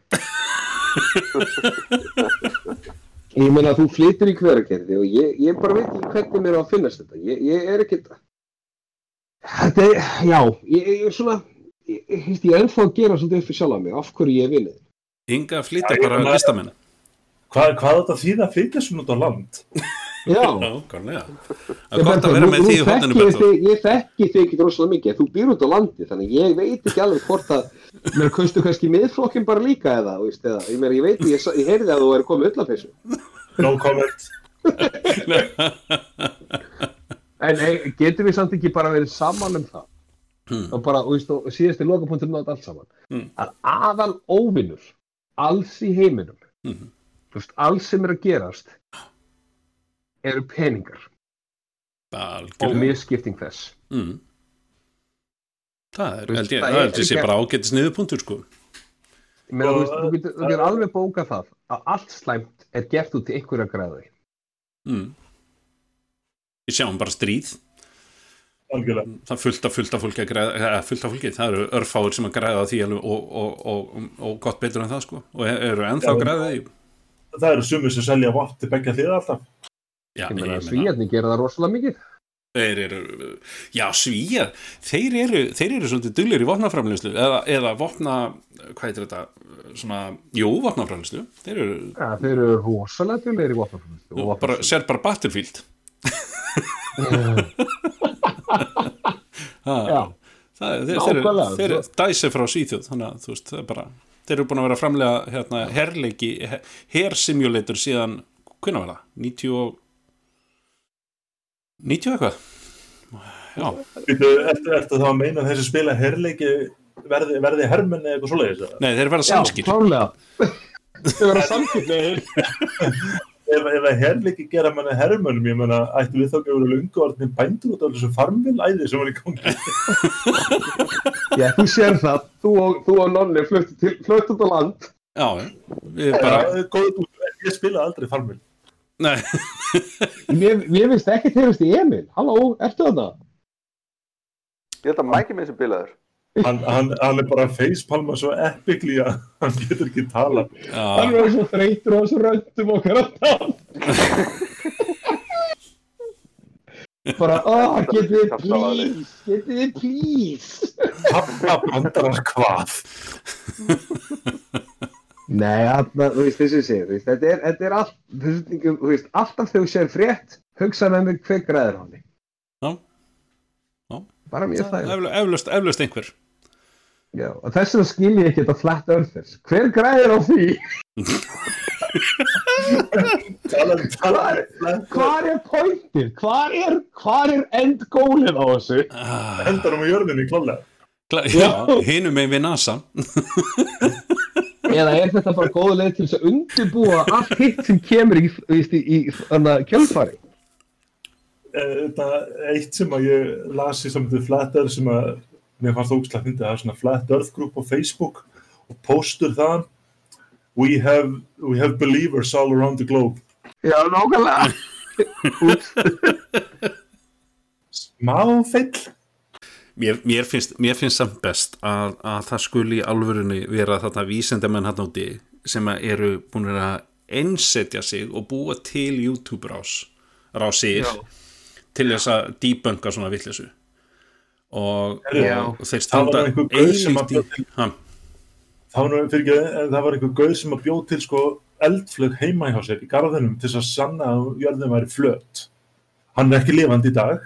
[LAUGHS] Ég meina að þú flyttir í hverakerni og ég, ég bara veit ekki hvernig mér á að finnast þetta. Ég, ég er ekkert Þetta. Er, já, ég, ég er svona ég, ég, ég er ennþá að gera svolítið upp fyrir sjálf mig af hverju ég vinnið að Já, ég bara meina- listamenn. Hvað, hvað er þetta þýða? Að flytja svona út á land? Já, [LAUGHS] Nákvæmlega Það Ég, er gott að vera með því í þekki hodninu ég, þekki þig ekki rosalega mikið, þú býr út á landi þannig ég veit ekki alveg hvort að mér kaustu kannski miðflokkin bara líka eða, þú veist, eða ég, meina, ég veit, ég, ég heyrði að þú er komið ullafessu No comment. en hey, getum við samt ekki bara verið saman um það og bara, þú veist, og síðasti lokapunktur nátt allt saman Hmm. að aðal óvinnur alls í heiminum Mhm. þú veist, alls sem er að gerast eru peningar og Algjörlega misskipting þess mm. Það er, held ég, það er held ég sé bara ágætis niðurpunktur sko Ég meina, þú veist, þú getur, þú getur alveg bókað það að allt slæmt er gert út í einhverja græði. mm. Ég sjáum bara stríð Algjörlega. það er fullt af fullt af fólki að græða eða, fullt af fólki, það eru örfáir sem að græða því alveg og, og, og, og gott betur en það sko og eru ennþá Já. græða því Það eru sumir sem selja vopn til begja hliða alltaf. Já, Ég meina, svíjarnir gera það rosalega mikið. Þeir eru já, svíjar, þeir eru þeir eru svolítið duglir í vopnaframlýslu eða, eða vopna, hvað heitir þetta svona, jú, vopnaframlýslu þeir eru, Ja, þeir eru rosalega djúlegir í vopnaframlýslu. sér bara Battlefield [LAUGHS] ha, Já. það, þeir, þeir, þeir, þeir dæsi frá Svíþjóð þannig að þú veist, það er bara þeir eru búin að vera framlega hérna, herleiki, hersimulator síðan, hvernig var það? 90 og 90 eitthvað já, ertu, ertu þá að meina að þessi spila herleiki verði, verði hermenn eða eitthvað svoleiðis? eða? nei, þeir verða Já, samskýr klálega. Þeir vera samkipnir. [LAUGHS] Ef, ef að herleiki gera manni hermönnum, ég meina, ættu við þá ekki að vera lungu orðin bændur út af þessu farmvilæði sem var í gangi. [LAUGHS] Já, þú sér það. Þú og, þú og Nonni fluttu til- land. já, við bara ég spilaði aldrei farmvil. Nei, [LAUGHS] Mér, mér finnst ekki tegust í Emil. Halló, ertu þarna? Ég held að Mæki minn sem bilaður. Hann, hann, hann er bara facepalma svo epically að hann getur ekki tala. Hann já, er svo þreytur og svo röndum okkar að tala. [LAUGHS] Bara, oh, getið þið please, getið þið please. Pappa bandarar hvað? [LAUGHS] Nei, þarna, þú veist, þessi sé, þú veist, þetta er, þetta er allt, þessi, þú veist, alltaf þegar þú sér frétt, hugsa með mig hver græður hann. Já. Já. Bara mjög það. eflaust, eflaust, einhver Já, og þess vegna skil ég ekki þetta flat earthers. Hver græður á því? Tala, tala, Hvar er pointið? Hvar er, hvar er end goalið á þessu? ah, Endar um á jörðinni klálega. [LAUGHS] já, hinum með við NASA [LAUGHS] Eða er þetta bara góða leið til þess að undirbúa allt hitt sem kemur í, í, í, kjölfari? Eh, Þetta eitt sem að ég las í samtum Flat Earth sem að mér fannst ógslag að fyndi það er svona Flat Earth group á Facebook og postur þaðan we have, we have believers all around the globe Já, nákvæmlega. [LAUGHS] smá feill mér, mér, finnst, mér finnst samt best að, að það skuli í alvörunni vera þarna vísendamenn hann úti sem eru búin að einsetja sig og búa til YouTube rás rásir til þess að debunka svona vitleysu. Og, Já. og þeir standa ha, það var, einhver gauð sem að bjóð til sko eldflög heima hjá sér í garðinum til þess að sanna að jörðin væri flöt. Hann er ekki lifandi í dag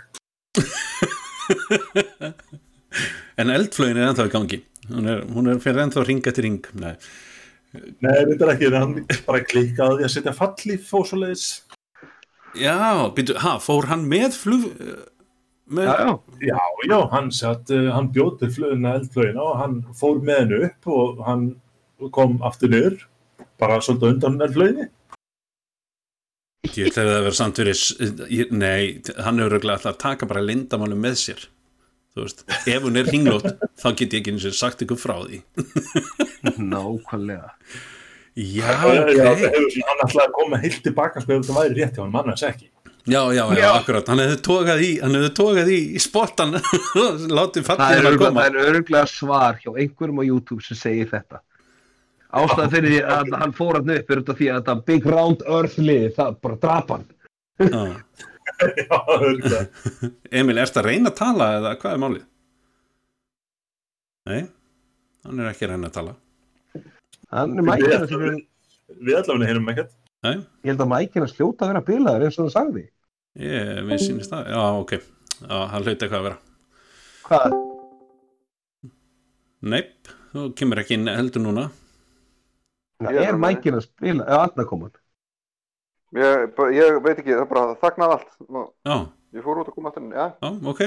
[LAUGHS] [LAUGHS] en eldflögin er ennþá í gangi hún er, hún er fyrir ennþá ring eftir ring nei, Nei, þetta er ekki, hann bara því að setja fallíf og svoleiðis já, býtu, ha, fór hann með flug með, Já, já. Já, hann, satt, uh, hann bjóð til flugina eldflögina og hann fór með hennu upp og hann kom aftur niður, bara svolítið undan eldflöginni. Ég ætla að það vera samt verið Nei, hann hefur örugglega alltaf að taka bara lindamálu með sér. Þú veist, ef hún er ringlót þá get ég ekki eins og sagt ykkur frá því. Nákvæmlega. Já, ok. hann ætlaði að koma heilt tilbaka sko ef þetta væri rétt hjá hann, manna þess ekki. Já, já, já, akkurat, hann hefði tókað í hann hefði tókað í spottan [LAUGHS] látið Það fallið er, að koma. það er örgulega svar hjá einhverjum á YouTube sem segir þetta. Ástæða fyrir því að hann fór hann upp er þetta því að þetta Big Round Earth liði, það bara drap hann. Já. [LAUGHS] Já, örgulega. [LAUGHS] Emil, ertu að reyna að tala eða hvað er málið? Nei, hann er ekki að reyna að tala Hann er mækina. Við allavega heyrum ekkert. Nei, Ég held að mækina sljóta að vera bilaður eins og það sagði. ég, mér sýnist það Já, ok, já, hann hlauti eitthvað að vera Hvað? Neip, þú kemur ekki inn heldur núna Ég er er mækina að spila, eða aðna koman. Ég, ég veit ekki, það bara þagnaði allt. Nú, Já, Ég fór út og kom aftur inn, já. já, ok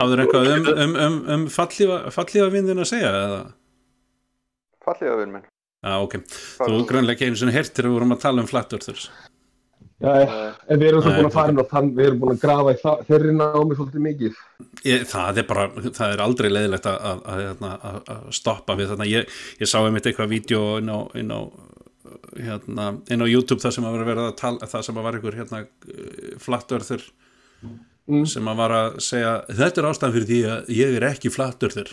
Hafður eitthvað um, um, um, um fallífa, fallífa vindin að segja eða? Fallega vinn minn. Já, ok, þú grannlega ekki einu sinni hertir að við vorum að tala um flat earthers Já. En við erum Nei, búin að fara inn á þann, við erum búin að grafa í það, þeirri námi svolítið mikið. ég, það er bara, það er aldrei leiðilegt að, að, að, hérna, að, að stoppa við þarna, ég, ég sá einmitt eitthvað vídeo inn á, inn á hérna, inn á YouTube það sem að vera verið að tala, það sem að var einhver hérna flat earther Mm. sem að var að segja þetta er ástæðan fyrir því að ég er ekki flat earther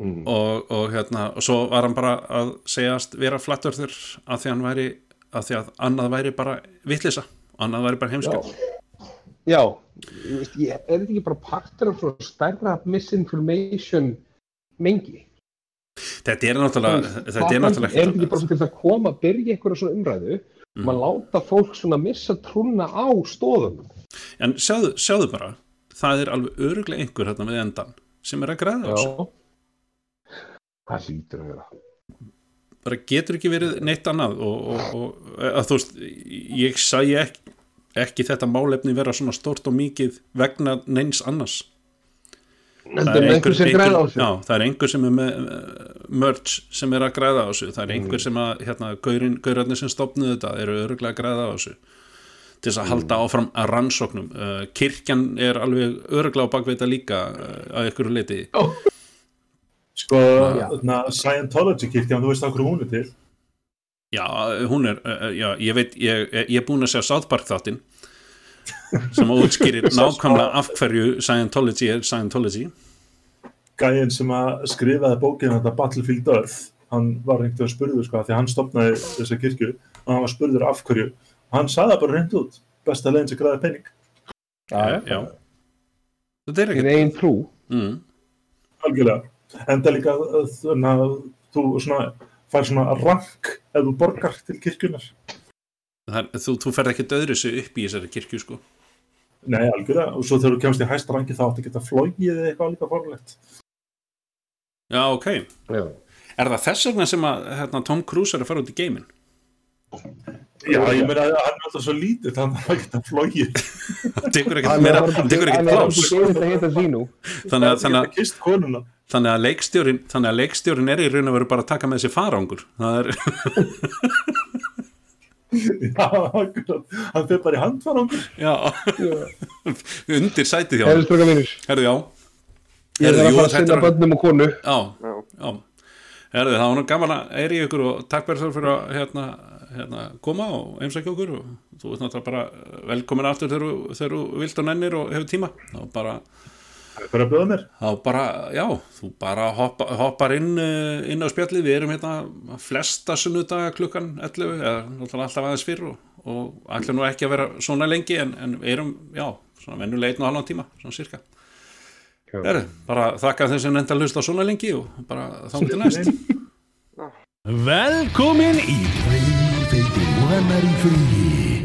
Mm. og, og hérna, og svo var hann bara að segjast vera flat earther að því hann væri, að því að annað væri bara vitlisa, annað væri bara heimskjöld Já, ég, er þetta ekki bara partur af svona stærra misinformation mengi? þetta er náttúrulega þetta er náttúrulega Er þetta ekki bara til þess að koma, byrja eitthvað svona umræðu, Mm. maður láta fólk svona missa trúna á stóðum? En sjáðu, sjáðu bara, það er alveg öruglega einhver hérna við endan sem er að græða á þessu. Það hlýtur að vera. Bara getur ekki verið neitt annað og, og, og að þú veist, ég sagði ekki, ekki þetta málefni vera svona stórt og mikið vegna neins annars. Það er einhver á þessu. já, það er einhver sem er með merch sem er að græða á þessu. Það er einhver sem að, hérna, gaurarnir sem stopnuðu þetta eru öruglega að græða á þessu til þess að halda áfram að rannsóknum uh, kirkjan er alveg öruglega á bakveita líka uh, að ykkur leiti Sko, þarna, Scientology kirkjan, þú veist okkur hún er til. Já, hún er, uh, já, ég veit, ég, ég er búin að sjá South Park þáttinn sem útskýrir [LAUGHS] nákvæmlega af hverju Scientology er Scientology. Gæinn sem að skrifaði bókinu þetta Battlefield Earth, hann var reyndi að spurðu sko, því hann stopnaði þessa kirkju og hann var spurður af hverju og hann sagði það bara reynd út, besta leginn sem græði penning. Já, já. Þetta er Þín ekki. eigin trú. Mm. Algjörlega. En það er líka uh, þannig að þú svona, fær svona rank ef þú borgar til kirkjunar. Það er, þú, þú ferð ekki döðru sig upp í þessari kirkju, sko. Nei, algjörlega. Og svo þegar þú kemst í hæsta rangi þá áttu að geta flogið eða eitthvað líka forlegt. Já, ok. Já. Er það þess vegna sem að hérna, Tom Cruise er að fara út í geiminn? Já, ég meina að hann er alltaf svo lítið [LAUGHS] þannig að hann geta flogið. Hann tekur ekkert meira, hann tekur ekkert plás. Að. Þannig að, þannig, að, kist konuna. Þannig, að leikstjórin, þannig að leikstjórin er í raun og veru bara að taka með sér farangur. Það er, [LAUGHS] Já. Hann fyrir bara í handfarangur. já, [LAUGHS] undir sætið hjá hann. Herri stróka mínir. Herðu, já. Ég er Heyrðu, að fara að er- bönnum og konu. Já, Já. já. Herðu, það var nú gaman að er í ykkur og takk fyrir fyrir að hérna, hérna, koma og heimsækja okkur og þú ert náttúrulega bara velkomin aftur þegar, þú- vilt og nennir og hefur tíma. Þá bara, Er bara að bjóða mér. þá bara, já, þú bara hoppa, hoppar inn, eh, inn á spjallið, við erum hérna flesta sunnudaga klukkan 11, eða alltaf aðeins fyrr og, og ætlum nú ekki að vera svona lengi en, en erum, já, svona vennulega einn og halvan tíma, svona cirka. Herðu, bara þakka þeim sem nefndi að hlusta svona lengi og bara þá til næst. Velkomin í Tveir feitir og annar í fríi